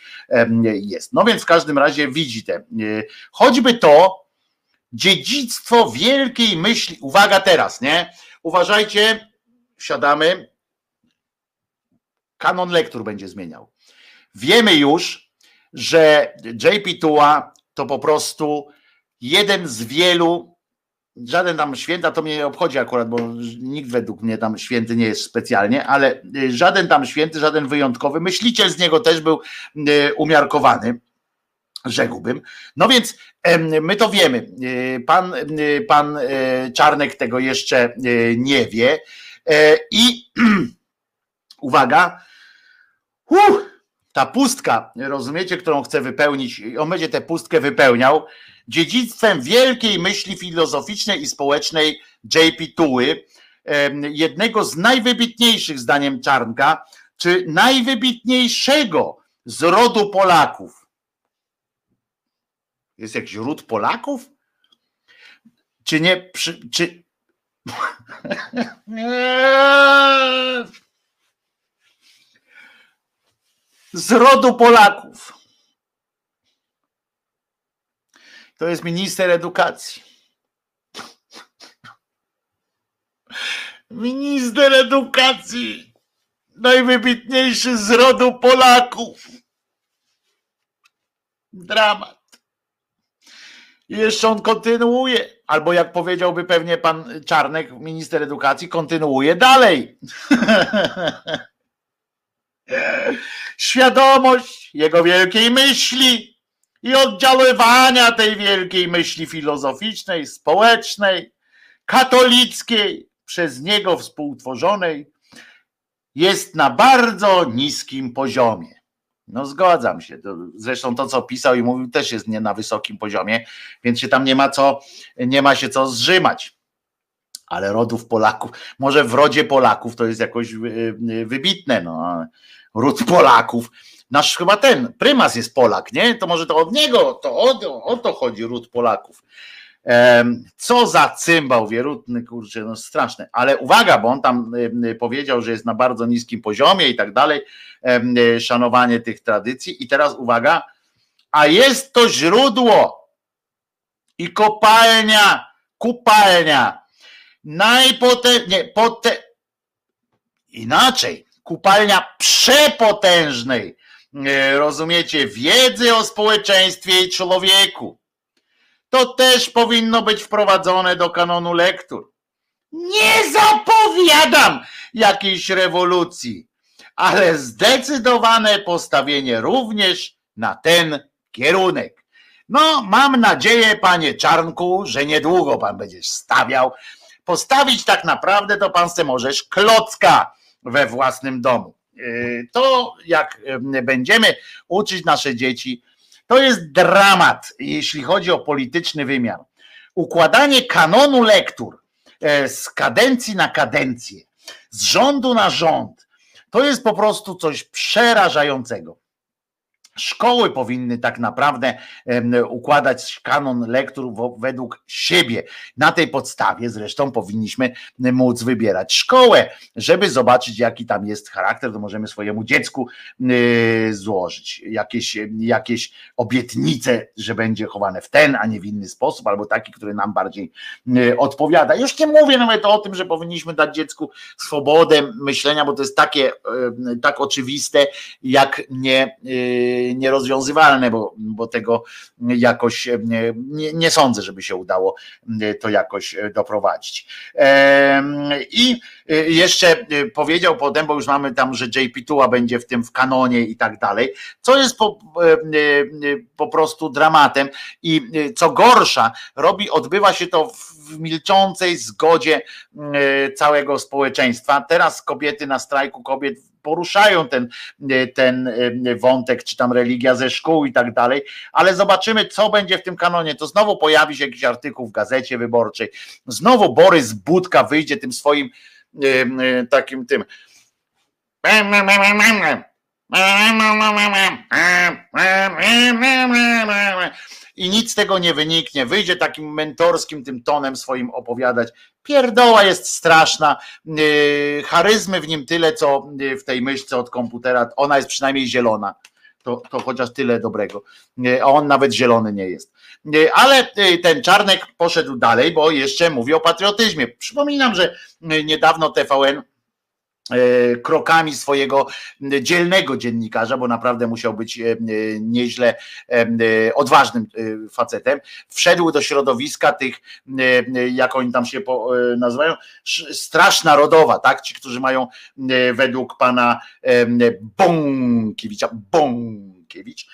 jest. No więc w każdym razie widzi te. Choćby to dziedzictwo wielkiej myśli. Uwaga teraz, nie? Uważajcie, wsiadamy. Kanon lektur będzie zmieniał. Wiemy już, że JP Tua to po prostu jeden z wielu żaden tam święta to mnie nie obchodzi akurat, bo nikt według mnie tam święty nie jest specjalnie, ale y, żaden tam święty, żaden wyjątkowy, myśliciel z niego też był y, umiarkowany, rzekłbym. No więc my to wiemy. Y, pan, pan Czarnek tego jeszcze nie wie. E, I uwaga, ta pustka, rozumiecie, którą chce wypełnić, on będzie tę pustkę wypełniał dziedzictwem wielkiej myśli filozoficznej i społecznej J.P. Tuły, jednego z najwybitniejszych zdaniem Czarnka, czy najwybitniejszego z rodu Polaków. Jest jakiś ród Polaków? Czy nie? Czy... z rodu Polaków. To jest minister edukacji. Minister edukacji, najwybitniejszy z rodu Polaków. Dramat. Jeszcze on kontynuuje, albo jak powiedziałby pewnie pan Czarnek, minister edukacji, kontynuuje dalej. Świadomość jego wielkiej myśli i oddziaływania tej wielkiej myśli filozoficznej, społecznej, katolickiej, przez niego współtworzonej, jest na bardzo niskim poziomie. No zgadzam się. Zresztą to, co pisał i mówił, też jest nie na wysokim poziomie, więc się tam nie ma co, nie ma się co zrzymać. Ale rodów Polaków, może w rodzie Polaków to jest jakoś wybitne, no. Ród Polaków nasz chyba ten, prymas jest Polak, nie? To może to od niego, to o, o to chodzi, ród Polaków. Co za cymbał wierutny, kurczę, no straszne. Ale uwaga, bo on tam powiedział, że jest na bardzo niskim poziomie i tak dalej, szanowanie tych tradycji. I teraz uwaga, a jest to źródło i kopalnia, kupalnia najpotężniejszej, pote... inaczej, kupalnia przepotężnej E, rozumiecie, wiedzy o społeczeństwie i człowieku. To też powinno być wprowadzone do kanonu lektur. Nie zapowiadam jakiejś rewolucji, ale zdecydowane postawienie również na ten kierunek. No, mam nadzieję, panie Czarnku, że niedługo pan będziesz stawiał. Postawić tak naprawdę to pan se możesz klocka we własnym domu. Y, to jak y, będziemy uczyć nasze dzieci, to jest dramat, jeśli chodzi o polityczny wymiar. Układanie kanonu lektur e, z kadencji na kadencję, z rządu na rząd, to jest po prostu coś przerażającego. Szkoły powinny tak naprawdę układać kanon lektur według siebie. Na tej podstawie zresztą powinniśmy móc wybierać szkołę, żeby zobaczyć, jaki tam jest charakter, to możemy swojemu dziecku złożyć jakieś, jakieś obietnice, że będzie chowane w ten, a nie w inny sposób, albo taki, który nam bardziej odpowiada. Już nie mówię nawet o tym, że powinniśmy dać dziecku swobodę myślenia, bo to jest takie tak oczywiste, jak nie nierozwiązywalne, bo, bo tego jakoś nie, nie sądzę, żeby się udało to jakoś doprowadzić. I jeszcze powiedział potem, bo już mamy tam, że JP Tua będzie w tym w kanonie i tak dalej, co jest po, po prostu dramatem i co gorsza, robi, odbywa się to w milczącej zgodzie całego społeczeństwa. Teraz kobiety na strajku kobiet poruszają ten, ten e, wątek, czy tam religia ze szkół i tak dalej, ale zobaczymy, co będzie w tym kanonie. To znowu pojawi się jakiś artykuł w gazecie wyborczej, znowu Borys Budka wyjdzie tym swoim e, e, takim tym I nic z tego nie wyniknie. Wyjdzie takim mentorskim tym tonem swoim opowiadać. Pierdoła jest straszna. Yy, charyzmy w nim tyle, co w tej myszce od komputera. Ona jest przynajmniej zielona. To, to chociaż tyle dobrego. Yy, a on nawet zielony nie jest. Ale ten Czarnek poszedł dalej, bo jeszcze mówi o patriotyzmie. Przypominam, że niedawno TVN krokami swojego dzielnego dziennikarza, bo naprawdę musiał być e, nieźle e, odważnym facetem, wszedł do środowiska tych, jak oni tam się nazywają, straż narodowa, tak? Ci, którzy mają według pana Bąkiewicza, Bąkiewicz,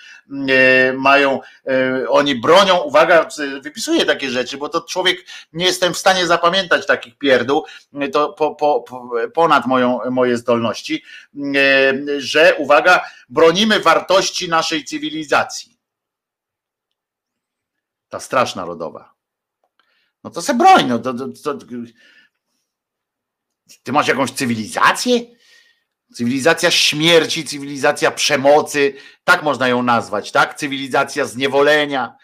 E, mają, e, oni bronią, uwaga, wypisuję takie rzeczy, bo to człowiek nie jestem w stanie zapamiętać takich pierdół, to po, po, ponad moją, moje zdolności, e, że uwaga, bronimy wartości naszej cywilizacji. Ta straż narodowa. No to se broń, no to, to, to, ty masz jakąś cywilizację? Cywilizacja śmierci, cywilizacja przemocy, tak można ją nazwać, tak? Cywilizacja zniewolenia,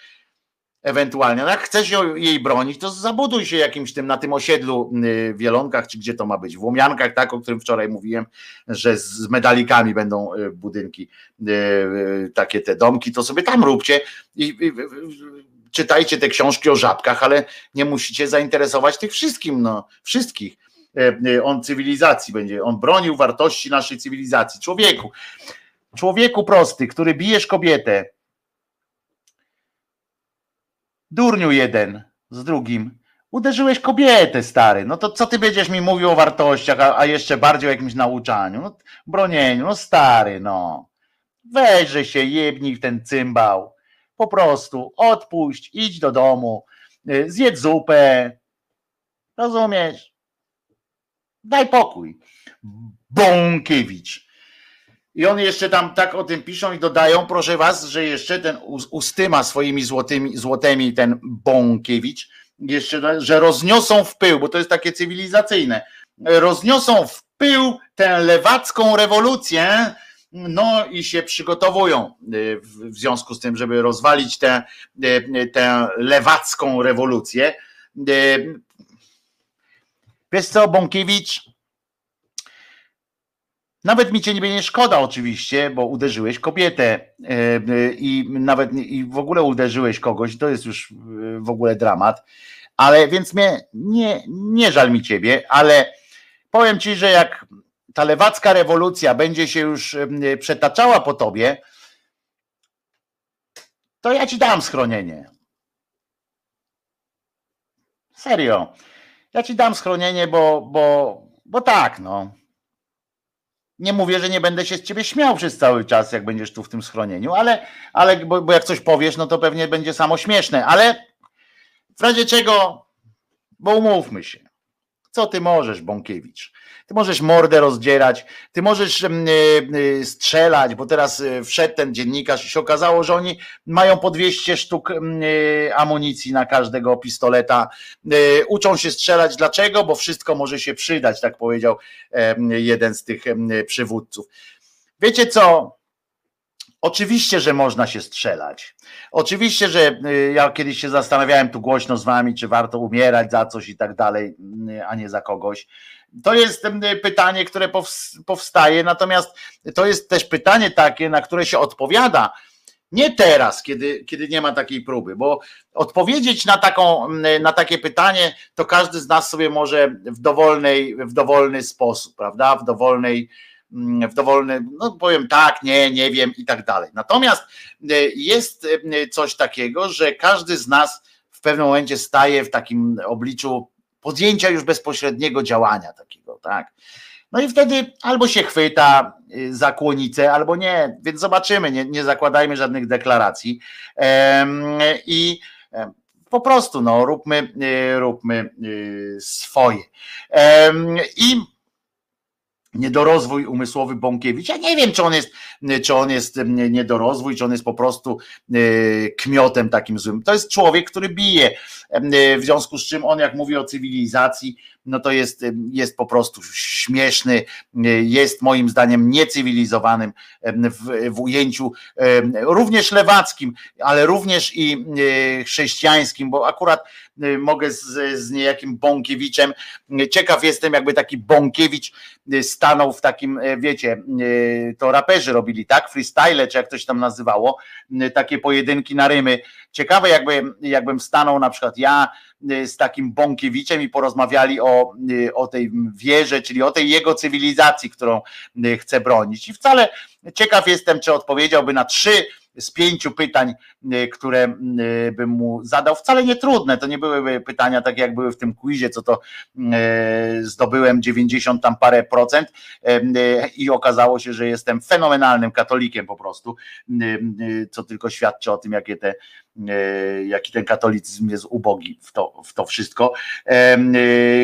ewentualnie. No jak chcesz jej bronić, to zabuduj się jakimś tym na tym osiedlu y, w Wielonkach, czy gdzie to ma być, w Łomiankach, tak, o którym wczoraj mówiłem, że z medalikami będą y, budynki, y, takie te domki, to sobie tam róbcie i czytajcie te książki o żabkach, ale nie musicie zainteresować tych wszystkim, no, wszystkich on cywilizacji będzie, on bronił wartości naszej cywilizacji. Człowieku, człowieku prosty, który bijesz kobietę, durniu jeden z drugim, uderzyłeś kobietę, stary, no to co ty będziesz mi mówił o wartościach, a, a jeszcze bardziej o jakimś nauczaniu, no, bronieniu, no stary, no. Weźże się, jebnij w ten cymbał, po prostu odpuść, idź do domu, e, zjedz zupę, rozumiesz? Daj pokój. Bąkiewicz. I on jeszcze tam tak o tym piszą i dodają, proszę was, że jeszcze ten ustyma swoimi złotymi, złotymi ten Bąkiewicz, jeszcze, że rozniosą w pył, bo to jest takie cywilizacyjne, rozniosą w pył tę lewacką rewolucję, no i się przygotowują y, w związku z tym, żeby rozwalić tę, y, tę lewacką rewolucję. Wiesz co, Bąkiewicz? Nawet mi cię nie będzie szkoda oczywiście, bo uderzyłeś kobietę e, e, i nawet i w ogóle uderzyłeś kogoś, to jest już e, w ogóle dramat. Ale więc mnie nie, nie żal mi ciebie, ale powiem ci, że jak ta lewacka rewolucja będzie się już przetaczała po tobie, to ja ci dam schronienie. Serio. Ja ci dam schronienie, bo, bo, bo tak, no. Nie mówię, że nie będę się z ciebie śmiał przez cały czas, jak będziesz tu w tym schronieniu, ale, ale bo, bo jak coś powiesz, no to pewnie będzie samo śmieszne, ale w razie czego, bo umówmy się, co ty możesz, Bąkiewicz? Ty możesz mordę rozdzierać, ty możesz e, e, strzelać, bo teraz e, wszedł ten dziennikarz i się okazało, że oni mają po 200 sztuk amunicji na każdego pistoleta. Uczą się strzelać. Dlaczego? Bo wszystko może się przydać, tak powiedział jeden z tych przywódców. Wiecie co? Oczywiście, że można się strzelać. Oczywiście, że ja kiedyś się zastanawiałem tu głośno z wami, czy warto umierać za coś i tak dalej, a nie za kogoś. To jest pytanie, które powstaje, natomiast to jest też pytanie takie, na które się odpowiada. Nie teraz, kiedy, kiedy nie ma takiej próby, bo odpowiedzieć na, taką, na takie pytanie, to każdy z nas sobie może w, dowolnej, w dowolny sposób, prawda? W dowolnej, w dowolny, no powiem tak, nie, nie wiem i tak dalej. Natomiast jest coś takiego, że każdy z nas w pewnym momencie staje w takim obliczu podjęcia już bezpośredniego działania takiego, tak. No i wtedy albo się chwyta y, za kłonicę, albo nie, więc zobaczymy, nie, nie zakładajmy żadnych deklaracji i po prostu no, róbmy, y, róbmy y, swoje. I niedorozwój umysłowy Bąkiewicz. Ja nie wiem, czy on jest, czy on jest niedorozwój, czy on jest po prostu kmiotem takim złym. To jest człowiek, który bije. E, w związku z czym on, jak mówi o cywilizacji, no to jest, jest po prostu śmieszny, jest moim zdaniem niecywilizowanym w, w ujęciu również lewackim, ale również i chrześcijańskim, bo akurat mogę z, z niejakim Bąkiewiczem, ciekaw jestem jakby taki Bąkiewicz stanął w takim, wiecie, to raperzy robili, tak, freestyle, czy jak to się tam nazywało, takie pojedynki na rymy, ciekawe jakby, jakbym stanął na przykład ja z takim Bąkiewiczem i porozmawiali o, o tej wierze, czyli o tej jego cywilizacji, którą chce bronić. I wcale ciekaw jestem, czy odpowiedziałby na trzy z pięciu pytań, y, które y, bym mu zadał, wcale nie trudne, to nie byłyby pytania takie jak były w tym quizie, co to y, zdobyłem 90 tam parę procent i okazało się, że jestem fenomenalnym katolikiem po prostu, co tylko świadczy o tym, jakie te jaki ten katolicyzm jest ubogi w to, w to wszystko.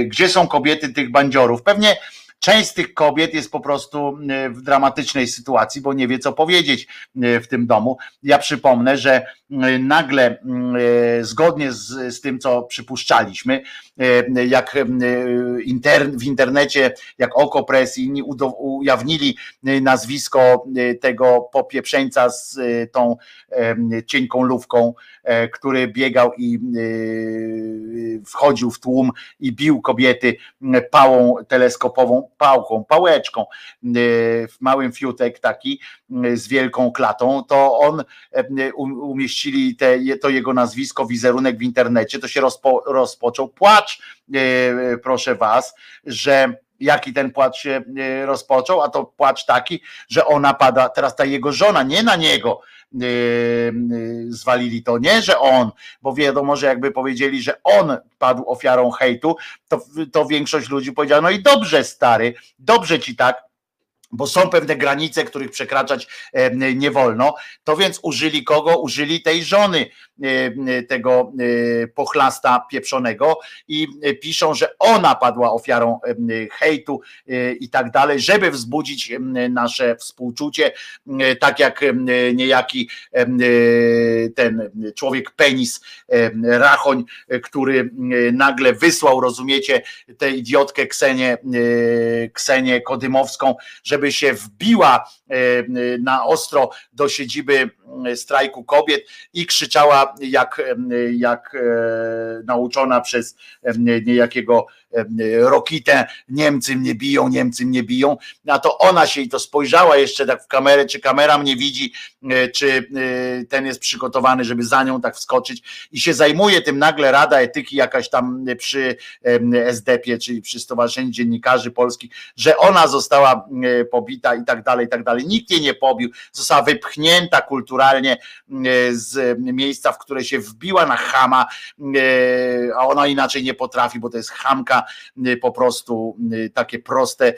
Gdzie są kobiety tych bandziorów? Pewnie Część z tych kobiet jest po prostu e, w dramatycznej sytuacji, bo nie wie, co powiedzieć e, w tym domu. Ja przypomnę, że e, nagle, zgodnie z, z tym, co przypuszczaliśmy, jak w internecie, jak Okopres i inni ujawnili nazwisko tego popieprzeńca z tą cienką lówką, który biegał i wchodził w tłum i bił kobiety pałą teleskopową pałką, pałeczką e, w małym fiutek taki e, z wielką klatą, to on e, umieścili te, to jego nazwisko, wizerunek w internecie, to się rozpo, rozpoczął płacz, proszę was, że jaki ten płacz się rozpoczął, a to płacz taki, że ona pada, teraz ta jego żona, nie na niego, y, zwalili to. Nie, że on, bo wiadomo, że jakby powiedzieli, że on padł ofiarą hejtu, to, to większość ludzi powiedziała, no i dobrze stary, dobrze ci tak, bo są pewne granice, których przekraczać nie wolno, to więc użyli kogo? Użyli tej żony tego pochlasta pieprzonego i piszą, że ona padła ofiarą hejtu i tak dalej, żeby wzbudzić nasze współczucie, tak jak niejaki ten człowiek penis Rachoń, który nagle wysłał, rozumiecie, tę idiotkę Ksenię, Ksenię Kodymowską, żeby żeby się wbiła e, na ostro do siedziby e, strajku kobiet i krzyczała jak, e, jak nauczona przez niejakiego Rokitę, Niemcy mnie biją, Niemcy mnie biją, a to ona się i to spojrzała jeszcze tak w kamerę, czy kamera mnie widzi, czy ten jest przygotowany, żeby za nią tak wskoczyć. I się zajmuje tym nagle Rada Etyki jakaś tam przy SDP, czyli przy Stowarzyszeniu Dziennikarzy Polskich, że ona została pobita i tak dalej, i tak dalej. Nikt jej nie pobił, została wypchnięta kulturalnie e, z miejsca, w które się wbiła na chama, e, a ona inaczej nie potrafi, bo to jest chamka e, po prostu takie proste,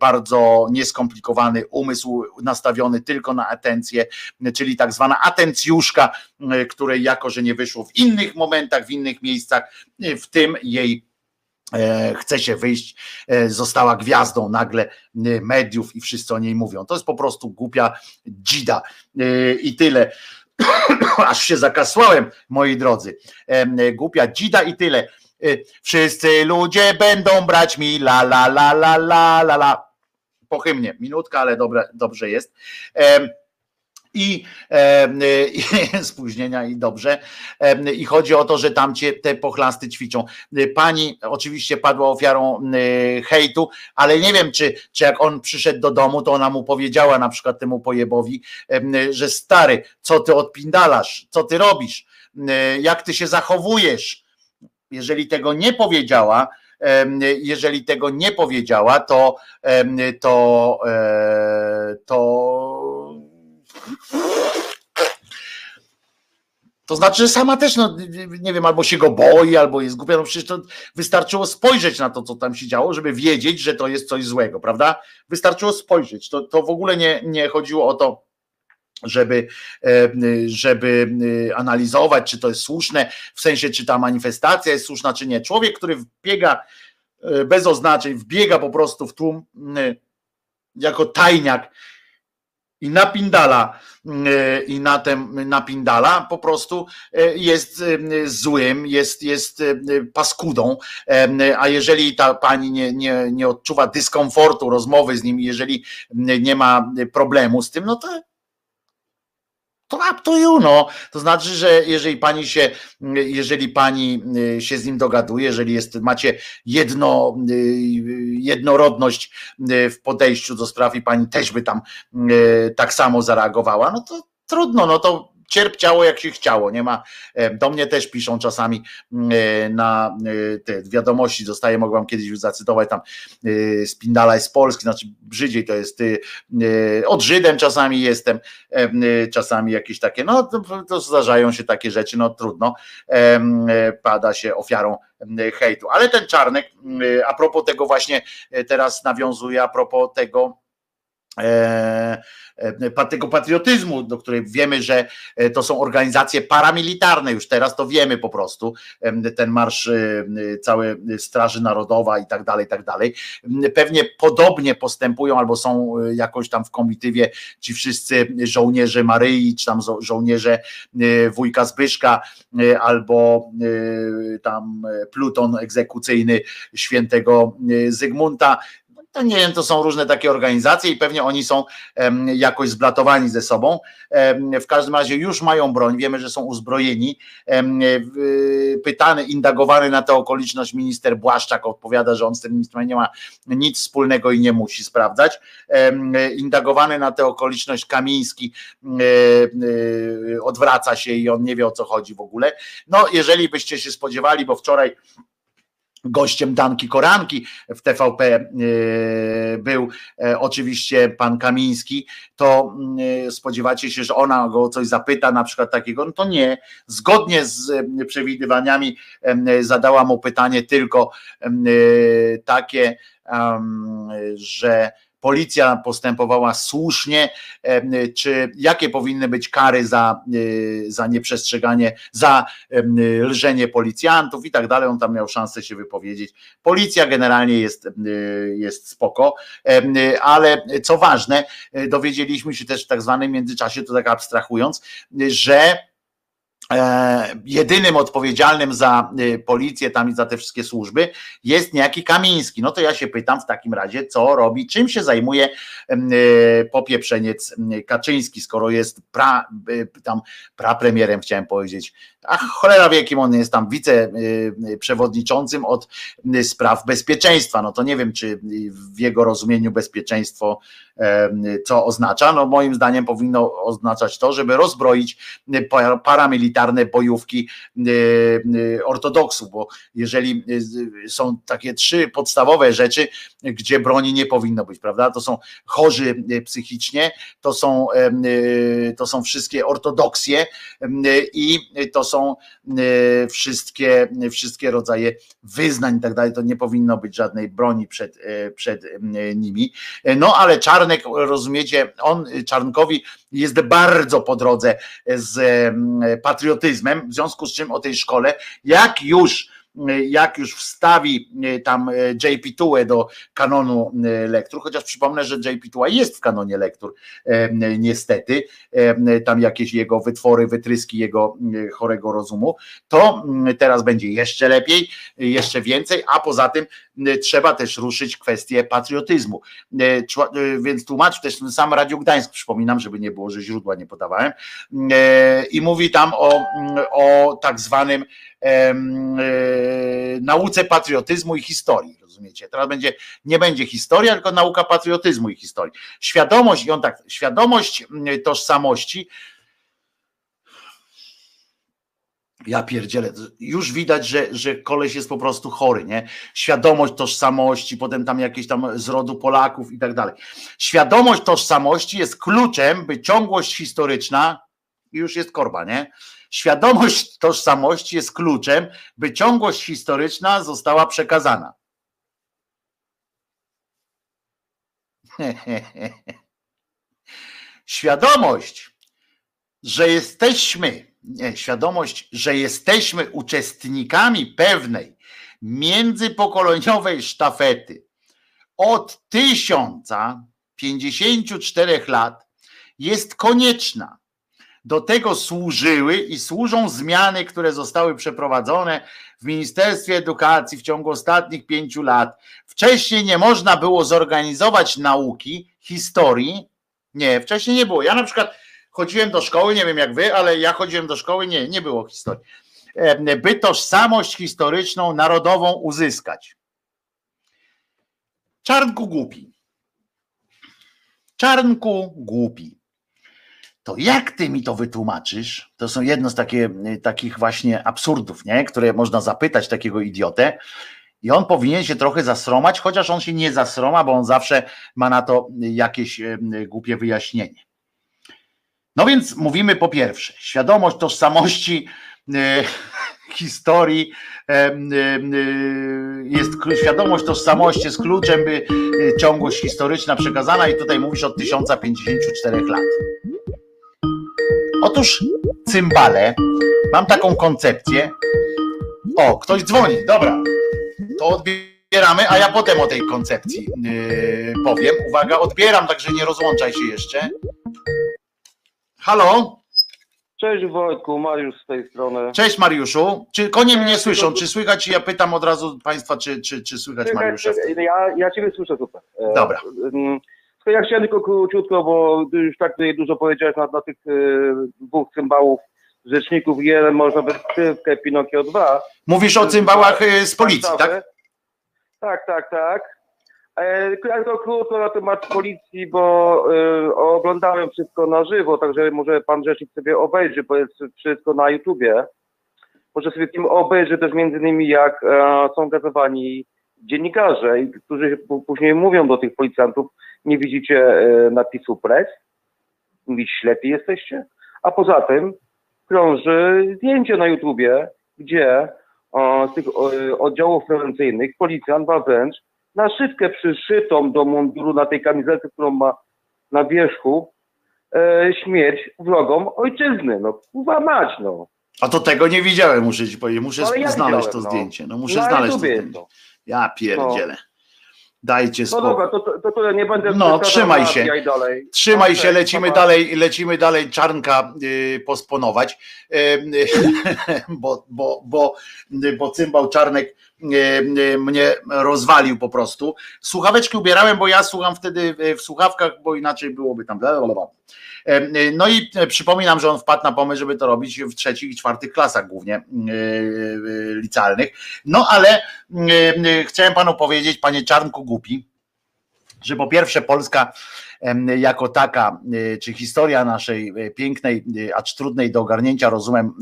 bardzo nieskomplikowany umysł nastawiony tylko na atencję, czyli tak zwana atencjuszka, której jako, że nie wyszło w innych momentach, w innych miejscach, w tym jej E, chce się wyjść, e, została gwiazdą nagle e, mediów i wszyscy o niej mówią. To jest po prostu głupia dzida i tyle. Aż się zakasłałem, moi drodzy. Głupia dzida i tyle. Wszyscy ludzie będą brać mi la la la la la la la. Po minutka, ale dobre, dobrze jest i, i spóźnienia i dobrze. I chodzi o to, że tam cię te pochlasty ćwiczą. Pani oczywiście padła ofiarą hejtu, ale nie wiem, czy, czy jak on przyszedł do domu, to ona mu powiedziała na przykład temu pojebowi, że stary, co ty odpindalasz, co ty robisz, jak ty się zachowujesz. Jeżeli tego nie powiedziała, jeżeli tego nie powiedziała, to to, to to znaczy, że sama też, no, nie wiem, albo się go boi, albo jest głupia. No przecież to wystarczyło spojrzeć na to, co tam się działo, żeby wiedzieć, że to jest coś złego, prawda? Wystarczyło spojrzeć. To, to w ogóle nie, nie chodziło o to, żeby, e, żeby e, analizować, czy to jest słuszne, w sensie, czy ta manifestacja jest słuszna, czy nie. Człowiek, który wbiega e, bez oznaczeń, wbiega po prostu w tłum jako tajniak i napindala i na tem napindala po prostu jest złym, jest, jest paskudą, a jeżeli ta pani nie, nie, nie odczuwa dyskomfortu rozmowy z nim, jeżeli nie ma problemu z tym, no to to up to you, no. To znaczy, że jeżeli pani się, jeżeli pani y, się z nim dogaduje, jeżeli jest, macie jedno, y, jednorodność y, w podejściu do spraw i pani też by tam tak samo zareagowała, no to trudno, no to cierp ciało jak się chciało, nie ma, e, do mnie też piszą czasami e, na e, te wiadomości, dostaję, mogłam kiedyś zacytować tam Spindala jest Polski, znaczy Brzydziej to jest od Żydem czasami jestem, czasami jakieś takie, no to, to zdarzają się takie rzeczy, no trudno, pada się ofiarą hejtu, ale ten Czarnek, a propos tego właśnie teraz nawiązuje, a propos tego tego patriotyzmu, do której wiemy, że e, to są organizacje paramilitarne, już teraz to wiemy po prostu, ten marsz e, całe Straży Narodowa i tak dalej, i tak dalej. Pewnie podobnie postępują albo są jakoś tam w komitywie ci wszyscy żołnierze Maryi, czy tam żołnierze wujka Zbyszka, albo tam pluton egzekucyjny świętego Zygmunta, nie wiem, to są różne takie organizacje i pewnie oni są jakoś zblatowani ze sobą. W każdym razie już mają broń, wiemy, że są uzbrojeni. Pytany, indagowany na tę okoliczność minister Błaszczak odpowiada, że on z tym nie ma nic wspólnego i nie musi sprawdzać. Indagowany na tę okoliczność Kamiński odwraca się i on nie wie o co chodzi w ogóle. No, jeżeli byście się spodziewali, bo wczoraj Gościem Danki Koranki w TVP e, był e, oczywiście pan Kamiński, to e, spodziewacie się, że ona go coś zapyta, na przykład takiego, no to nie. Zgodnie z przewidywaniami zadała mu pytanie tylko takie, że policja postępowała słusznie, czy jakie powinny być kary za, e, za nieprzestrzeganie, za lżenie policjantów i tak dalej. On tam miał szansę się wypowiedzieć. Policja generalnie jest, jest spoko, ale co ważne, dowiedzieliśmy się też w tak zwanym międzyczasie, to tak abstrahując, że jedynym odpowiedzialnym za y, policję tam i za te wszystkie służby jest niejaki Kamiński. No to ja się pytam w takim razie, co robi, czym się zajmuje y, popieprzeniec Kaczyński, skoro jest pra, tam prapremierem, chciałem powiedzieć, a cholera wie, kim on jest tam wiceprzewodniczącym od spraw bezpieczeństwa. No to nie wiem, czy w jego rozumieniu bezpieczeństwo co oznacza. No moim zdaniem powinno oznaczać to, żeby rozbroić paramilitarne bojówki ortodoksów, bo jeżeli są takie trzy podstawowe rzeczy, gdzie broni nie powinno być, prawda? To są chorzy psychicznie, to są, to są wszystkie ortodoksje i to są wszystkie, wszystkie rodzaje wyznań i tak dalej. To nie powinno być żadnej broni przed, przed nimi. No ale Czarnek, rozumiecie, on Czarnkowi jest bardzo po drodze z patriotyzmem, w związku z czym o tej szkole, jak już jak już wstawi e, tam e, JP Tue do kanonu e, lektur, chociaż przypomnę, że JP Tue jest w kanonie lektur, niestety, tam jakieś jego wytwory, wytryski jego chorego rozumu, to teraz będzie jeszcze lepiej, jeszcze więcej, a poza tym trzeba też ruszyć kwestię patriotyzmu. Więc tłumacz też ten sam Radio Gdańsk, przypominam, żeby nie było, że źródła nie podawałem, i mówi tam o, o tak zwanym E, nauce patriotyzmu i historii. Rozumiecie? Teraz będzie, nie będzie historia, tylko nauka patriotyzmu i historii. Świadomość, i on tak, świadomość tożsamości. Ja pierdzielę, już widać, że, że koleś jest po prostu chory, nie? Świadomość tożsamości, potem tam jakieś tam z rodu Polaków i tak dalej. Świadomość tożsamości jest kluczem, by ciągłość historyczna, już jest korba, nie? Świadomość tożsamości jest kluczem, by ciągłość historyczna została przekazana. Świadomość, że jesteśmy, świadomość, że jesteśmy uczestnikami pewnej międzypokoleniowej sztafety od tysiąca 54 lat jest konieczna. Do tego służyły i służą zmiany, które zostały przeprowadzone w Ministerstwie Edukacji w ciągu ostatnich pięciu lat. Wcześniej nie można było zorganizować nauki, historii. Nie, wcześniej nie było. Ja na przykład chodziłem do szkoły, nie wiem jak wy, ale ja chodziłem do szkoły, nie, nie było historii. E, by tożsamość historyczną narodową uzyskać. Czarnku głupi. Czarnku głupi. To jak ty mi to wytłumaczysz? To są jedno z takie, takich właśnie absurdów, nie? które można zapytać takiego idiotę. I on powinien się trochę zasromać, chociaż on się nie zasroma, bo on zawsze ma na to jakieś e, głupie wyjaśnienie. No więc mówimy po pierwsze, świadomość tożsamości e, historii e, jest świadomość tożsamości jest kluczem, by ciągłość historyczna przekazana i tutaj mówisz od 1054 lat. Otóż cymbale, mam taką koncepcję. O, ktoś dzwoni, dobra. To odbieramy, a ja potem o tej koncepcji yy, powiem. Uwaga, odbieram, także nie rozłączaj się jeszcze. Halo? Cześć Wojtku, Mariusz z tej strony. Cześć Mariuszu. Czy konie mnie słyszą? Czy słychać? Ja pytam od razu Państwa, czy, czy, czy słychać Mariusza? Ja, ja Ciebie słyszę super. E, Dobra. Ja chciałem tylko króciutko, bo już tak tutaj dużo powiedziałeś na, na tych e, dwóch cymbałów rzeczników jeden można by ksywkę Pinokio 2. Mówisz o cymbałach e, z policji, tak? Tak, tak, tak. Ja to krótko na temat policji, bo y, oglądałem wszystko na żywo, także może pan rzecznik sobie obejrzy, bo jest wszystko na YouTubie. Może sobie tym obejrzy też między innymi jak e, są gazowani dziennikarze, którzy później mówią do tych policjantów, nie widzicie e, napisu press, mówić ślepi jesteście, a poza tym krąży zdjęcie na YouTubie, gdzie z tych oddziałów prewencyjnych policjant ma wręcz naszywkę przyszytą do munduru na tej kamizelce, którą ma na wierzchu, e, śmierć wrogom ojczyzny. No kurwa mać, no. A to tego nie widziałem, muszę ci powiedzieć. Muszę no, znaleźć to no. zdjęcie. No muszę znaleźć to zdjęcie. Ja pierdzielę. No. Dajcie spokój. No dobra, to, to, to nie będę... No, trzymaj się. Trzymaj się, lecimy dalej, lecimy dalej Czarnka y, posponować, y, bo, bo, bo, bo cymbał Czarnek mnie rozwalił po prostu. Słuchaweczki ubierałem, bo ja słucham wtedy w słuchawkach, bo inaczej byłoby tam... No i przypominam, że on wpadł na pomysł, żeby to robić w trzecich i czwartych klasach głównie licealnych. No ale chciałem panu powiedzieć, panie Czarnku głupi, że po pierwsze Polska jako taka, y, czy historia naszej y, pięknej, y, acz trudnej do ogarnięcia rozumem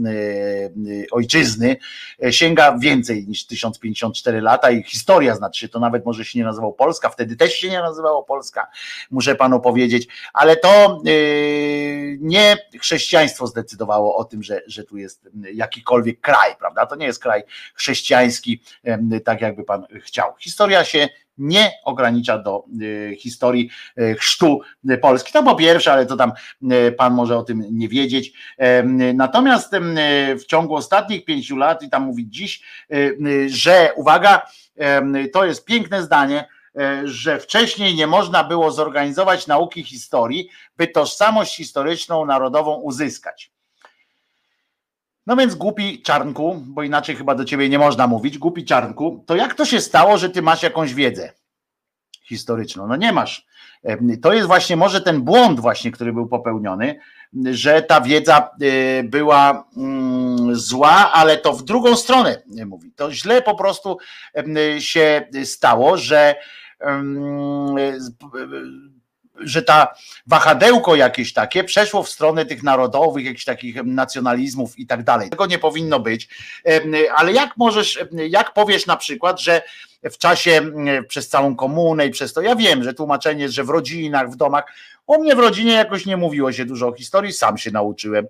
ojczyzny sięga więcej niż 1054 lata i historia znaczy to nawet może się nie nazywał Polska, wtedy też się nie nazywało Polska, muszę panu powiedzieć, ale to nie chrześcijaństwo zdecydowało o tym, że, że tu jest jakikolwiek kraj, prawda? To nie jest kraj chrześcijański, tak jakby pan chciał. Historia się nie ogranicza do y, historii y, chrztu Polski. To po pierwsze, ale to tam y, pan może o tym nie wiedzieć. Natomiast w ciągu ostatnich pięciu lat, i tam mówić dziś, że uwaga, to jest piękne zdanie, że wcześniej nie można było zorganizować nauki historii, by tożsamość historyczną narodową uzyskać. No więc głupi czarnku, bo inaczej chyba do ciebie nie można mówić, głupi czarnku, to jak to się stało, że ty masz jakąś wiedzę historyczną? No nie masz. To jest właśnie może ten błąd właśnie, który był popełniony, że ta wiedza y, była mm, zła, ale to w drugą stronę mówi. To źle po prostu się stało, że że ta wahadełko jakieś takie przeszło w stronę tych narodowych, jakichś takich nacjonalizmów i tak dalej. Tego nie powinno być. Ale jak możesz, jak powiesz na przykład, że w czasie przez całą komunę i przez to, ja wiem, że tłumaczenie że w rodzinach, w domach, u mnie w rodzinie jakoś nie mówiło się dużo o historii, sam się nauczyłem,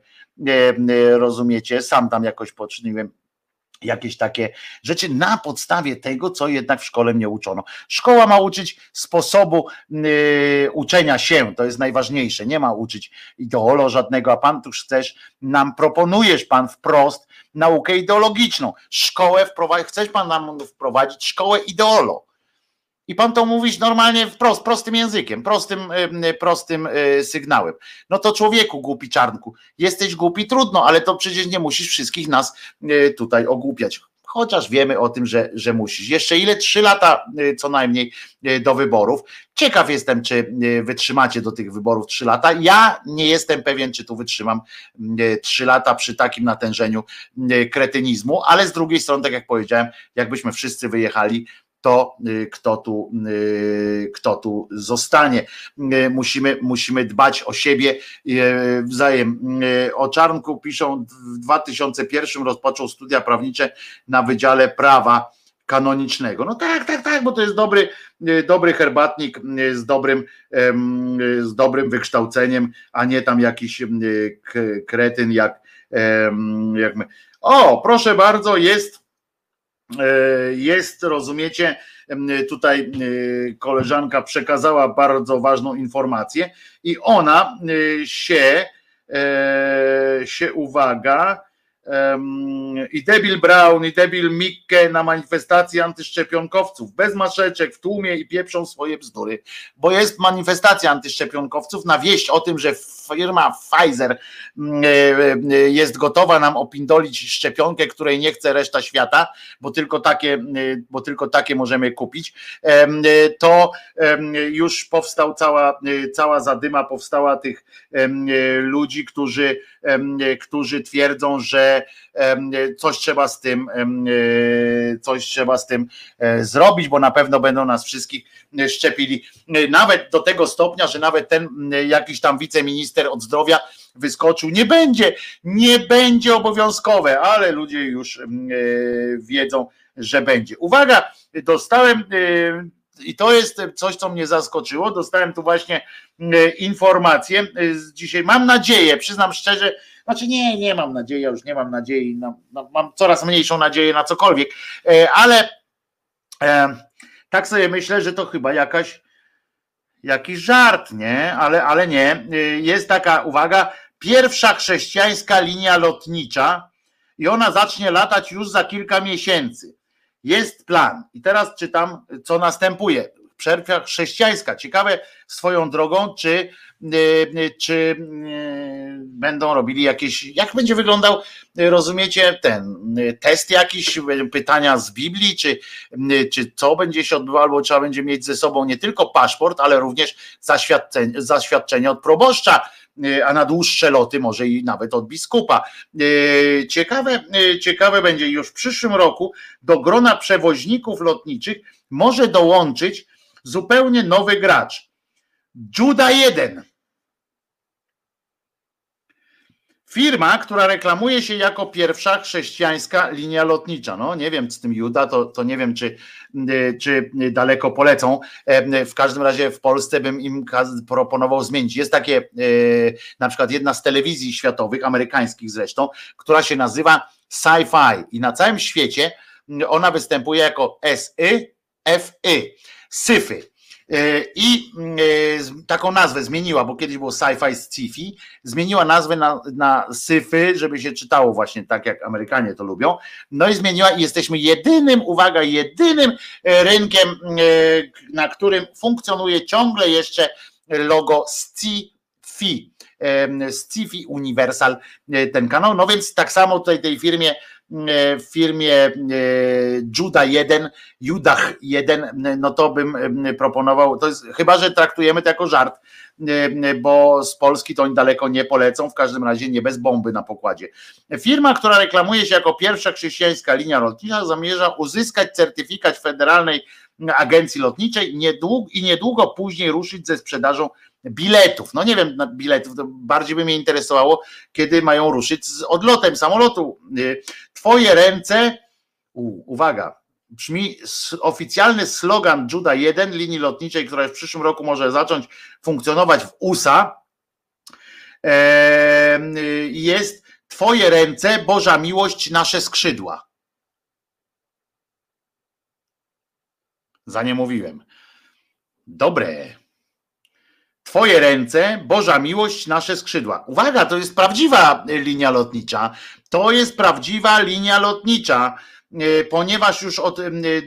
rozumiecie, sam tam jakoś poczyniłem jakieś takie rzeczy na podstawie tego, co jednak w szkole mnie uczono. Szkoła ma uczyć sposobu yy, uczenia się, to jest najważniejsze. Nie ma uczyć ideolo żadnego, a pan tu chcesz, nam proponujesz pan wprost naukę ideologiczną. Szkołę wprowadzić, chcesz pan nam wprowadzić szkołę ideolo. I pan to mówić normalnie wprost, prostym językiem, prostym, y, prostym y, sygnałem. No to człowieku głupi czarnku, jesteś głupi, trudno, ale to przecież nie musisz wszystkich nas y, tutaj ogłupiać. Chociaż wiemy o tym, że, że musisz. Jeszcze ile? Trzy lata co najmniej do wyborów. Ciekaw jestem, czy wytrzymacie do tych wyborów trzy lata. Ja nie jestem pewien, czy tu wytrzymam trzy lata przy takim natężeniu kretynizmu, ale z drugiej strony, tak jak powiedziałem, jakbyśmy wszyscy wyjechali, to y, kto tu, y, kto tu zostanie. Y, musimy, musimy dbać o siebie wzajem. O Czarnku piszą, w 2001 rozpoczął studia prawnicze na Wydziale Prawa Kanonicznego. No tak, tak, tak, bo to jest dobry, dobry herbatnik z dobrym, z dobrym wykształceniem, a nie tam jakiś kretyn jak, jak my. O, proszę bardzo, jest jest, rozumiecie, tutaj e, koleżanka przekazała bardzo ważną informację i ona e, się, się uwaga, i Debil Brown, i Debil Mikke na manifestacji antyszczepionkowców, bez maszeczek, w tłumie i pieprzą swoje bzdury, bo jest manifestacja antyszczepionkowców na wieść o tym, że firma Pfizer mm, e, e, jest gotowa nam opindolić szczepionkę, której nie chce reszta świata, bo tylko takie, e, bo tylko takie możemy kupić, to już powstał cała, cała zadyma powstała tych ludzi, którzy, którzy twierdzą, że coś trzeba z tym, coś trzeba z tym zrobić, bo na pewno będą nas wszystkich szczepili. Nawet do tego stopnia, że nawet ten jakiś tam wiceminister od zdrowia wyskoczył. Nie będzie, nie będzie obowiązkowe, ale ludzie już wiedzą, że będzie. Uwaga, dostałem i to jest coś, co mnie zaskoczyło. Dostałem tu właśnie informację dzisiaj. Mam nadzieję, przyznam szczerze, znaczy nie, nie mam nadziei, ja już nie mam nadziei, no, no, mam coraz mniejszą nadzieję na cokolwiek, e, ale e, tak sobie myślę, że to chyba jakaś jakiś żart, nie? Ale, ale nie. E, jest taka uwaga, pierwsza chrześcijańska linia lotnicza i ona zacznie latać już za kilka miesięcy. Jest plan. I teraz czytam, co następuje przerwa chrześcijańska. Ciekawe swoją drogą, czy, e, e, czy e, będą robili jakieś, jak będzie wyglądał, rozumiecie, ten test jakiś, pytania z Biblii, czy, czy co będzie się odbywało, albo trzeba będzie mieć ze sobą nie tylko paszport, ale również zaświadczenie, zaświadczenie od proboszcza, a na dłuższe loty może i nawet od biskupa. Ciekawe, ciekawe będzie już w przyszłym roku do grona przewoźników lotniczych może dołączyć zupełnie nowy gracz. Juda 1. Firma, która reklamuje się jako pierwsza chrześcijańska linia lotnicza. No nie wiem z tym Juda, to, to nie wiem, czy, czy daleko polecą. W każdym razie w Polsce bym im proponował zmienić. Jest takie, e, na przykład jedna z telewizji światowych, amerykańskich zresztą, która się nazywa Sci-Fi i na całym świecie ona występuje jako SY, FY syfy. E, I e, taką nazwę zmieniła, bo kiedyś było sci-fi sci-fi, zmieniła nazwę na, na syfy, żeby się czytało właśnie tak, jak Amerykanie to lubią. No i zmieniła i jesteśmy jedynym, uwaga, jedynym e, rynkiem, na którym funkcjonuje ciągle jeszcze logo sci-fi. Sci-fi Universal ten kanał. No więc tak samo tutaj tej firmie w firmie e, Juda 1, Judach 1, no to bym proponował, to jest, chyba że traktujemy to jako żart, e, bo z Polski to oni daleko nie polecą, w każdym razie nie bez bomby na pokładzie. Firma, która reklamuje się jako pierwsza chrześcijańska linia lotnicza, zamierza uzyskać certyfikat Federalnej Agencji Lotniczej niedługo, i niedługo później ruszyć ze sprzedażą biletów. No nie wiem, biletów, bardziej by mnie interesowało, kiedy mają ruszyć z odlotem samolotu. Y, twoje ręce, u, uwaga, brzmi oficjalny slogan Juda 1 linii lotniczej, która w przyszłym roku może zacząć funkcjonować w USA. Jest Twoje ręce, Boża miłość, nasze skrzydła. Za nie mówiłem. Dobre. Twoje ręce, Boża miłość, nasze skrzydła. Uwaga, to jest prawdziwa linia lotnicza. To jest prawdziwa linia lotnicza. ponieważ już od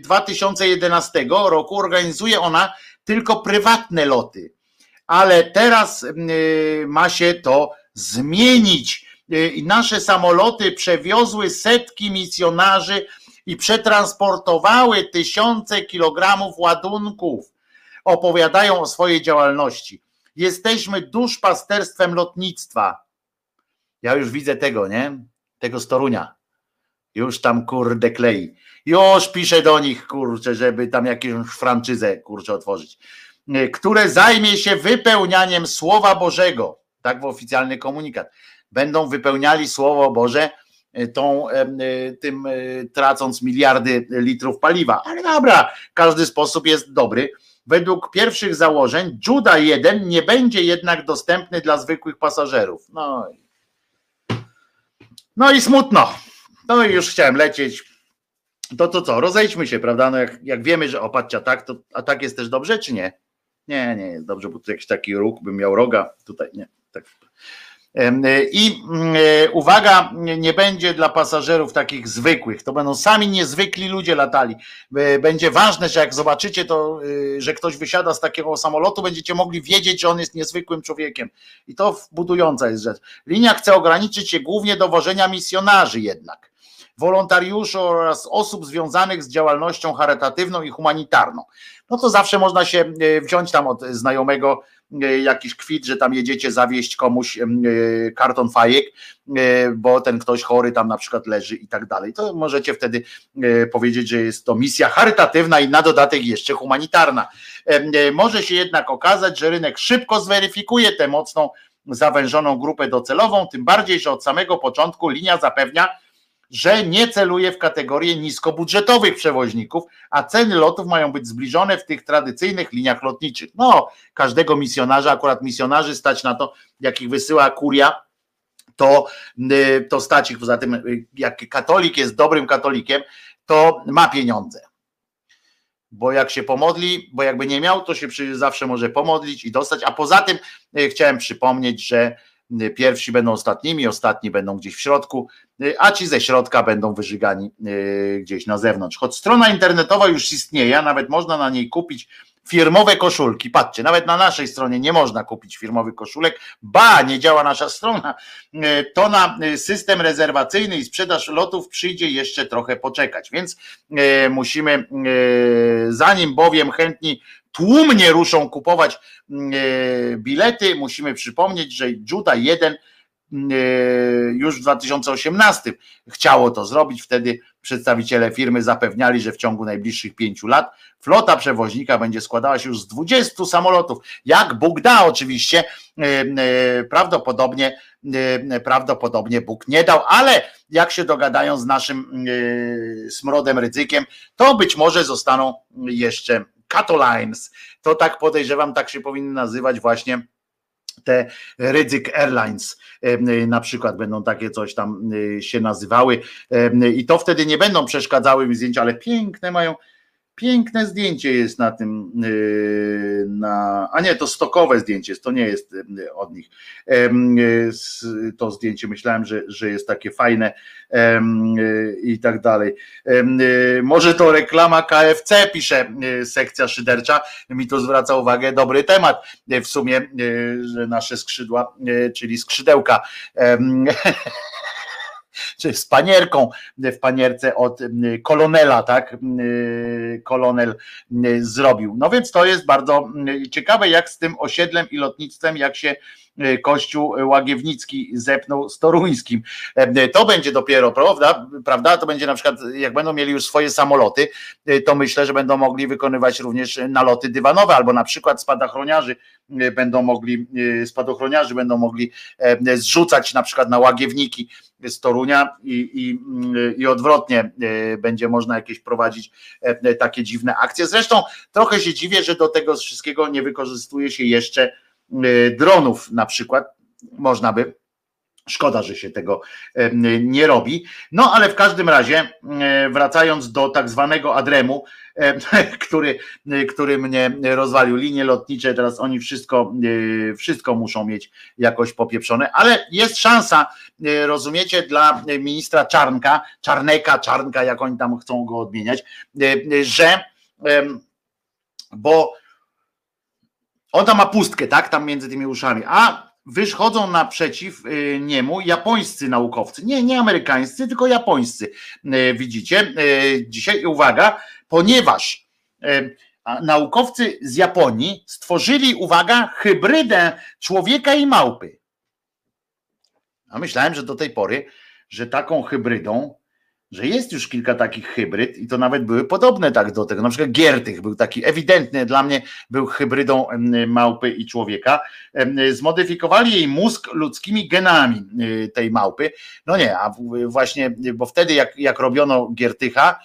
2011 roku organizuje ona tylko prywatne loty. Ale teraz ma się to zmienić. I nasze samoloty przewiozły setki misjonarzy i przetransportowały tysiące kilogramów ładunków. Opowiadają o swojej działalności. Jesteśmy duszpasterstwem lotnictwa. Ja już widzę tego, nie? Tego Storunia. Już tam kurde klei. Już piszę do nich, kurczę, żeby tam jakąś franczyzę, kurczę, otworzyć. Które zajmie się wypełnianiem Słowa Bożego. Tak w oficjalny komunikat. Będą wypełniali Słowo Boże tą, tym tracąc miliardy litrów paliwa. Ale dobra, każdy sposób jest dobry. Według pierwszych założeń Juda 1 nie będzie jednak dostępny dla zwykłych pasażerów. No i, no i smutno. No i już chciałem lecieć. To to co, rozejdźmy się, prawda? No jak, jak wiemy, że opadcia tak, to a tak jest też dobrze, czy nie? Nie, nie jest dobrze, bo tu jakiś taki róg bym miał roga. Tutaj nie. Tak. I mm, e, uwaga, nie będzie dla pasażerów takich zwykłych, to będą sami niezwykli ludzie latali. Będzie ważne, że jak zobaczycie to, y, że ktoś wysiada z takiego samolotu, będziecie mogli wiedzieć, że on jest niezwykłym człowiekiem. I to budująca jest rzecz. Linia chce ograniczyć się głównie do wożenia misjonarzy jednak wolontariuszy oraz osób związanych z działalnością charytatywną i humanitarną. No to zawsze można się e, wziąć tam od znajomego e, jakiś kwit, że tam jedziecie zawieść komuś e, karton fajek, bo ten ktoś chory tam na przykład leży i tak dalej. To możecie wtedy powiedzieć, że jest to misja charytatywna i na dodatek jeszcze humanitarna. Może się jednak okazać, że rynek szybko zweryfikuje tę mocną zawężoną grupę docelową, tym bardziej, że od samego początku linia zapewnia, że nie celuje w kategorię niskobudżetowych przewoźników, a ceny lotów mają być zbliżone w tych tradycyjnych liniach lotniczych. No, każdego misjonarza, akurat misjonarzy stać na to, jakich wysyła kuria, to, y, to stać ich. Poza tym, y, jak katolik jest dobrym katolikiem, to ma pieniądze. Bo jak się pomodli, bo jakby nie miał, to się zawsze może pomodlić i dostać. A poza tym y, chciałem przypomnieć, że Pierwsi będą ostatnimi, ostatni będą gdzieś w środku, a ci ze środka będą wyżygani e, gdzieś na zewnątrz. Choć strona internetowa już istnieje, nawet można na niej kupić firmowe koszulki. Patrzcie, nawet na naszej stronie nie można kupić firmowych koszulek. Ba, nie działa nasza strona. E, to na system rezerwacyjny i sprzedaż lotów przyjdzie jeszcze trochę poczekać, więc e, musimy, zanim bowiem chętni tłumnie ruszą kupować mm, e, bilety, musimy przypomnieć, że Juda 1 mm, e, już w 2018 chciało to zrobić. Wtedy przedstawiciele firmy zapewniali, że w ciągu najbliższych pięciu lat flota przewoźnika będzie składała się już z 20 samolotów. Jak Bóg da, oczywiście, e, prawdopodobnie, prawdopodobnie Bóg nie dał, ale jak się dogadają z naszym smrodem ryzykiem, to być może zostaną jeszcze Catolines. To tak podejrzewam, tak się powinny nazywać właśnie te Rydzyk Airlines na przykład będą takie coś tam y, się nazywały i to wtedy nie będą przeszkadzały mi zdjęcia, ale piękne mają Piękne zdjęcie jest na tym, yy, na, a nie, to stokowe zdjęcie jest, to nie jest yy, od nich. To zdjęcie myślałem, że, że jest takie fajne i tak dalej. Może to reklama KFC, pisze sekcja szydercza, mi to zwraca uwagę, dobry temat w sumie, że nasze skrzydła, czyli skrzydełka czy z panierką w panierce od kolonela, tak? Kolonel zrobił. No więc to jest bardzo ciekawe, jak z tym osiedlem i lotnictwem, jak się Kościół Łagiewnicki zepnął z toruńskim. To będzie dopiero, prawda? prawda? To będzie na przykład, jak będą mieli już swoje samoloty, to myślę, że będą mogli wykonywać również naloty dywanowe, albo na przykład spadochroniarzy będą mogli, spadochroniarzy będą mogli zrzucać na przykład na łagiewniki z Torunia i, i, i odwrotnie e, będzie można jakieś prowadzić e, takie dziwne akcje. Zresztą trochę się dziwię, że do tego wszystkiego nie wykorzystuje się jeszcze e, dronów na przykład. Można by Szkoda, że się tego nie robi. No ale w każdym razie, wracając do tak zwanego Adremu, który, który mnie rozwalił, linie lotnicze, teraz oni wszystko, wszystko muszą mieć jakoś popieprzone, ale jest szansa, rozumiecie, dla ministra Czarnka, Czarneka, Czarnka, jak oni tam chcą go odmieniać, że bo on tam ma pustkę, tak, tam między tymi uszami, a wychodzą naprzeciw y, niemu japońscy naukowcy. Nie, nie amerykańscy, tylko japońscy. Y, widzicie? Y, dzisiaj uwaga, ponieważ naukowcy z Japonii stworzyli, uwaga, hybrydę człowieka i małpy. A myślałem, że do tej pory, że taką hybrydą że jest już kilka takich hybryd i to nawet były podobne tak do tego. Na przykład Giertych był taki ewidentny dla mnie, był hybrydą małpy i człowieka. Zmodyfikowali jej mózg ludzkimi genami y, tej małpy. No nie, a właśnie, bo wtedy jak, jak robiono Giertycha,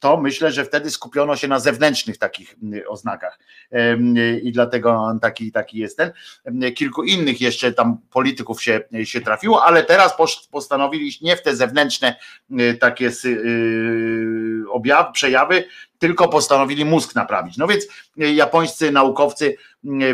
to myślę, że wtedy skupiono się na zewnętrznych takich mm, oznakach i dlatego taki, taki jest ten. Kilku innych jeszcze tam polityków się, się trafiło, ale teraz postanowili nie w te zewnętrzne y, takie y, objawy, przejawy, tylko postanowili mózg naprawić. No więc y, japońscy naukowcy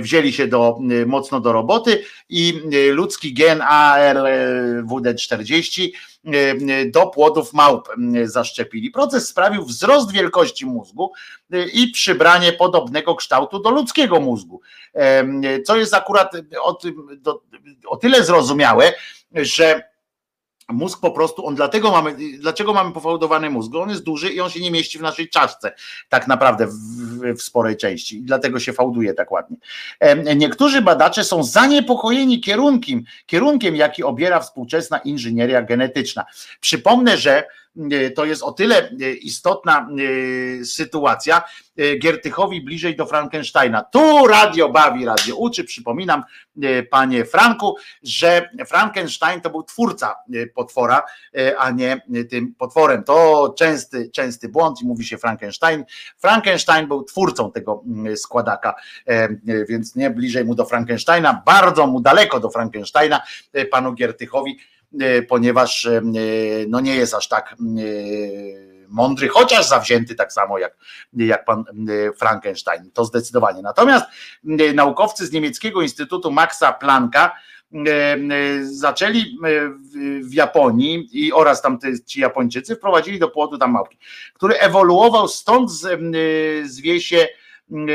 wzięli się do, mocno do roboty i ludzki gen ARWD40 E, do płodów małp zaszczepili. Proces sprawił wzrost wielkości mózgu e, i przybranie podobnego kształtu do ludzkiego mózgu. E, co jest akurat o, o tyle zrozumiałe, że Mózg po prostu, on dlatego mamy, dlaczego mamy pofałdowany mózg? On jest duży i on się nie mieści w naszej czaszce, tak naprawdę w, w, sporej części i dlatego się fałduje tak ładnie. Niektórzy badacze są zaniepokojeni kierunkiem, kierunkiem, jaki obiera współczesna inżynieria genetyczna. Przypomnę, że to jest o tyle e, istotna e, sytuacja, Giertychowi bliżej do Frankensteina. Tu radio bawi, radio uczy. Przypominam, panie Franku, że Frankenstein to był twórca potwora, a nie tym potworem. To częsty, częsty błąd i mówi się Frankenstein. Frankenstein był twórcą tego składaka, więc nie bliżej mu do Frankensteina, bardzo mu daleko do Frankensteina, panu Giertychowi E, ponieważ e, no nie jest aż tak e, mądry, chociaż zawzięty tak samo jak, jak pan Frankenstein. To zdecydowanie. Natomiast naukowcy z niemieckiego Instytutu Maxa Plancka zaczęli w Japonii i oraz tam ci Japończycy wprowadzili do płodu tam małpki, który ewoluował stąd zwie się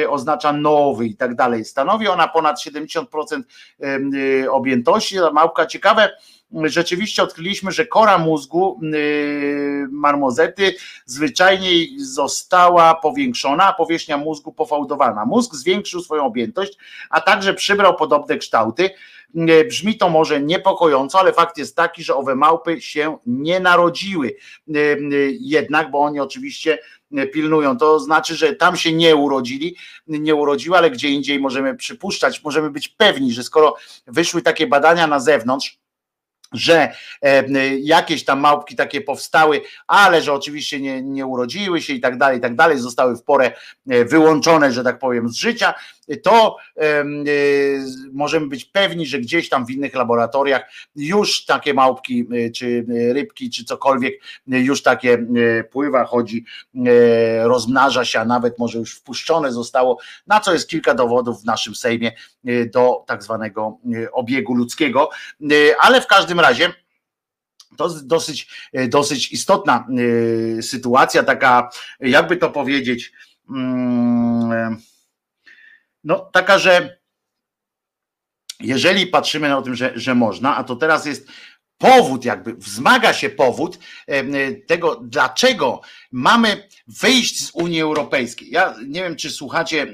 oznacza nowy i tak dalej. Stanowi ona ponad 70% objętości. Małpka ciekawe, rzeczywiście odkryliśmy, że kora mózgu y, marmozety zwyczajnie została powiększona, a powierzchnia mózgu pofałdowana. Mózg zwiększył swoją objętość, a także przybrał podobne kształty. Y, brzmi to może niepokojąco, ale fakt jest taki, że owe małpy się nie narodziły. Y, jednak, bo oni oczywiście pilnują. To znaczy, że tam się nie urodzili, nie urodziły, ale gdzie indziej możemy przypuszczać, możemy być pewni, że skoro wyszły takie badania na zewnątrz, że e, jakieś tam małpki takie powstały, ale że oczywiście nie, nie urodziły się i tak dalej, i tak dalej, zostały w porę e, wyłączone, że tak powiem, z życia, to e, możemy być pewni, że gdzieś tam w innych laboratoriach już takie małpki, czy rybki, czy cokolwiek, już takie pływa, chodzi, rozmnaża się, a nawet może już wpuszczone zostało, na co jest kilka dowodów w naszym Sejmie do tak zwanego obiegu ludzkiego, ale w każdym razie to dosyć, dosyć istotna sytuacja, taka, jakby to powiedzieć, mm, no taka, że jeżeli patrzymy na tym, że, że można, a to teraz jest powód, jakby wzmaga się powód tego, dlaczego mamy wyjść z Unii Europejskiej. Ja nie wiem, czy słuchacie e,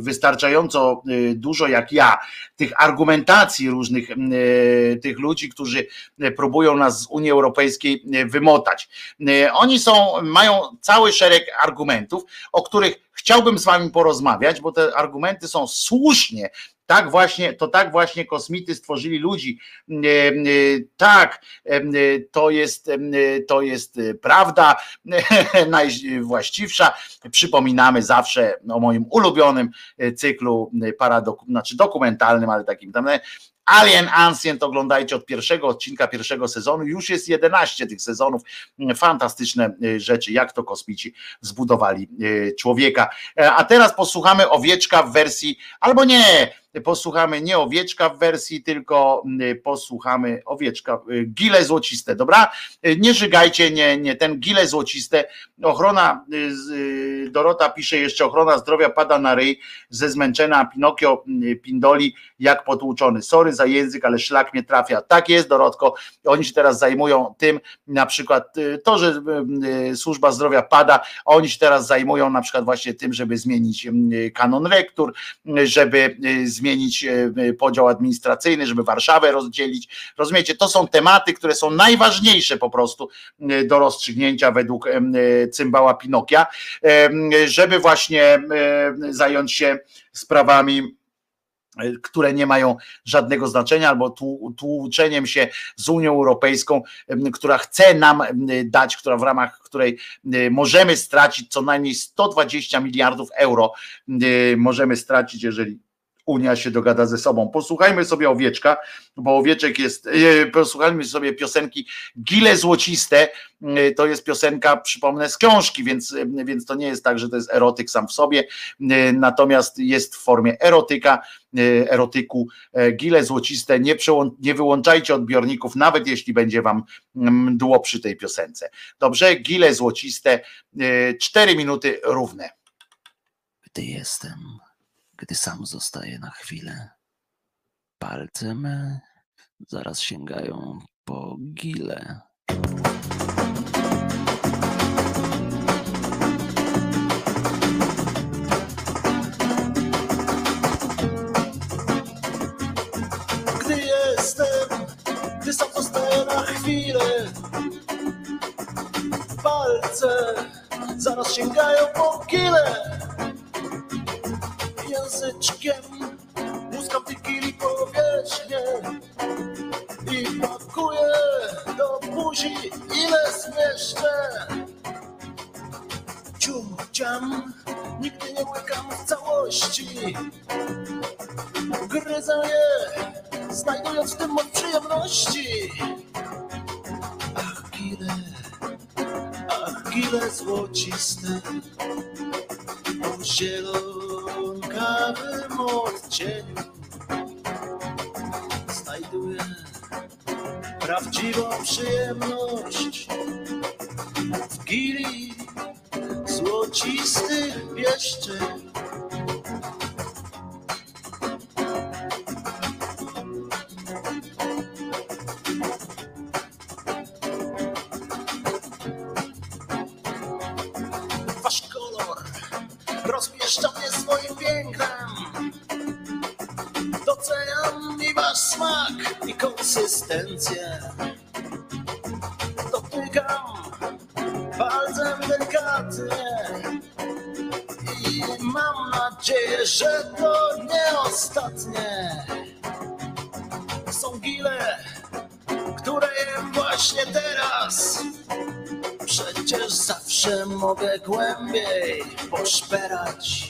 wystarczająco e, dużo jak ja tych argumentacji różnych e, tych ludzi, którzy próbują nas z Unii Europejskiej wymotać. Oni są, mają cały szereg argumentów, o których chciałbym z wami porozmawiać, bo te argumenty są słusznie Tak właśnie, to tak właśnie kosmity stworzyli ludzi. Tak, to jest, to jest prawda najwłaściwsza. Przypominamy zawsze o moim ulubionym cyklu paradok, znaczy dokumentalnym, ale takim tam Alien Ancient oglądajcie od pierwszego odcinka pierwszego sezonu. Już jest 11 tych sezonów. Fantastyczne y, rzeczy, jak to kosmici zbudowali y, człowieka. E, a teraz posłuchamy owieczka w wersji, albo nie, posłuchamy nie owieczka w wersji, tylko y, posłuchamy owieczka, gile złociste, dobra? Nie żygajcie, nie, nie ten gile złociste. Ochrona, Dorota pisze jeszcze, ochrona zdrowia pada na ryj ze zmęczenia Pinokio pindoli jak potłuczony. Sorry za język, ale szlak mnie trafia. Tak jest, Dorotko. Oni się teraz zajmują tym, na przykład y, to, że y, y, służba zdrowia pada, oni się teraz zajmują na przykład właśnie tym, żeby zmienić kanon rektur, żeby zmienić podział administracyjny, żeby Warszawę rozdzielić. Rozumiecie, to są tematy, które są najważniejsze po prostu do rozstrzygnięcia według cymbała Pinokia, żeby właśnie zająć się sprawami które nie mają żadnego znaczenia, albo tłuczeniem się z Unią Europejską, która chce nam dać, która w ramach której możemy stracić co najmniej 120 miliardów euro, możemy stracić, jeżeli Unia się dogada ze sobą. Posłuchajmy sobie owieczka, bo owieczek jest, e, posłuchajmy sobie piosenki Gile Złociste, e, to jest piosenka, przypomnę, z książki, więc, e, więc to nie jest tak, że to jest erotyk sam w sobie, natomiast jest w formie erotyka, erotyku Gile Złociste, nie, nie wyłączajcie odbiorników, nawet jeśli będzie wam mdło przy tej piosence. Dobrze, Gile Złociste, cztery minuty równe. Gdy jestem gdy sam zostaję na chwilę. Palce me zaraz sięgają po gile. Gdy jestem, gdy sam zostaję na chwilę, palce zaraz sięgają po gile języczkiem muskam tykili powierzchnię i pakuję do buzi ile zmieszczę. Cium, ciam, nigdy nie łykam w całości. Gryzę je, znajdując w tym moc przyjemności. Ach, gile, ach, gile złociste, zielone ciekawym odcieniu znajduję prawdziwą przyjemność w gili złocistych pieszczeń. verdade.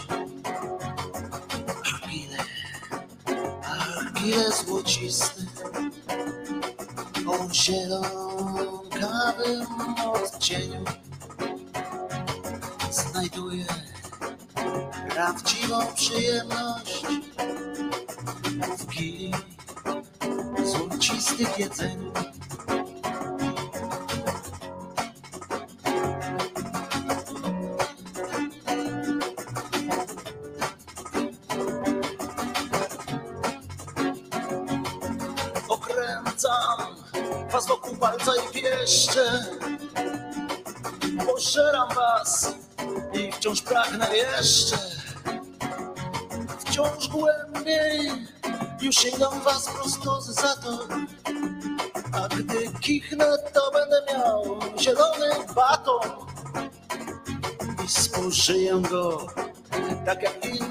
Spożyję go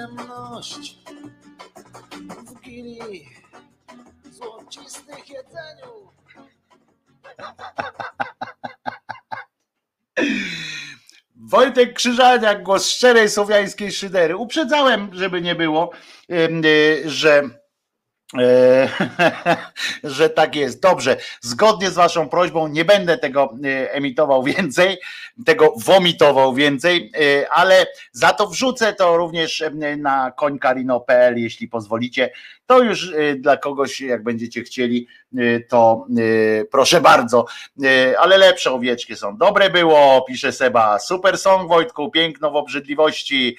przyjemność w gili złocistych jedzeniu. Wojtek Krzyżaniak, głos szczerej słowiańskiej szydery. Uprzedzałem, żeby nie było, y, że że tak jest. Dobrze, zgodnie z waszą prośbą nie będę tego e, emitował więcej, tego womitował więcej, e, ale za to wrzucę to również e, na końkarino.pl, jeśli pozwolicie. To już e, dla kogoś, jak będziecie chcieli, e, to e, proszę bardzo, ale lepsze owieczki są. Dobre było, pisze Seba. Super song Wojtku, piękno w obrzydliwości.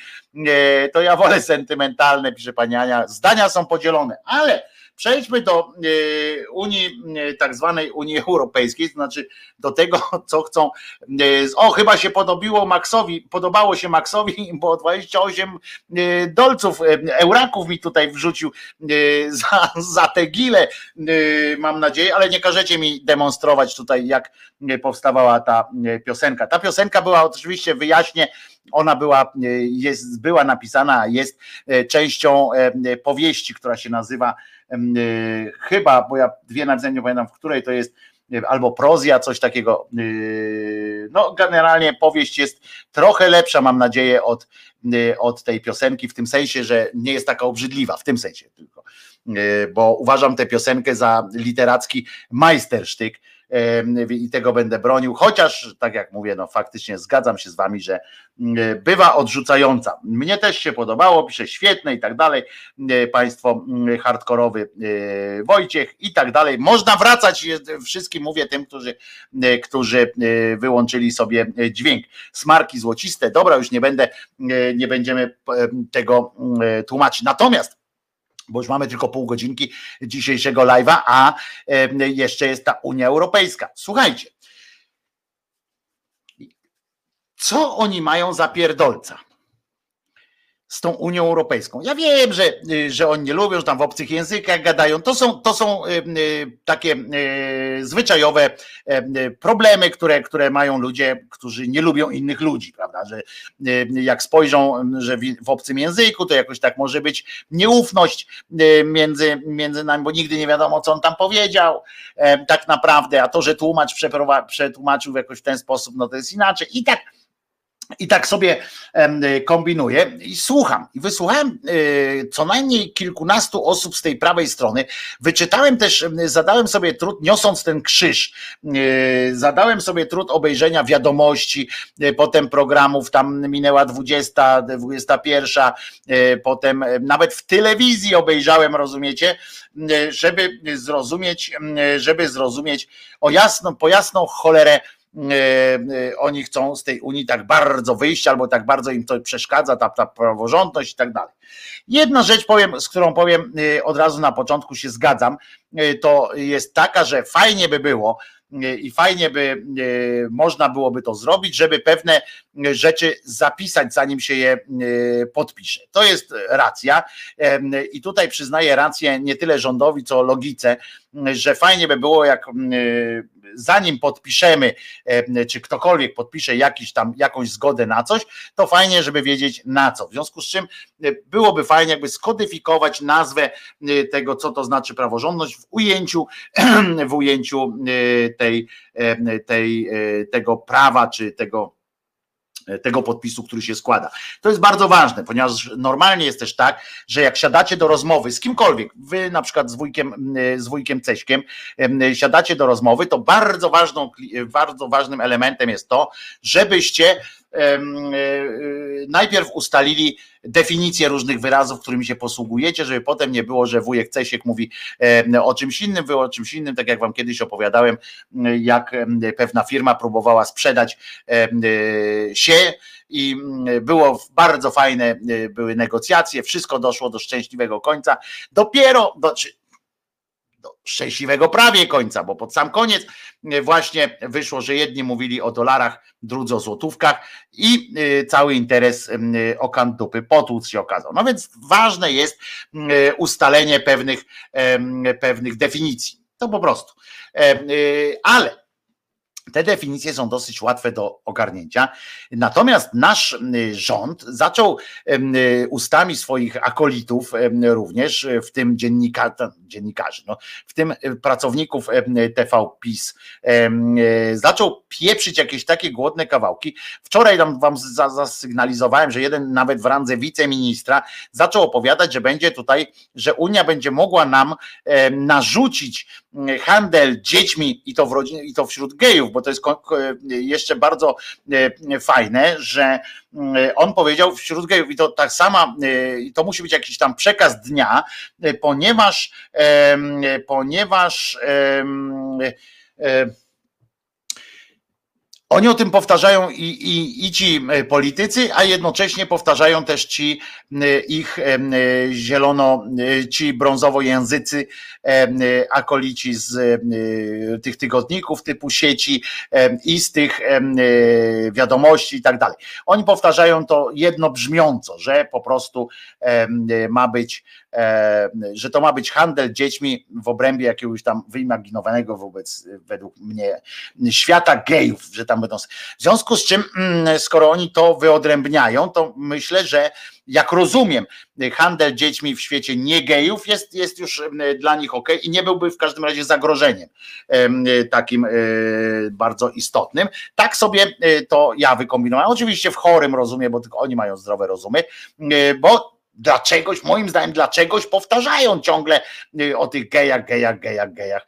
To ja wolę sentymentalne, pisze pani Ania. Zdania są podzielone, ale przejdźmy do e, Unii, e, tak zwanej Unii Europejskiej, to znaczy do tego, co chcą. e, O, chyba się podobiło Maxowi, podobało się Maxowi, bo 28 e, dolców, euraków mi tutaj wrzucił za, za tę gilę, e, mam nadzieję, ale nie każecie mi demonstrować tutaj, jak powstawała ta piosenka. Ta piosenka była oczywiście, wyjaśnię, ona była, jest, była napisana, jest częścią powieści, która się nazywa chyba, bo ja dwie nawiedzenia nie pamiętam, w której to jest, e, albo prozja, coś takiego. e, No, generalnie powieść jest trochę lepsza, mam nadzieję, od, od tej piosenki, w tym sensie, że nie jest taka obrzydliwa, w tym sensie tylko. Bo uważam tę piosenkę za literacki majstersztyk i tego będę bronił, chociaż tak jak mówię, no faktycznie zgadzam się z wami, że mm, bywa odrzucająca. Mnie też się podobało, pisze świetne i tak dalej, e, państwo mm, hardkorowy e, Wojciech i tak dalej. Można wracać, jest- wszystkim mówię tym, którzy, e, którzy e, wyłączyli sobie e, dźwięk. Smarki złociste, dobra, już nie będę, e, nie będziemy e, tego e, tłumaczyć. Natomiast bo już mamy tylko pół godzinki dzisiejszego live'a, a e, jeszcze jest ta Unia Europejska. Słuchajcie, co oni mają za pierdolca? Z tą Unią Europejską. Ja wiem, że, y, że oni nie lubią, że tam w obcych językach gadają. To są, to są y, y, takie zwyczajowe problemy, które, które mają ludzie, którzy nie lubią innych ludzi, prawda? Że jak spojrzą, że w, obcym języku, to jakoś tak może być nieufność między, między nami, bo nigdy nie wiadomo, co on tam powiedział e, tak naprawdę, a to, że tłumacz przetłumaczył jakoś w ten sposób, no to jest inaczej. I tak i tak sobie y, kombinuję i słucham. I wysłuchałem y, co najmniej kilkunastu osób z tej prawej strony. Wyczytałem też, em, zadałem sobie trud, niosąc ten krzyż, y, zadałem sobie trud obejrzenia wiadomości, potem programów, tam minęła 20, 21, y, potem nawet w telewizji obejrzałem, rozumiecie, żeby zrozumieć, żeby zrozumieć o jasną, po jasną cholerę, oni chcą z tej Unii tak bardzo wyjść, albo tak bardzo im to przeszkadza, ta, ta praworządność i tak dalej. Jedna rzecz powiem, z którą powiem e, od razu na początku się zgadzam, e, to jest taka, że fajnie by było e, i fajnie by e, można byłoby to zrobić, żeby pewne e, rzeczy zapisać, zanim się je e, podpisze. To jest racja i tutaj przyznaję rację nie tyle rządowi, co logice, że fajnie by było, jak e, zanim podpiszemy, e, czy ktokolwiek podpisze jakiś tam, jakąś zgodę na coś, to fajnie, żeby wiedzieć na co. W związku z czym e, byłoby fajnie, jakby skodyfikować nazwę e, tego, co to znaczy praworządność w ujęciu, w ujęciu e, tej, e, tej, e, tego prawa, czy tego tego podpisu, który się składa. To jest bardzo ważne, ponieważ normalnie jest też tak, że jak siadacie do rozmowy z kimkolwiek, wy na przykład z wujkiem, z wujkiem Ceśkiem, em, siadacie do rozmowy, to bardzo ważną, bardzo ważnym elementem jest to, żebyście e, e, najpierw ustalili definicje różnych wyrazów, którymi się posługujecie, żeby potem nie było, że wujek Cesiek mówi o czymś innym, wy o czymś innym, tak jak wam kiedyś opowiadałem, jak pewna firma próbowała sprzedać e, się i było bardzo fajne, e, były negocjacje, wszystko doszło do szczęśliwego końca. Dopiero do szczęśliwego prawie końca, bo pod sam koniec e, właśnie wyszło, że jedni mówili o dolarach, drudzy o złotówkach i e, cały interes m, o kant dupy potłuc się okazał. No więc ważne jest ustalenie pewnych, pewnych definicji. To po prostu. Y, Ale te definicje są dosyć łatwe do ogarnięcia. Natomiast nasz y, rząd zaczął y, ustami swoich akolitów również, w tym dziennika, to dziennikarzy, no, w tym y, pracowników TV PiS, zaczął pieprzyć jakieś takie głodne kawałki. Wczoraj tam wam za- zasygnalizowałem, że jeden nawet w randze wiceministra zaczął opowiadać, że będzie tutaj, że Unia będzie mogła nam narzucić handel dziećmi i to w rodzinie, i to wśród gejów, bo to jest jeszcze bardzo e, fajne, że mm, on powiedział wśród gejów i to tak sama, i to musi być jakiś tam przekaz dnia, ponieważ ponieważ oni o tym powtarzają i, i, i ci e, politycy, a jednocześnie powtarzają też ci e, ich e, zielono, ci brązowojęzycy akolici z tych tygodników typu sieci i z tych wiadomości i tak dalej. Oni powtarzają to jednobrzmiąco, że po prostu ma być, że to ma być handel dziećmi w obrębie jakiegoś tam wyimaginowanego wobec, według mnie, świata gejów, że tam będą. W związku z czym, mm, skoro oni to wyodrębniają, to myślę, że jak rozumiem, handel dziećmi w świecie nie gejów jest, jest już mm, dla nich ok i nie byłby w każdym razie zagrożeniem em, takim e, bardzo istotnym. Tak sobie e, to ja wykombinowałem. Oczywiście w chorym rozumie, bo tylko oni mają zdrowe rozumy, e, dlaczegoś, moim zdaniem, dlaczegoś powtarzają ciągle e, o tych gejach, gejach, gejach, gejach,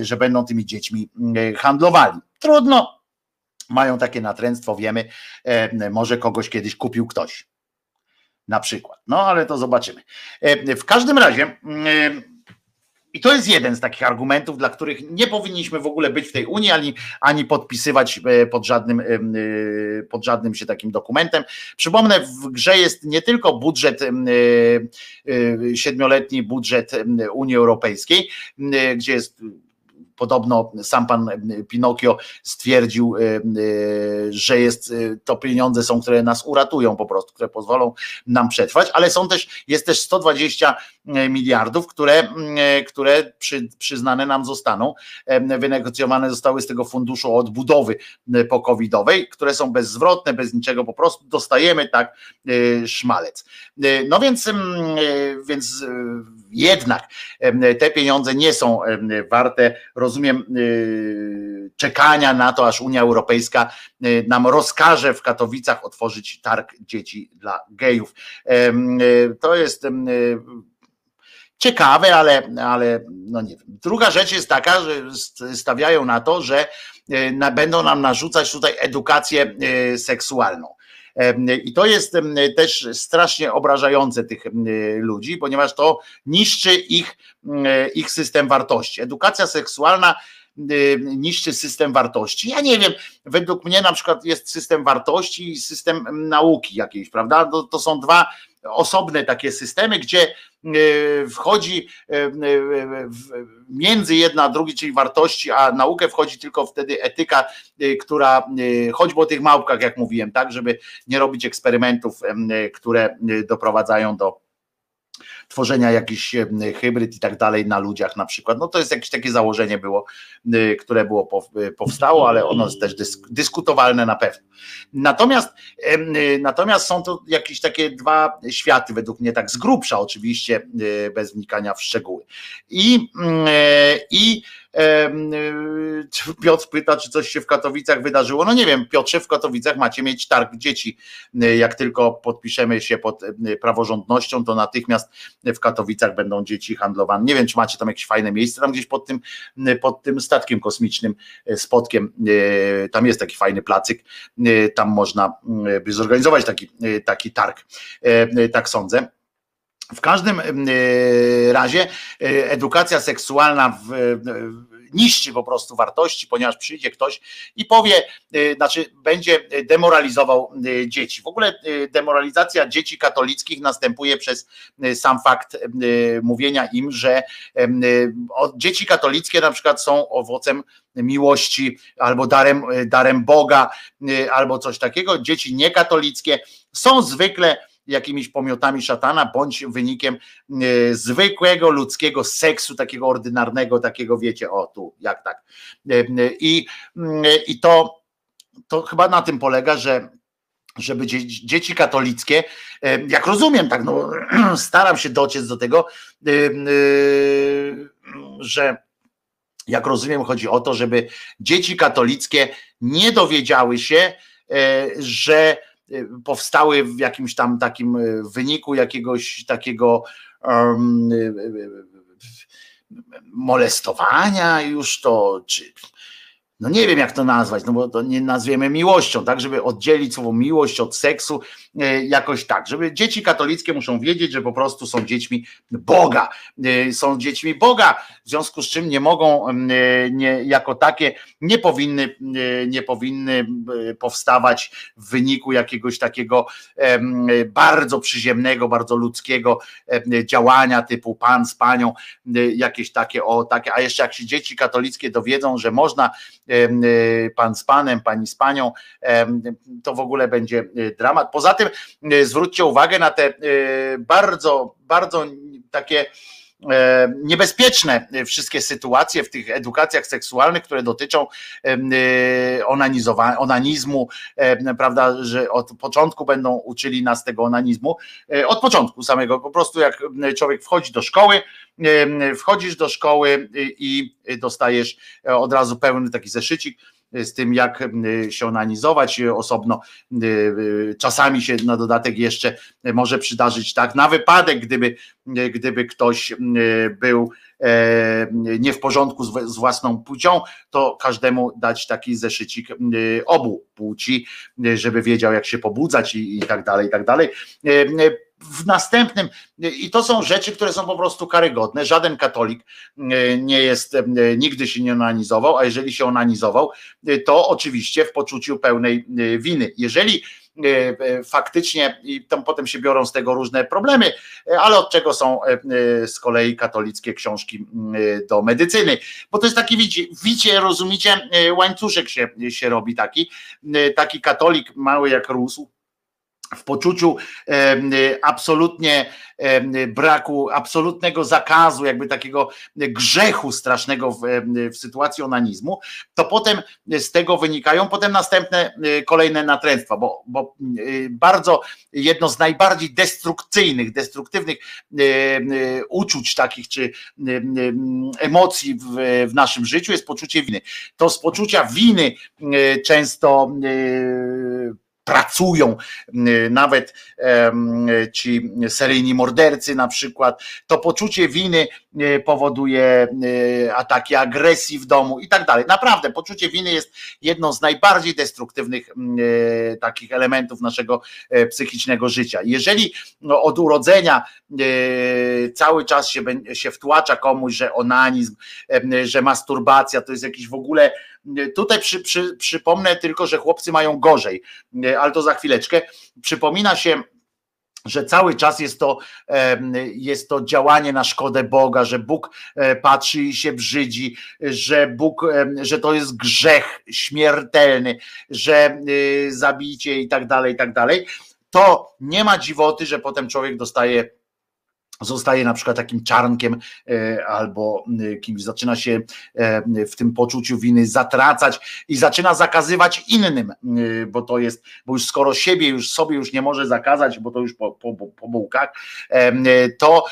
że będą tymi dziećmi e, handlowali. Trudno, mają takie natręctwo, wiemy, może kogoś kiedyś kupił ktoś. Na przykład. No ale to zobaczymy. W każdym razie, mm, i to jest jeden z takich argumentów, dla których nie powinniśmy w ogóle być w tej Unii, ani, ani podpisywać e, pod żadnym, em, e, pod żadnym się takim dokumentem. Przypomnę, w grze jest nie tylko budżet, e, e, siedmioletni budżet Unii Europejskiej, e, gdzie jest podobno sam pan Pinokio stwierdził, e, e, że jest, e, to pieniądze są, które nas uratują po prostu, które pozwolą nam przetrwać, ale są też, jest też 120 miliardów, które, które przy, przyznane nam zostaną, e, wynegocjowane zostały z tego funduszu odbudowy po covidowej, które są bezzwrotne, bez niczego, po prostu dostajemy tak e, szmalec. E, No więc, e, więc e, jednak te pieniądze nie są warte, rozumiem, y, czekania na to, aż Unia Europejska y, nam rozkaże w Katowicach otworzyć targ dzieci dla gejów. Y, To jest ciekawe, ale, ale no nie wiem. Druga rzecz jest taka, że st- stawiają na to, że będą nam narzucać tutaj edukację seksualną. I to jest też strasznie obrażające tych ludzi, ponieważ to niszczy ich, ich system wartości. Edukacja seksualna niszczy system wartości. Ja nie wiem, według mnie na przykład jest system wartości i system em, nauki jakiejś, prawda? To, to są dwa osobne takie systemy, gdzie y, wchodzi y, w- między jedna a drugi, czyli wartości, a naukę wchodzi tylko wtedy etyka, która choćby o tych małpkach, jak mówiłem, tak, żeby nie robić eksperymentów, które doprowadzają do tworzenia jakichś em, hybryd i tak dalej na ludziach na przykład. No to jest jakieś takie założenie było, które było y, powstało, ale ono jest też dysk- dyskutowalne na pewno. Natomiast y, natomiast są to jakieś takie dwa światy według mnie tak z grubsza oczywiście bez wnikania w szczegóły. I, e, i Piotr pyta, czy coś się w Katowicach wydarzyło. No nie wiem, Piotrze, w Katowicach macie mieć targ dzieci. Y, Jak tylko podpiszemy się pod y, praworządnością, to natychmiast w Katowicach będą dzieci handlowane. Nie wiem, czy macie tam jakieś fajne miejsce, tam gdzieś pod tym, pod tym statkiem kosmicznym, spotkiem. Tam jest taki fajny placyk, tam można y, by zorganizować taki, taki targ. Tak sądzę. W każdym y, razie y, edukacja seksualna w, w, niszczy po prostu wartości, ponieważ przyjdzie ktoś i powie, znaczy będzie demoralizował dzieci. W ogóle demoralizacja dzieci katolickich następuje przez sam fakt mówienia im, że dzieci katolickie na przykład są owocem miłości albo darem, darem Boga, albo coś takiego. Dzieci niekatolickie są zwykle jakimiś pomiotami szatana, bądź wynikiem y, zwykłego ludzkiego seksu, takiego ordynarnego, takiego wiecie, o tu, jak tak. Y, I, i to, to chyba na tym polega, że żeby dzie- dzieci katolickie, y, jak rozumiem, tak, no, staram się dociec do tego, że jak rozumiem, chodzi o to, żeby dzieci katolickie nie dowiedziały się, e, że e, powstały w jakimś tam takim e, wyniku jakiegoś takiego um, molestowania już to, czy no nie wiem jak to nazwać, no bo to nie nazwiemy miłością, tak, żeby oddzielić słowo miłość od seksu, e, jakoś tak, żeby dzieci katolickie muszą wiedzieć, że po prostu są dziećmi Boga, e, są dziećmi Boga, w związku z czym nie mogą e, nie, jako takie nie powinny, nie powinny powstawać w wyniku jakiegoś takiego bardzo przyziemnego, bardzo ludzkiego działania typu pan z panią, jakieś takie o takie, a jeszcze jak się dzieci katolickie dowiedzą, że można pan z panem, pani z panią, to w ogóle będzie e, dramat. Poza tym e, zwróćcie uwagę na te bardzo, bardzo takie niebezpieczne wszystkie sytuacje w tych edukacjach seksualnych, które dotyczą e, onanizowa- onanizmu, prawda, że od początku będą uczyli nas tego onanizmu, e, od początku samego, po prostu jak człowiek wchodzi do szkoły, wchodzisz do szkoły i dostajesz e, od razu pełny taki zeszycik e, z tym, jak em, się onanizować e, osobno. Czasami się na dodatek jeszcze może przydarzyć tak, na wypadek, gdyby, gdyby ktoś był e, nie w porządku z, własną płcią, to każdemu dać taki zeszycik obu płci, żeby wiedział, jak się pobudzać i, i tak dalej, i tak dalej. W następnym, i to są rzeczy, które są po prostu karygodne. Żaden katolik e, nie jest, e, nigdy się nie onanizował, a jeżeli się onanizował, e, to oczywiście w poczuciu pełnej winy. Jeżeli faktycznie i tam potem się biorą z tego różne problemy, ale od czego są z kolei katolickie książki do medycyny, bo to jest taki, widzicie, widzicie rozumiecie, e, łańcuszek się, się robi taki, taki katolik mały jak rósł, w poczuciu absolutnie braku, absolutnego zakazu, jakby takiego grzechu strasznego w, w sytuacji onanizmu, to potem z tego wynikają potem następne y, kolejne natręctwa, bo, bo y, bardzo jedno z najbardziej destrukcyjnych, destruktywnych y, uczuć takich czy emocji w, w naszym życiu jest poczucie winy. To z poczucia winy często pracują nawet ci seryjni mordercy na przykład, to poczucie winy powoduje y, ataki agresji w domu i tak dalej. Naprawdę, poczucie winy jest jedną z najbardziej destruktywnych y, takich elementów naszego psychicznego życia. Jeżeli no, od urodzenia cały czas się, się wtłacza komuś, że onanizm, że masturbacja to jest jakiś w ogóle Tutaj przy, przy, przypomnę tylko, że chłopcy mają gorzej, ale to za chwileczkę. Przypomina się, że cały czas jest to, jest to działanie na szkodę Boga, że Bóg e, patrzy i się brzydzi, że Bóg, że to jest grzech śmiertelny, że y, zabicie i tak dalej, i tak dalej. To nie ma dziwoty, że potem człowiek dostaje zostaje na przykład takim czarnkiem e, albo e, kimś zaczyna się e, w tym poczuciu winy zatracać i zaczyna zakazywać innym, bo to jest, bo już skoro siebie już sobie już nie może zakazać, bo to już po, po, po bułkach, to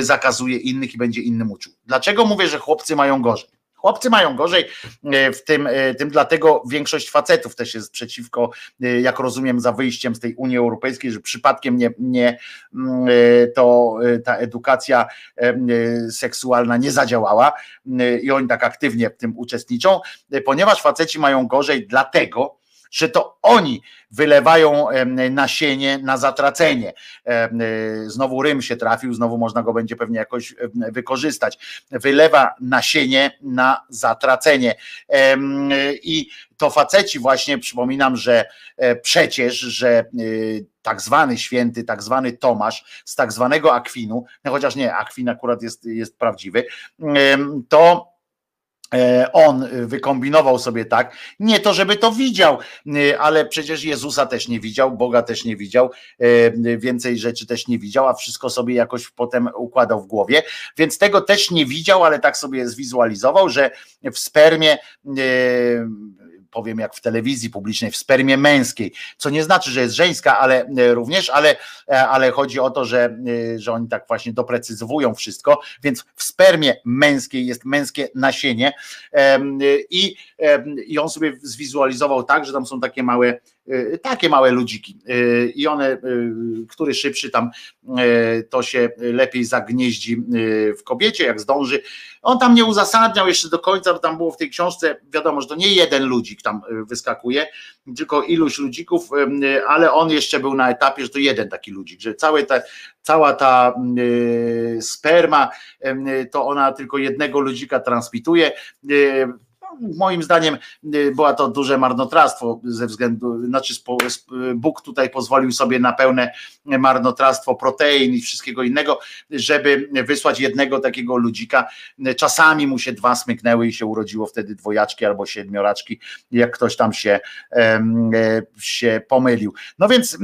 zakazuje innych i będzie innym uczył. Dlaczego mówię, że chłopcy mają gorzej? Chłopcy mają gorzej e, w tym, e, tym, dlatego większość facetów też jest przeciwko, e, jak rozumiem, za wyjściem z tej Unii Europejskiej, że przypadkiem nie, nie mm, to ta edukacja seksualna nie zadziałała i oni tak aktywnie w tym uczestniczą, ponieważ faceci mają gorzej dlatego, że to oni wylewają nasienie na zatracenie. Znowu Rym się trafił, znowu można go będzie pewnie jakoś wykorzystać. Wylewa nasienie na zatracenie. I to faceci właśnie, przypominam, że e, przecież, że e, tak zwany święty, tak zwany Tomasz z tak zwanego Akwinu, no chociaż nie, Akwin akurat jest, jest prawdziwy, to on wykombinował sobie tak, nie to, żeby to widział, e, ale przecież Jezusa też nie widział, Boga też nie widział, e, więcej rzeczy też nie widział, a wszystko sobie jakoś potem układał w głowie, więc tego też nie widział, ale tak sobie zwizualizował, że w spermie powiem jak w telewizji publicznej, w spermie męskiej, co nie znaczy, że jest żeńska, ale e, również, ale, e, ale chodzi o to, że, e, że oni tak właśnie doprecyzowują wszystko, więc w spermie męskiej jest męskie nasienie. I, i on sobie zwizualizował tak, że tam są takie małe takie małe ludziki i one, który szybszy tam to się lepiej zagnieździ w kobiecie, jak zdąży. On tam nie uzasadniał jeszcze do końca, bo tam było w tej książce, wiadomo, że to nie jeden ludzik tam wyskakuje, tylko iluś ludzików, ale on jeszcze był na etapie, że to jeden taki ludzik, że całe te, cała ta sperma, to ona tylko jednego ludzika transmituje moim zdaniem y, była to duże marnotrawstwo ze względu, znaczy Bóg tutaj pozwolił sobie na pełne marnotrawstwo protein i wszystkiego innego, żeby wysłać jednego takiego ludzika. Czasami mu się dwa smyknęły i się urodziło wtedy dwojaczki albo siedmioraczki, jak ktoś tam się, e, się pomylił. No więc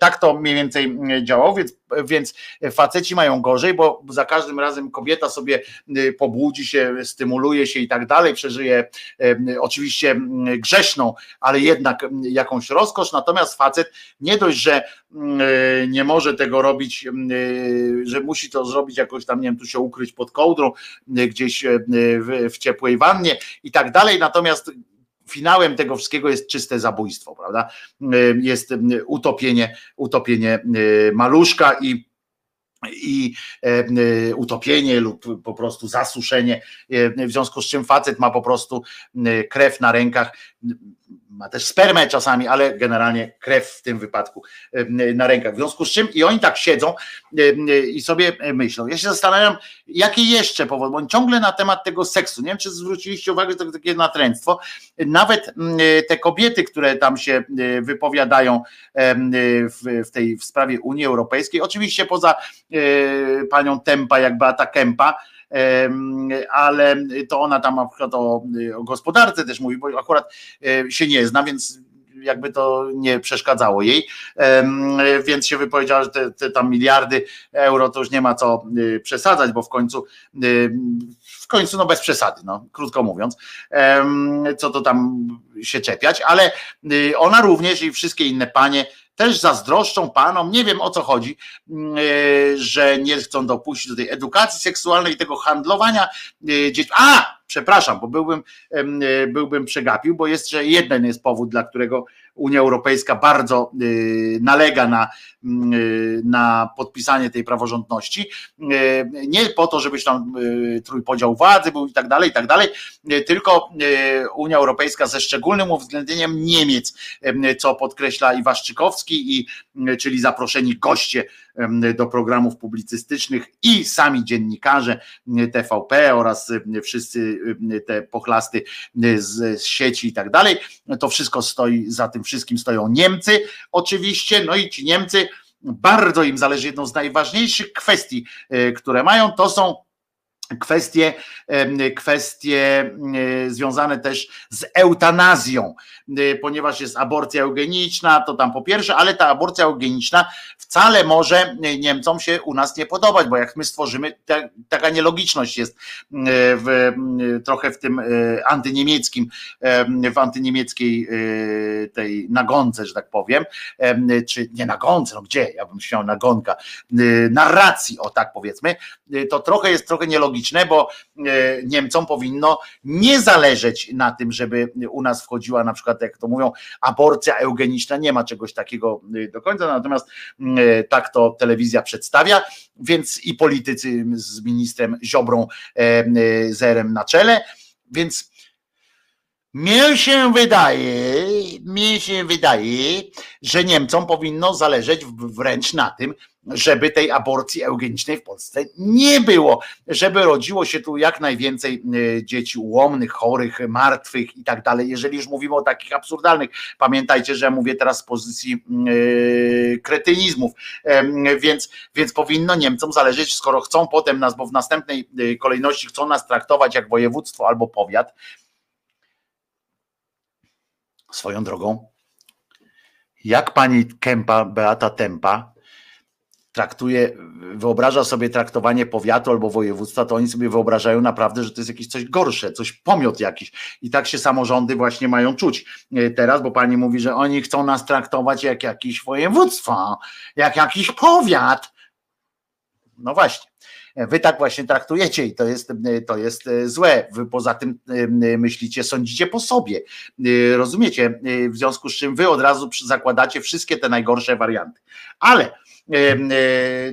tak to mniej więcej działało, więc więc faceci mają gorzej, bo za każdym razem kobieta sobie y, pobudzi się, stymuluje się i tak dalej, przeżyje oczywiście grzeszną, ale jednak jakąś rozkosz, natomiast facet nie dość, że y, nie może tego robić, że musi to zrobić jakoś tam, nie wiem, tu się ukryć pod kołdrą, gdzieś w, w ciepłej wannie i tak dalej, natomiast finałem tego wszystkiego jest czyste zabójstwo, prawda? Jest utopienie, utopienie maluszka i i utopienie lub po prostu zasuszenie, w związku z czym facet ma po prostu krew na rękach, ma też spermę czasami, ale generalnie krew w tym wypadku na rękach. W związku z czym i oni tak siedzą i sobie myślą. Ja się zastanawiam, jakie jeszcze powody, bo ciągle na temat tego seksu. Nie wiem, czy zwróciliście uwagę, że to takie natręctwo. Nawet te kobiety, które tam się wypowiadają w, tej w sprawie Unii Europejskiej, oczywiście poza panią Tempa, jak Beata Kempa, ale to ona tam o, o gospodarce też mówi, bo akurat się nie zna, więc jakby to nie przeszkadzało jej, więc się wypowiedziała, że te, te, tam miliardy euro to już nie ma co y, przesadzać, bo w końcu w końcu no bez przesady, no, krótko mówiąc, co to tam się czepiać, ale y, ona również i wszystkie inne panie też zazdroszczą panom, nie wiem o co chodzi, mm, e, że nie chcą dopuścić do tej edukacji seksualnej, tego handlowania e, dziećmi. A, przepraszam, bo byłbym, e, byłbym przegapił, bo jeszcze jeden jest powód, dla którego Unia Europejska bardzo y, nalega na, y, na podpisanie tej praworządności. Nie po to, żebyś tam trójpodział władzy był i tak dalej, i tak dalej, tylko Unia Europejska ze szczególnym uwzględnieniem Niemiec, co podkreśla Iwaszczykowski, i, czyli zaproszeni goście do programów publicystycznych i sami dziennikarze TVP oraz wszyscy te pochlasty z sieci i tak dalej. To wszystko stoi za tym wszystkim stoją Niemcy, oczywiście, no i ci Niemcy bardzo im zależy. Jedną z najważniejszych kwestii, e, które mają, to są kwestie, kwestie związane też z eutanazją, ponieważ jest aborcja eugeniczna, to tam po pierwsze, ale ta aborcja eugeniczna wcale może Niemcom się u nas nie podobać, bo jak my stworzymy, ta, taka nielogiczność jest w, trochę w tym antyniemieckim, w antyniemieckiej tej nagonce, że tak powiem, czy nie nagonce, no gdzie, ja bym śmiał nagonka, narracji, o tak powiedzmy, to trochę jest trochę nielogiczne eugeniczne, bo e, Niemcom powinno nie zależeć na tym, żeby u nas wchodziła na przykład, jak to mówią, aborcja eugeniczna. Nie ma czegoś takiego e, do końca, natomiast e, tak to telewizja przedstawia, więc i politycy z ministrem Ziobrą zerem na czele, więc mnie się wydaje, mnie się wydaje, że Niemcom powinno zależeć wręcz na tym, żeby tej aborcji eugenicznej w Polsce nie było, żeby rodziło się tu jak najwięcej e, dzieci ułomnych, chorych, martwych i tak dalej. Jeżeli już mówimy o takich absurdalnych, pamiętajcie, że ja mówię teraz z pozycji yy, kretynizmów, yy, więc, więc powinno Niemcom zależeć, skoro chcą potem nas, bo w następnej e, kolejności chcą nas traktować jak województwo albo powiat, Swoją drogą, jak pani Kępa, Beata Tempa traktuje, wyobraża sobie traktowanie powiatu albo województwa, to oni sobie wyobrażają naprawdę, że to jest jakieś coś gorsze, coś pomiot jakiś. I tak się samorządy właśnie mają czuć e, teraz, bo pani mówi, że oni chcą nas traktować jak jakieś województwo, jak jakiś powiat. No właśnie. Wy tak właśnie traktujecie i to jest, to jest e, złe. Wy poza tym e, myślicie, sądzicie po sobie. E, rozumiecie? W związku z czym wy od razu zakładacie wszystkie te najgorsze warianty. Ale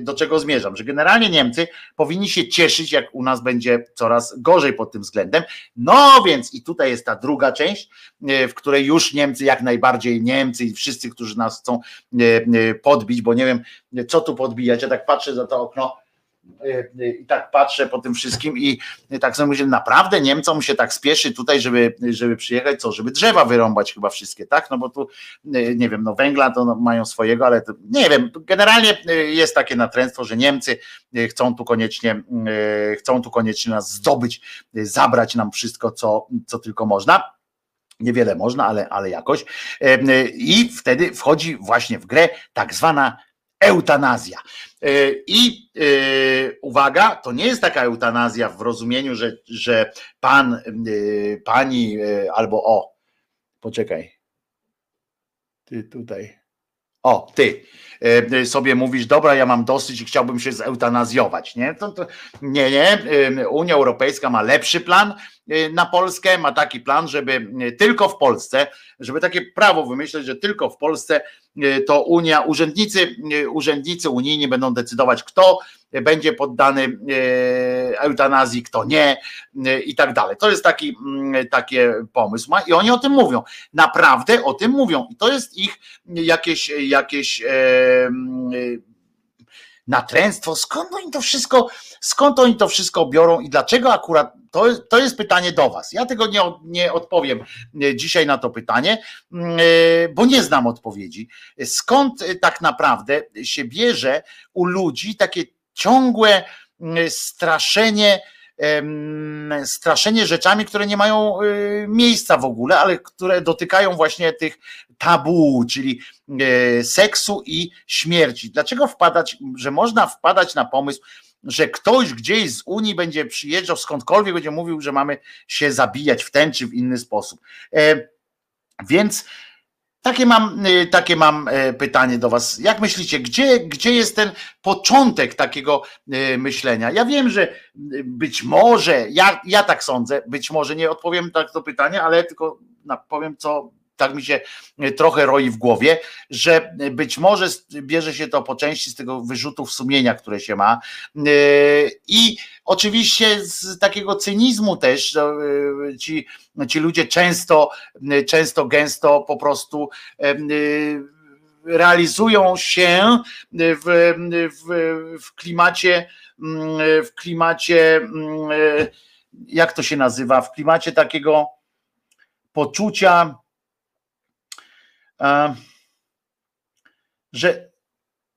do czego zmierzam? Że generalnie Niemcy powinni się cieszyć, jak u nas będzie coraz gorzej pod tym względem. No więc i tutaj jest ta druga część, w której już Niemcy, jak najbardziej Niemcy i wszyscy, którzy nas chcą podbić, bo nie wiem, co tu podbijać. Ja tak patrzę za to okno i tak patrzę po tym wszystkim i tak sobie myślę, naprawdę Niemcom się tak spieszy tutaj, żeby, żeby przyjechać, co, żeby drzewa wyrąbać chyba wszystkie, tak? No bo tu, nie wiem, no węgla to mają swojego, ale to, nie wiem, generalnie jest takie natręctwo, że Niemcy chcą tu koniecznie, chcą tu koniecznie nas zdobyć, zabrać nam wszystko, co, co tylko można. Niewiele można, ale, ale jakoś. I wtedy wchodzi właśnie w grę tak zwana eutanazja. E, I e, uwaga, to nie jest taka eutanazja w rozumieniu, że, że pan, e, pani albo o, poczekaj, ty tutaj, o, ty sobie mówisz, dobra, ja mam dosyć i chciałbym się zeutanazjować. Nie, to, to, nie, nie. Unia Europejska ma lepszy plan na Polskę, ma taki plan, żeby tylko w Polsce, żeby takie prawo wymyśleć, że tylko w Polsce E, to Unia, urzędnicy, e, urzędnicy unijni będą decydować, kto będzie poddany e, eutanazji, kto nie i tak dalej. To jest taki, mm, taki pomysł. I oni o tym mówią. Naprawdę o tym mówią. I to jest ich jakieś, jakieś natręctwo, skąd oni to wszystko, skąd oni to wszystko biorą i dlaczego akurat, to, to jest pytanie do was. Ja tego nie, nie odpowiem e, dzisiaj na to pytanie, mm, e, bo nie znam odpowiedzi. Skąd tak naprawdę się bierze u ludzi takie ciągłe mm, straszenie, straszenie rzeczami, które nie mają y, miejsca w ogóle, ale które dotykają właśnie tych tabu, czyli e, seksu i śmierci. Dlaczego wpadać, że można wpadać na pomysł, że ktoś gdzieś z Unii będzie przyjeżdżał skądkolwiek, będzie mówił, że mamy się zabijać w ten czy w inny sposób. E, więc takie mam, y, takie mam e, pytanie do Was. Jak myślicie, gdzie, gdzie jest ten początek takiego y, myślenia? Ja wiem, że y, być może, ja, ja tak sądzę, być może nie odpowiem tak to pytanie, ale tylko powiem, co tak mi się trochę roi w głowie, że być może bierze się to po części z tego wyrzutów sumienia, które się ma. I oczywiście z takiego cynizmu też ci ci ludzie często, często gęsto po prostu realizują się w, w, w klimacie, w klimacie, jak to się nazywa, w klimacie takiego poczucia, że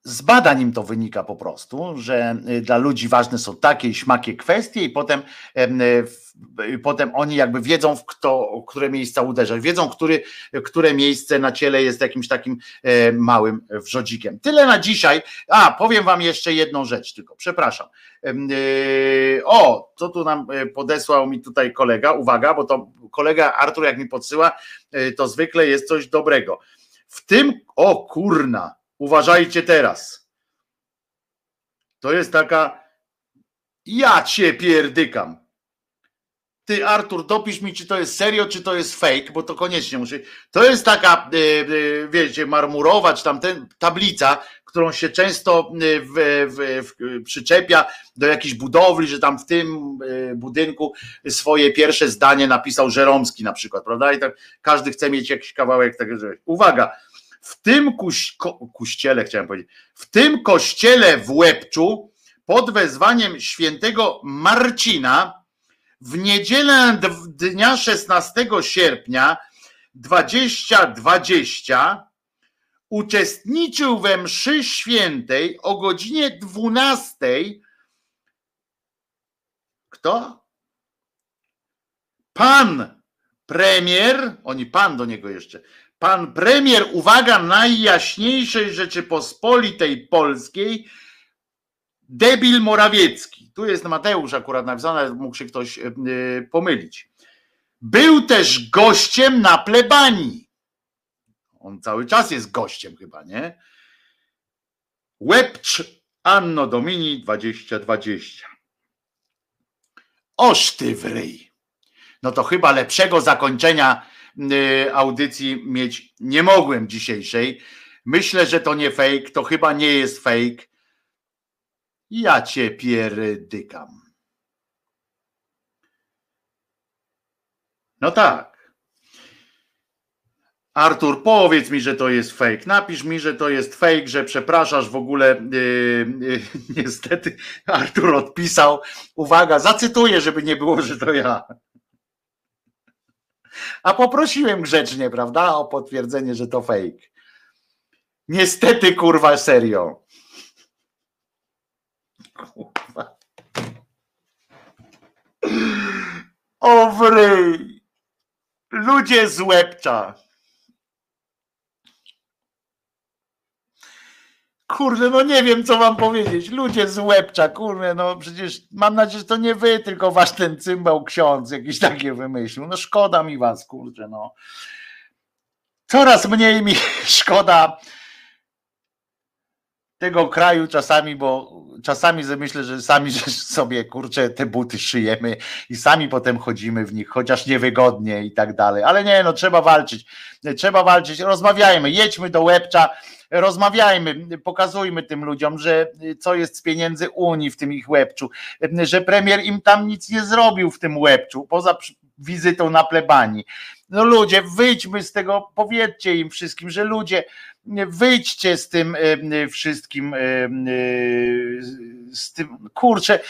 z badań im to wynika po prostu, że y, dla ludzi ważne są takie i śmakie kwestie i potem, y, potem oni jakby wiedzą, w kto, które miejsca uderzać, wiedzą, który, które miejsce na ciele jest jakimś takim e, małym wrzodzikiem. Tyle na dzisiaj. A, powiem wam jeszcze jedną rzecz tylko, przepraszam. Y, o, co tu nam e, podesłał mi tutaj kolega, uwaga, bo to kolega Artur jak mi podsyła, e, to zwykle jest coś dobrego. W tym, o kurna, Uważajcie teraz. To jest taka Ja cię pierdykam. Ty, Artur, dopisz mi, czy to jest serio, czy to jest fake, bo to koniecznie muszę. To jest taka, e, e, wiecie, marmurowa, czy tam ten, tablica, którą się często e, w, w, w, przyczepia do jakiejś budowli, że tam w tym e, budynku swoje pierwsze zdanie napisał Żeromski na przykład, prawda? I tak każdy chce mieć jakiś kawałek tego, że. Uwaga, w tym kuś, ko, chciałem powiedzieć, w tym kościele w Łebczu pod wezwaniem świętego Marcina w niedzielę dnia 16 sierpnia 2020 uczestniczył we mszy świętej o godzinie 12. Kto? Pan premier, oni pan do niego jeszcze, pan premier, uwaga, najjaśniejszej Rzeczypospolitej Polskiej, debil Morawiecki. Tu jest Mateusz akurat napisane, mógł się ktoś pomylić. Był też gościem na plebanii. On cały czas jest gościem chyba, nie? Łebcz Anno Domini 2020. Oż ty. No to chyba lepszego zakończenia audycji mieć nie mogłem dzisiejszej. Myślę, że to nie fake, to chyba nie jest fake. Ja cię pierdykam. No tak. Artur, powiedz mi, że to jest fake. Napisz mi, że to jest fake, że przepraszasz w ogóle. Yy, yy, niestety, Artur odpisał. Uwaga, zacytuję, żeby nie było, że to ja. A poprosiłem grzecznie, prawda, o potwierdzenie, że to fake. Niestety, kurwa, serio. Kurwa. O wryj. Ludzie z łebcza. Kurde, no nie wiem, co wam powiedzieć. Ludzie z łebcza, kurde, no przecież mam nadzieję, że to nie wy, tylko wasz ten cymbał ksiądz jakiś takie wymyślił. No szkoda mi was, kurde, no. Coraz mniej mi szkoda tego kraju czasami, bo czasami myślę, że sami sobie kurczę te buty szyjemy i sami potem chodzimy w nich, chociaż niewygodnie i tak dalej. Ale nie, no trzeba walczyć. Trzeba walczyć. Rozmawiajmy, jedźmy do łebcza, rozmawiajmy, pokazujmy tym ludziom, że co jest z pieniędzy Unii w tym ich łebczu, że premier im tam nic nie zrobił w tym łebczu, poza wizytą na plebanii. No ludzie, wyjdźmy z tego, powiedzcie im wszystkim, że ludzie, wyjdźcie z tym wszystkim, z tym, kurczę,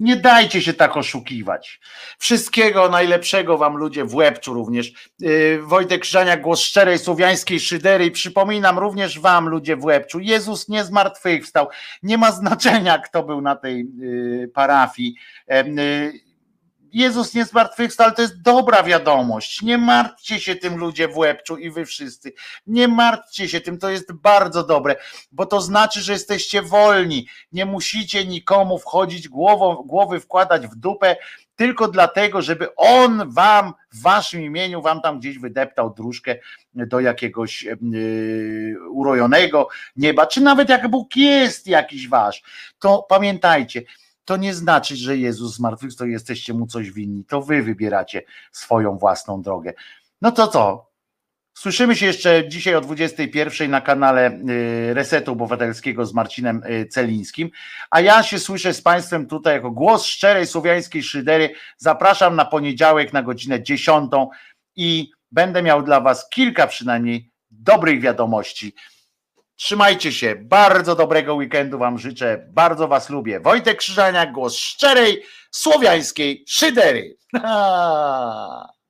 nie dajcie się tak oszukiwać. Wszystkiego najlepszego wam ludzie w łebczu również. Wojtek Krzyżania, głos szczerej słowiańskiej szydery przypominam również wam ludzie w łebczu. Jezus nie zmartwychwstał. Nie ma znaczenia kto był na tej parafii Jezus nie zmartwychwstał, ale to jest dobra wiadomość. Nie martwcie się tym ludzie w łebczu i wy wszyscy. Nie martwcie się tym, to jest bardzo dobre, bo to znaczy, że jesteście wolni. Nie musicie nikomu wchodzić głową, głowy wkładać w dupę, tylko dlatego, żeby on wam, w waszym imieniu, wam tam gdzieś wydeptał dróżkę do jakiegoś yy, urojonego nieba, czy nawet jak Bóg jest jakiś wasz, to pamiętajcie, to nie znaczy, że Jezus zmartwychwstał jesteście mu coś winni. To wy wybieracie swoją własną drogę. No to co? Słyszymy się jeszcze dzisiaj o 21 na kanale y, Resetu Obywatelskiego z Marcinem y, Celińskim, a ja się słyszę z Państwem tutaj jako głos szczerej słowiańskiej szydery. Zapraszam na poniedziałek na godzinę 10 i będę miał dla Was kilka przynajmniej dobrych wiadomości Trzymajcie się, bardzo dobrego weekendu Wam życzę, bardzo Was lubię. Wojtek Krzyżania, głos szczerej, słowiańskiej szydery.